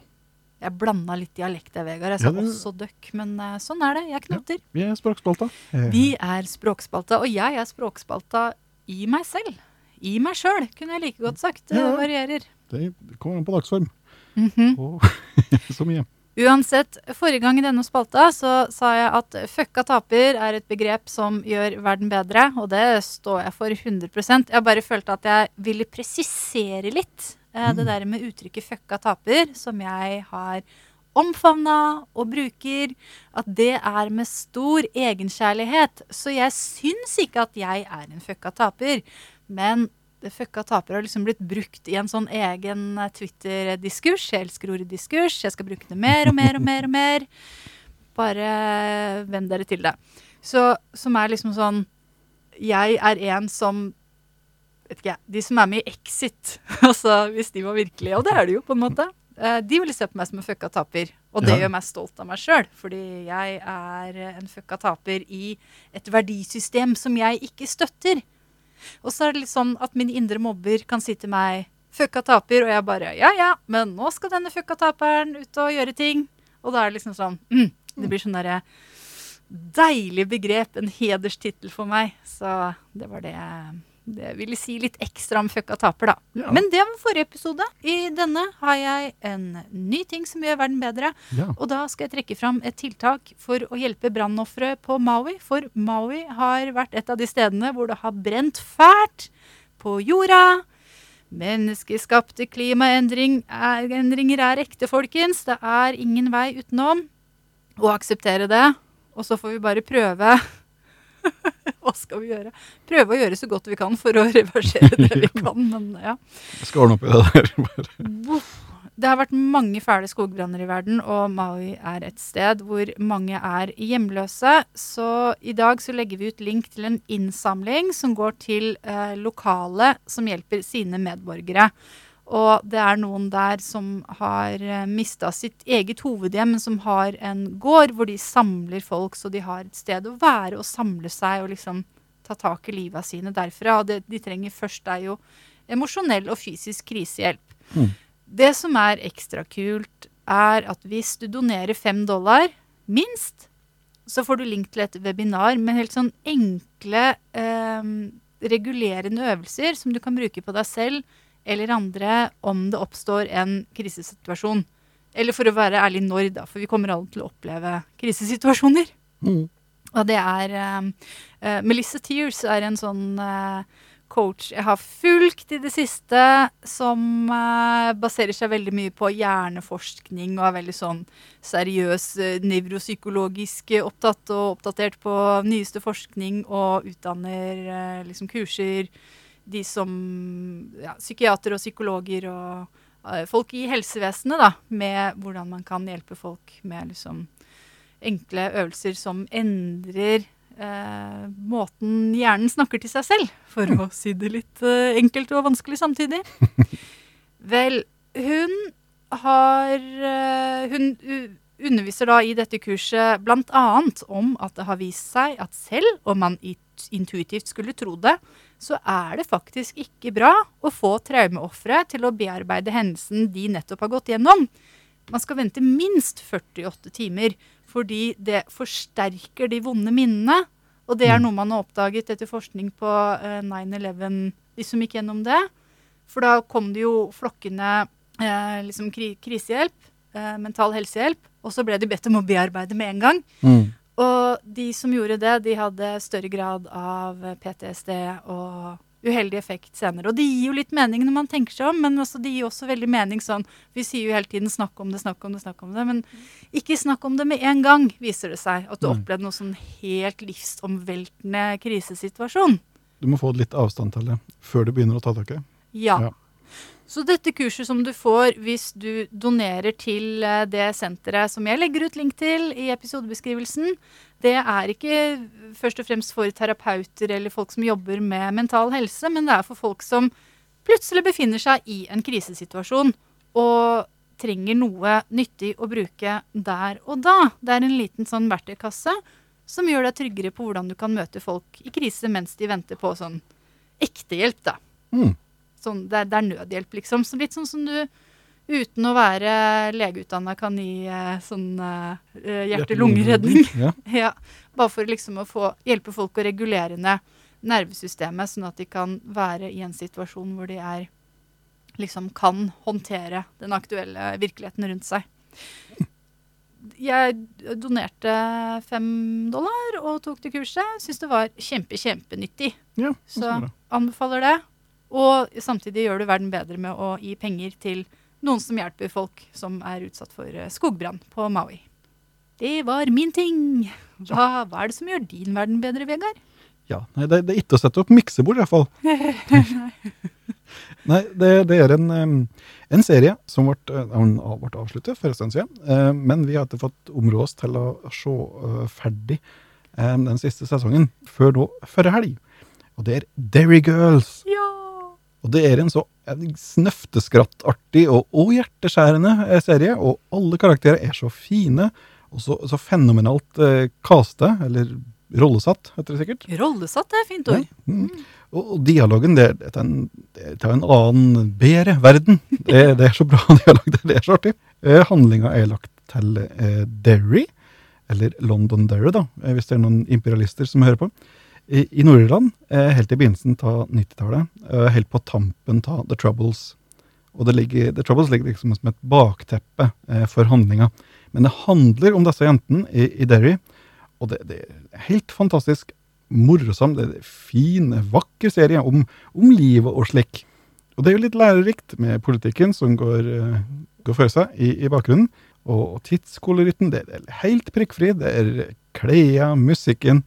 Jeg blanda litt dialekt der, Vegard. Jeg Ja, sa det- også døkk, men uh, sånn er det. Jeg knoter. Vi er språkspalta. Vi er språkspalta, og jeg er språkspalta i meg selv. I meg sjøl, kunne jeg like godt sagt. Det Ja. varierer. Det kommer an på dagsform. Mhm. Og så mye. Uansett, forrige gang i denne spalta så sa jeg at fucka taper er et begrep som gjør verden bedre, og det står jeg for 100 Jeg bare følte at jeg ville presisere litt eh, det der med uttrykket fucka taper, som jeg har omfavna og bruker, at det er med stor egenkjærlighet. Så jeg syns ikke at jeg er en fucka taper, men det fucka taper har liksom blitt brukt i en sånn egen eh, Twitter-diskurs. Jeg elsker ordet diskurs. Jeg skal bruke det mer og mer og mer og mer. Bare venn dere til det. Så som er liksom sånn Jeg er en som vet ikke jeg, De som er med i Exit, altså hvis de var virkelige, og det er de jo på en måte, eh, de ville se på meg som en fucka taper. Og det Ja. gjør meg stolt av meg sjøl, fordi jeg er en fucka taper i et verdisystem som jeg ikke støtter. Og så er det litt sånn at min indre mobber kan si til meg fucka taper, og jeg bare ja ja, men nå skal denne fucka taperen ut og gjøre ting. Og da er det liksom sånn mm, Det blir sånn derre deilig begrep, en hederstittel for meg. Så det var det jeg det vil si litt ekstra om fucka taper, da. Ja. Men det var forrige episode. I denne har jeg en ny ting som gjør verden bedre. Ja. Og da skal jeg trekke fram et tiltak for å hjelpe brannofre på Maui. For Maui har vært et av de stedene hvor det har brent fælt på jorda. Menneskeskapte klimaendringer er, er ekte, folkens. Det er ingen vei utenom å akseptere det. Og så får vi bare prøve Hva skal vi gjøre? Prøve å gjøre så godt vi kan for å reversere det vi kan. Men ja. Jeg skal ordne opp i det der. Bare. Det har vært mange fæle skogbranner i verden, og Maui er et sted hvor mange er hjemløse. Så i dag så legger vi ut link til en innsamling som går til eh, lokale som hjelper sine medborgere. Og det er noen der som har eh, mista sitt eget hovedhjem, men som har en gård hvor de samler folk, så de har et sted å være og samle seg og liksom ta tak i livet sine derfra. Og det de trenger først, er jo emosjonell og fysisk krisehjelp. Det som er ekstra kult, er at hvis du donerer fem dollar, minst, så får du link til et webinar med helt sånn enkle, eh, regulerende øvelser som du kan bruke på deg selv eller andre om det oppstår en krisesituasjon. Eller for å være ærlig når, da, for vi kommer alle til å oppleve krisesituasjoner. Mm. Og det er eh, Melissa Tears er en sånn uh, coach jeg har fulgt i det siste, som uh, baserer seg veldig mye på hjerneforskning og er veldig sånn seriøs nevropsykologisk opptatt og oppdatert på nyeste forskning og utdanner liksom kurser de som ja, psykiatere og psykologer og uh, folk i helsevesenet, da, med hvordan man kan hjelpe folk med liksom enkle øvelser som endrer uh, måten hjernen snakker til seg selv, for å si det litt uh, enkelt og vanskelig samtidig. Vel, hun har Hun underviser da i dette kurset bl.a. om at det har vist seg at selv om man intuitivt skulle tro det, så er det faktisk ikke bra å få traumeofre til å bearbeide hendelsen de nettopp har gått gjennom. Man skal vente minst 48 timer, fordi det forsterker de vonde minnene. Og det er noe man har oppdaget etter forskning på eh, 9-11, de som gikk gjennom det. For da kom det jo flokkende eh, liksom krisehjelp, eh, mental helsehjelp, og så ble de bedt om å bearbeide med en gang. Mm. Og de som gjorde det, de hadde større grad av PTSD og uheldig effekt senere. Og det gir jo litt mening når man tenker seg om, men altså det gir også veldig mening sånn Vi sier jo hele tiden 'snakk om det, snakk om det', snakk om det, men ikke snakk om det med en gang, viser det seg. At du Nei. opplevde noe sånn helt livsomveltende krisesituasjon. Du må få litt avstand til det før du begynner å ta tak i. Ja. Ja. Så dette kurset som du får hvis du donerer til eh, det senteret som jeg legger ut link til i episodebeskrivelsen, det er ikke først og fremst for terapeuter eller folk som jobber med mental helse, men det er for folk som plutselig befinner seg i en krisesituasjon og trenger noe nyttig å bruke der og da. Det er en liten sånn verktøykasse som gjør deg tryggere på hvordan du kan møte folk i krise mens de venter på sånn ekte hjelp, da. Mm. Sånn, det, er, det er nødhjelp, liksom. Så litt sånn som du uten å være legeutdanna kan gi eh, sånn uh, hjerte-lungeredning. Ja. ja, bare for liksom å få hjelpe folk å regulere ned nervesystemet, sånn at de kan være i en situasjon hvor de er liksom kan håndtere den aktuelle virkeligheten rundt seg. jeg donerte fem dollar og tok det kurset. Syns det var kjempe, kjempenyttig. Ja, Så så anbefaler det. Og samtidig gjør du verden bedre med å gi penger til noen som hjelper folk som er utsatt for eh, skogbrann på Maui. Det var min ting. Hva, hva er det som gjør din verden bedre, Vegard? Ja, nei, det, det er ikke å sette opp miksebord, i hvert fall. Nei, det, det er en, en serie som ble, eh, ble avsluttet for en stund siden. eh, Men vi har ikke fått områ oss til å se ferdig den siste sesongen før nå forrige helg. Og det er Derry Girls. Ja! Og det er en så snøfteskrattartig og, og hjerteskjærende eh, serie, og alle karakterer er så fine og så, så fenomenalt eh, eller rollesatt, heter det sikkert. Rollesatt er fint ord. Mm. Og, og dialogen, det, det, er en, det er en annen, bedre verden. Det, det er så bra dialog, det, det er så artig. Eh, handlinga er lagt til eh, Derry, eller London Derry, da, eh, hvis det er noen imperialister som hører på. I, Nord-Irland, eh, helt i begynnelsen av 90-tallet, eh, helt på tampen av The Troubles. Og ligger, The Troubles ligger liksom som et bakteppe eh, for handlinga. Men det handler om disse jentene i, i Derry, og det, det er helt fantastisk morsom, det er fin, vakker serie om, om livet og slik. Og det er jo litt lærerikt med politikken som går, går for seg i, i bakgrunnen. Og tidskoloritten, det er helt prikkfri. Det er klærne, musikken.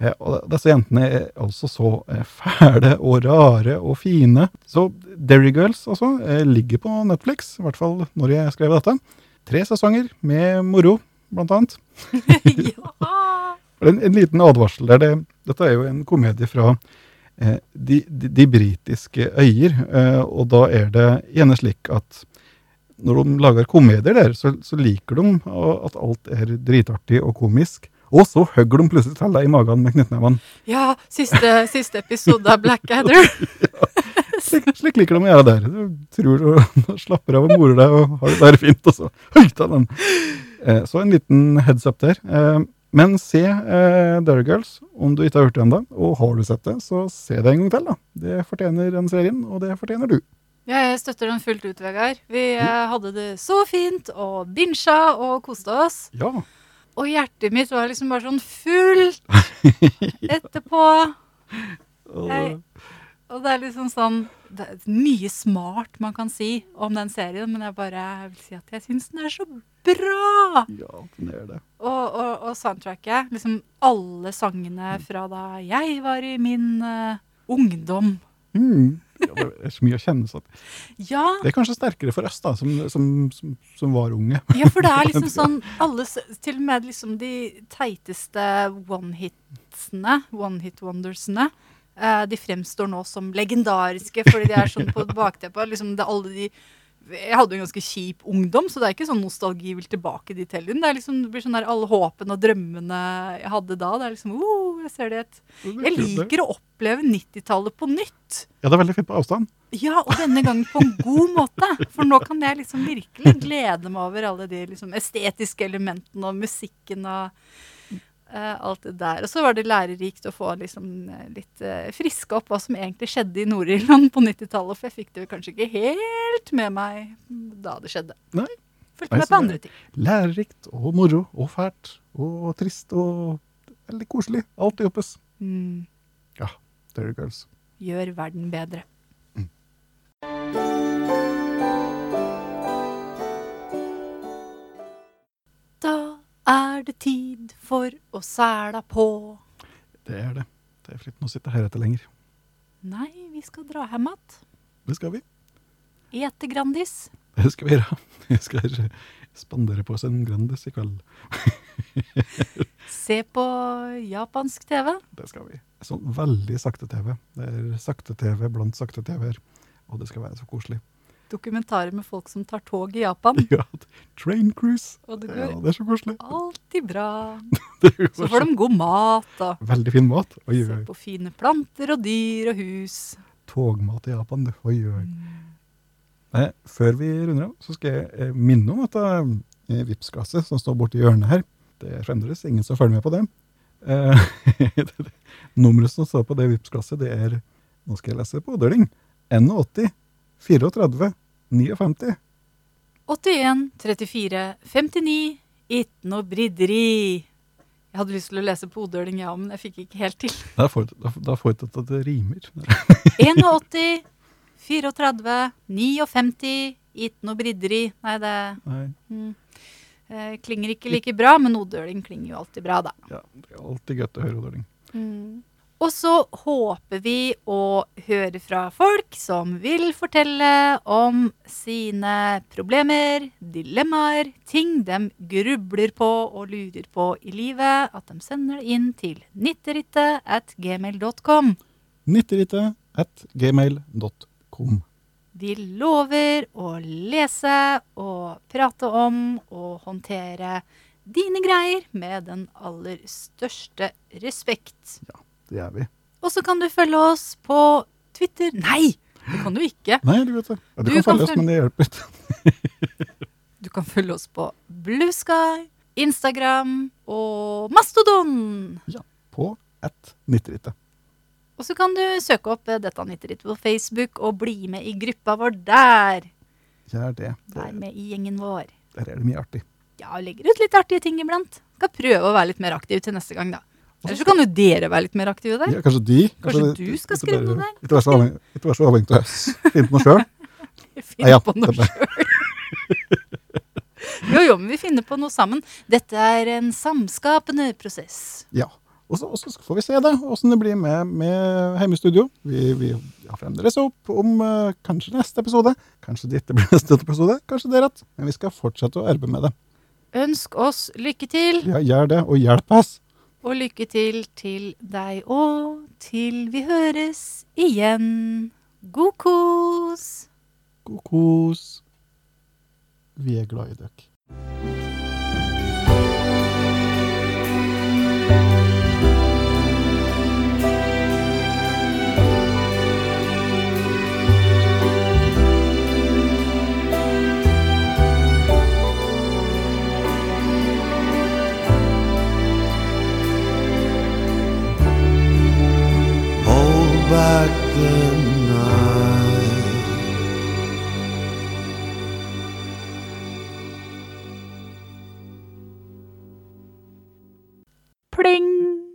Eh, og disse jentene er altså så eh, fæle og rare og fine. Så Derry Girls altså, ligger på Netflix, i hvert fall når jeg skrev dette. Tre sesonger med moro, blant annet. ja! En, en liten advarsel der. Det, dette er jo en komedie fra eh, de, de, de britiske øyer. Eh, og da er det gjerne slik at når de lager komedier der, så, så liker de at alt er dritartig og komisk. Og så hogger de plutselig til deg i magen med knyttnevene. Ja, siste, siste episode av Blackadder. Slik, slik liker de å gjøre der. Du tror du slapper av og morer deg og har det bare fint, og så høyt den. Eh, så en liten heads up der. Eh, men se eh, Derry Girls om du ikke har hørt det ennå. Og har du sett det, så se det en gang til. da. Det fortjener den serien, og det fortjener du. Jeg støtter den fullt ut, Vegard. Vi eh, hadde det så fint og binsja og koste oss. Ja. Og hjertet mitt var liksom bare sånn fullt etterpå. Jeg- Og det er liksom sånn Det er mye smart man kan si om den serien, men jeg bare vil si at jeg syns den er så bra! ja, den er det. Og, og, og soundtracket. Liksom alle sangene fra da jeg var i min uh, ungdom. Mm. Det er så mye å kjenne sånn. Ja, Det er kanskje sterkere for oss, da, som, som, som, som var unge. ja, for det er liksom sånn alle, Til og med liksom de teiteste one-hitsene, one-hit-wondersene, eh, de fremstår nå som legendariske fordi de er sånn på bakteppet. Liksom det er alle de jeg hadde jo en ganske kjip ungdom, så det er ikke sånn nostalgi vil tilbake dit heller. Det, liksom, det blir sånn der alle håpene og drømmene jeg hadde da. Det er liksom, oh, jeg ser det et Jeg liker å oppleve 90-tallet på nytt. Ja, det er veldig fint på avstand. Ja, og denne gangen på en god måte. For nå kan jeg liksom virkelig glede meg over alle de liksom estetiske elementene og musikken og alt det der. Og så var det lærerikt å få liksom eh, litt uh, friske opp hva som egentlig skjedde i Nord-Irland på 90-tallet. For jeg fikk det kanskje ikke helt med meg da det skjedde. Nei. Fulgte meg med på andre ting. Lærerikt og moro og fælt og trist og veldig koselig. Alt i oppes. Mm, Derry Girls. gjør verden bedre. Da er det tid for å sæla på. Det er det. Det er fritt å sitte her etter lenger. Nei, vi skal dra hjem igjen. Det skal vi. Ete Grandis. Det skal vi gjøre. Vi skal spandere på oss en Grandis i kveld. Se på japansk TV. Det skal vi. Sånn veldig sakte TV. Det er sakte TV blant sakte TV-er. Og det skal være så koselig. Dokumentarer med folk som tar tog i Japan. Ja, Train cruise. Og det Ja, det er så koselig. alltid bra. Så får de god mat og Veldig fin mat. Oi, oi, se på fine planter og dyr og hus. Togmat i Japan. du. Oi, oi. Nei, før vi runder av, så skal jeg eh, minne om dette eh, Vipps-glasset som står borti hjørnet her. Det er fremdeles ingen som følger med på det. Eh, Nummeret som står på det Vipps-glasset, det er Nå skal jeg lese på Odøling. 81 34 59. 81 34 59 Ikke noe bridderi. Jeg hadde lyst til å lese på odøling, ja, men jeg fikk ikke helt til. Da får jeg- jeg til at det rimer. 81, 34, 59, ikke noe bridderi. Nei, det Nei, mm, eh, klinger ikke like bra, men odøling klinger jo alltid bra, da. ja, det er alltid godt å høre odøling. Og så håper vi å høre fra folk som vil fortelle om sine problemer, dilemmaer, ting de grubler på og lurer på i livet. At de sender det inn til nitterittet at gmail.com. Nitterittet at gmail.com. Vi lover å lese og prate om og håndtere dine greier med den aller største respekt. Ja, Det gjør vi. Og så kan du følge oss på Twitter Nei, det kan du ikke. Nei, du vet det. Ja, du, Du kan kan følge oss, men det hjelper ikke. Du kan følge oss på Blue Sky, Instagram og Mastodon. Ja, På ett Nitterittet. Og så kan du søke opp eh, dette nitterittet på Facebook og bli med i gruppa vår der. Gjør det. Vær med i gjengen vår. der er det mye artig. Ja, og legger ut litt artige ting iblant. Skal prøve å være litt mer aktiv til neste gang, da. Eller så kan jo dere være litt mer aktive der. Ja, kanskje de. Kanskje kanskje du skal skrive noe der? Ikke vær så avhengig, ikke vær så avhengig av oss. Finn på noe sjøl. Finn Ja, på noe sjøl. jo, jo, men vi finner på noe sammen. Dette er en samskapende prosess. Ja. Og så, og så får vi se det, åssen det blir med, med hjemmestudio. Vi, vi har fremdeles opp om uh, kanskje neste episode. Kanskje dette blir neste episode. Kanskje det er rett. Men vi skal fortsette å arbeide med det. Ønsk oss lykke til, Ja, gjør det, og hjelp oss. Og lykke til til deg òg, til vi høres igjen. God kos! God kos. Vi er glad i dere. Back the night. Pling!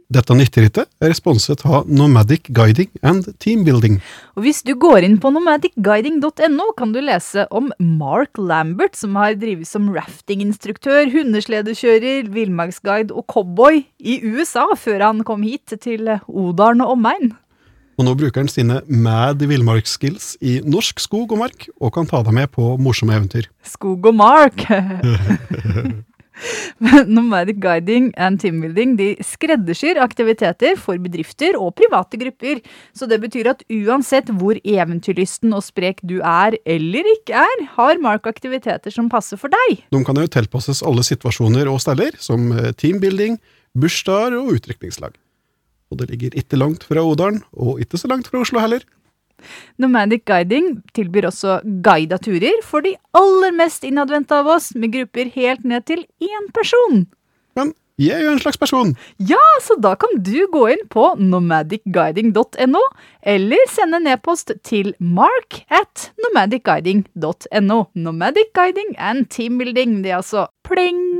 Dette nytterittet er responset av Nomadic Guiding and Teambuilding. Og hvis du går inn på nomadicguiding.no, kan du lese om Mark Lambert, som har drevet som raftinginstruktør, hundesledekjører, villmarksguide og cowboy i USA før han kom hit til Odalen og omegn. Og nå bruker han sine mad villmarksskills i norsk skog og mark, og kan ta deg med på morsomme eventyr. Skog og Mark. Nomadic Guiding and Teambuilding de skreddersyr aktiviteter for bedrifter og private grupper. Så det betyr at uansett hvor eventyrlysten og sprek du er eller ikke er, har Mark aktiviteter som passer for deg. De kan jo tilpasses alle situasjoner og steller, som teambuilding, bursdager og utdrikningslag. Og det ligger ikke langt fra Odalen, og ikke så langt fra Oslo heller. Nomadic Guiding tilbyr også guida turer for de aller mest innadvendte av oss, med grupper helt ned til én person. Men jeg er jo en slags person. Ja, så da kan du gå inn på nomadicguiding.no, eller sende en e-post til mark at nomadicguiding.no. Nomadic Guiding and Teambuilding, det er altså pling!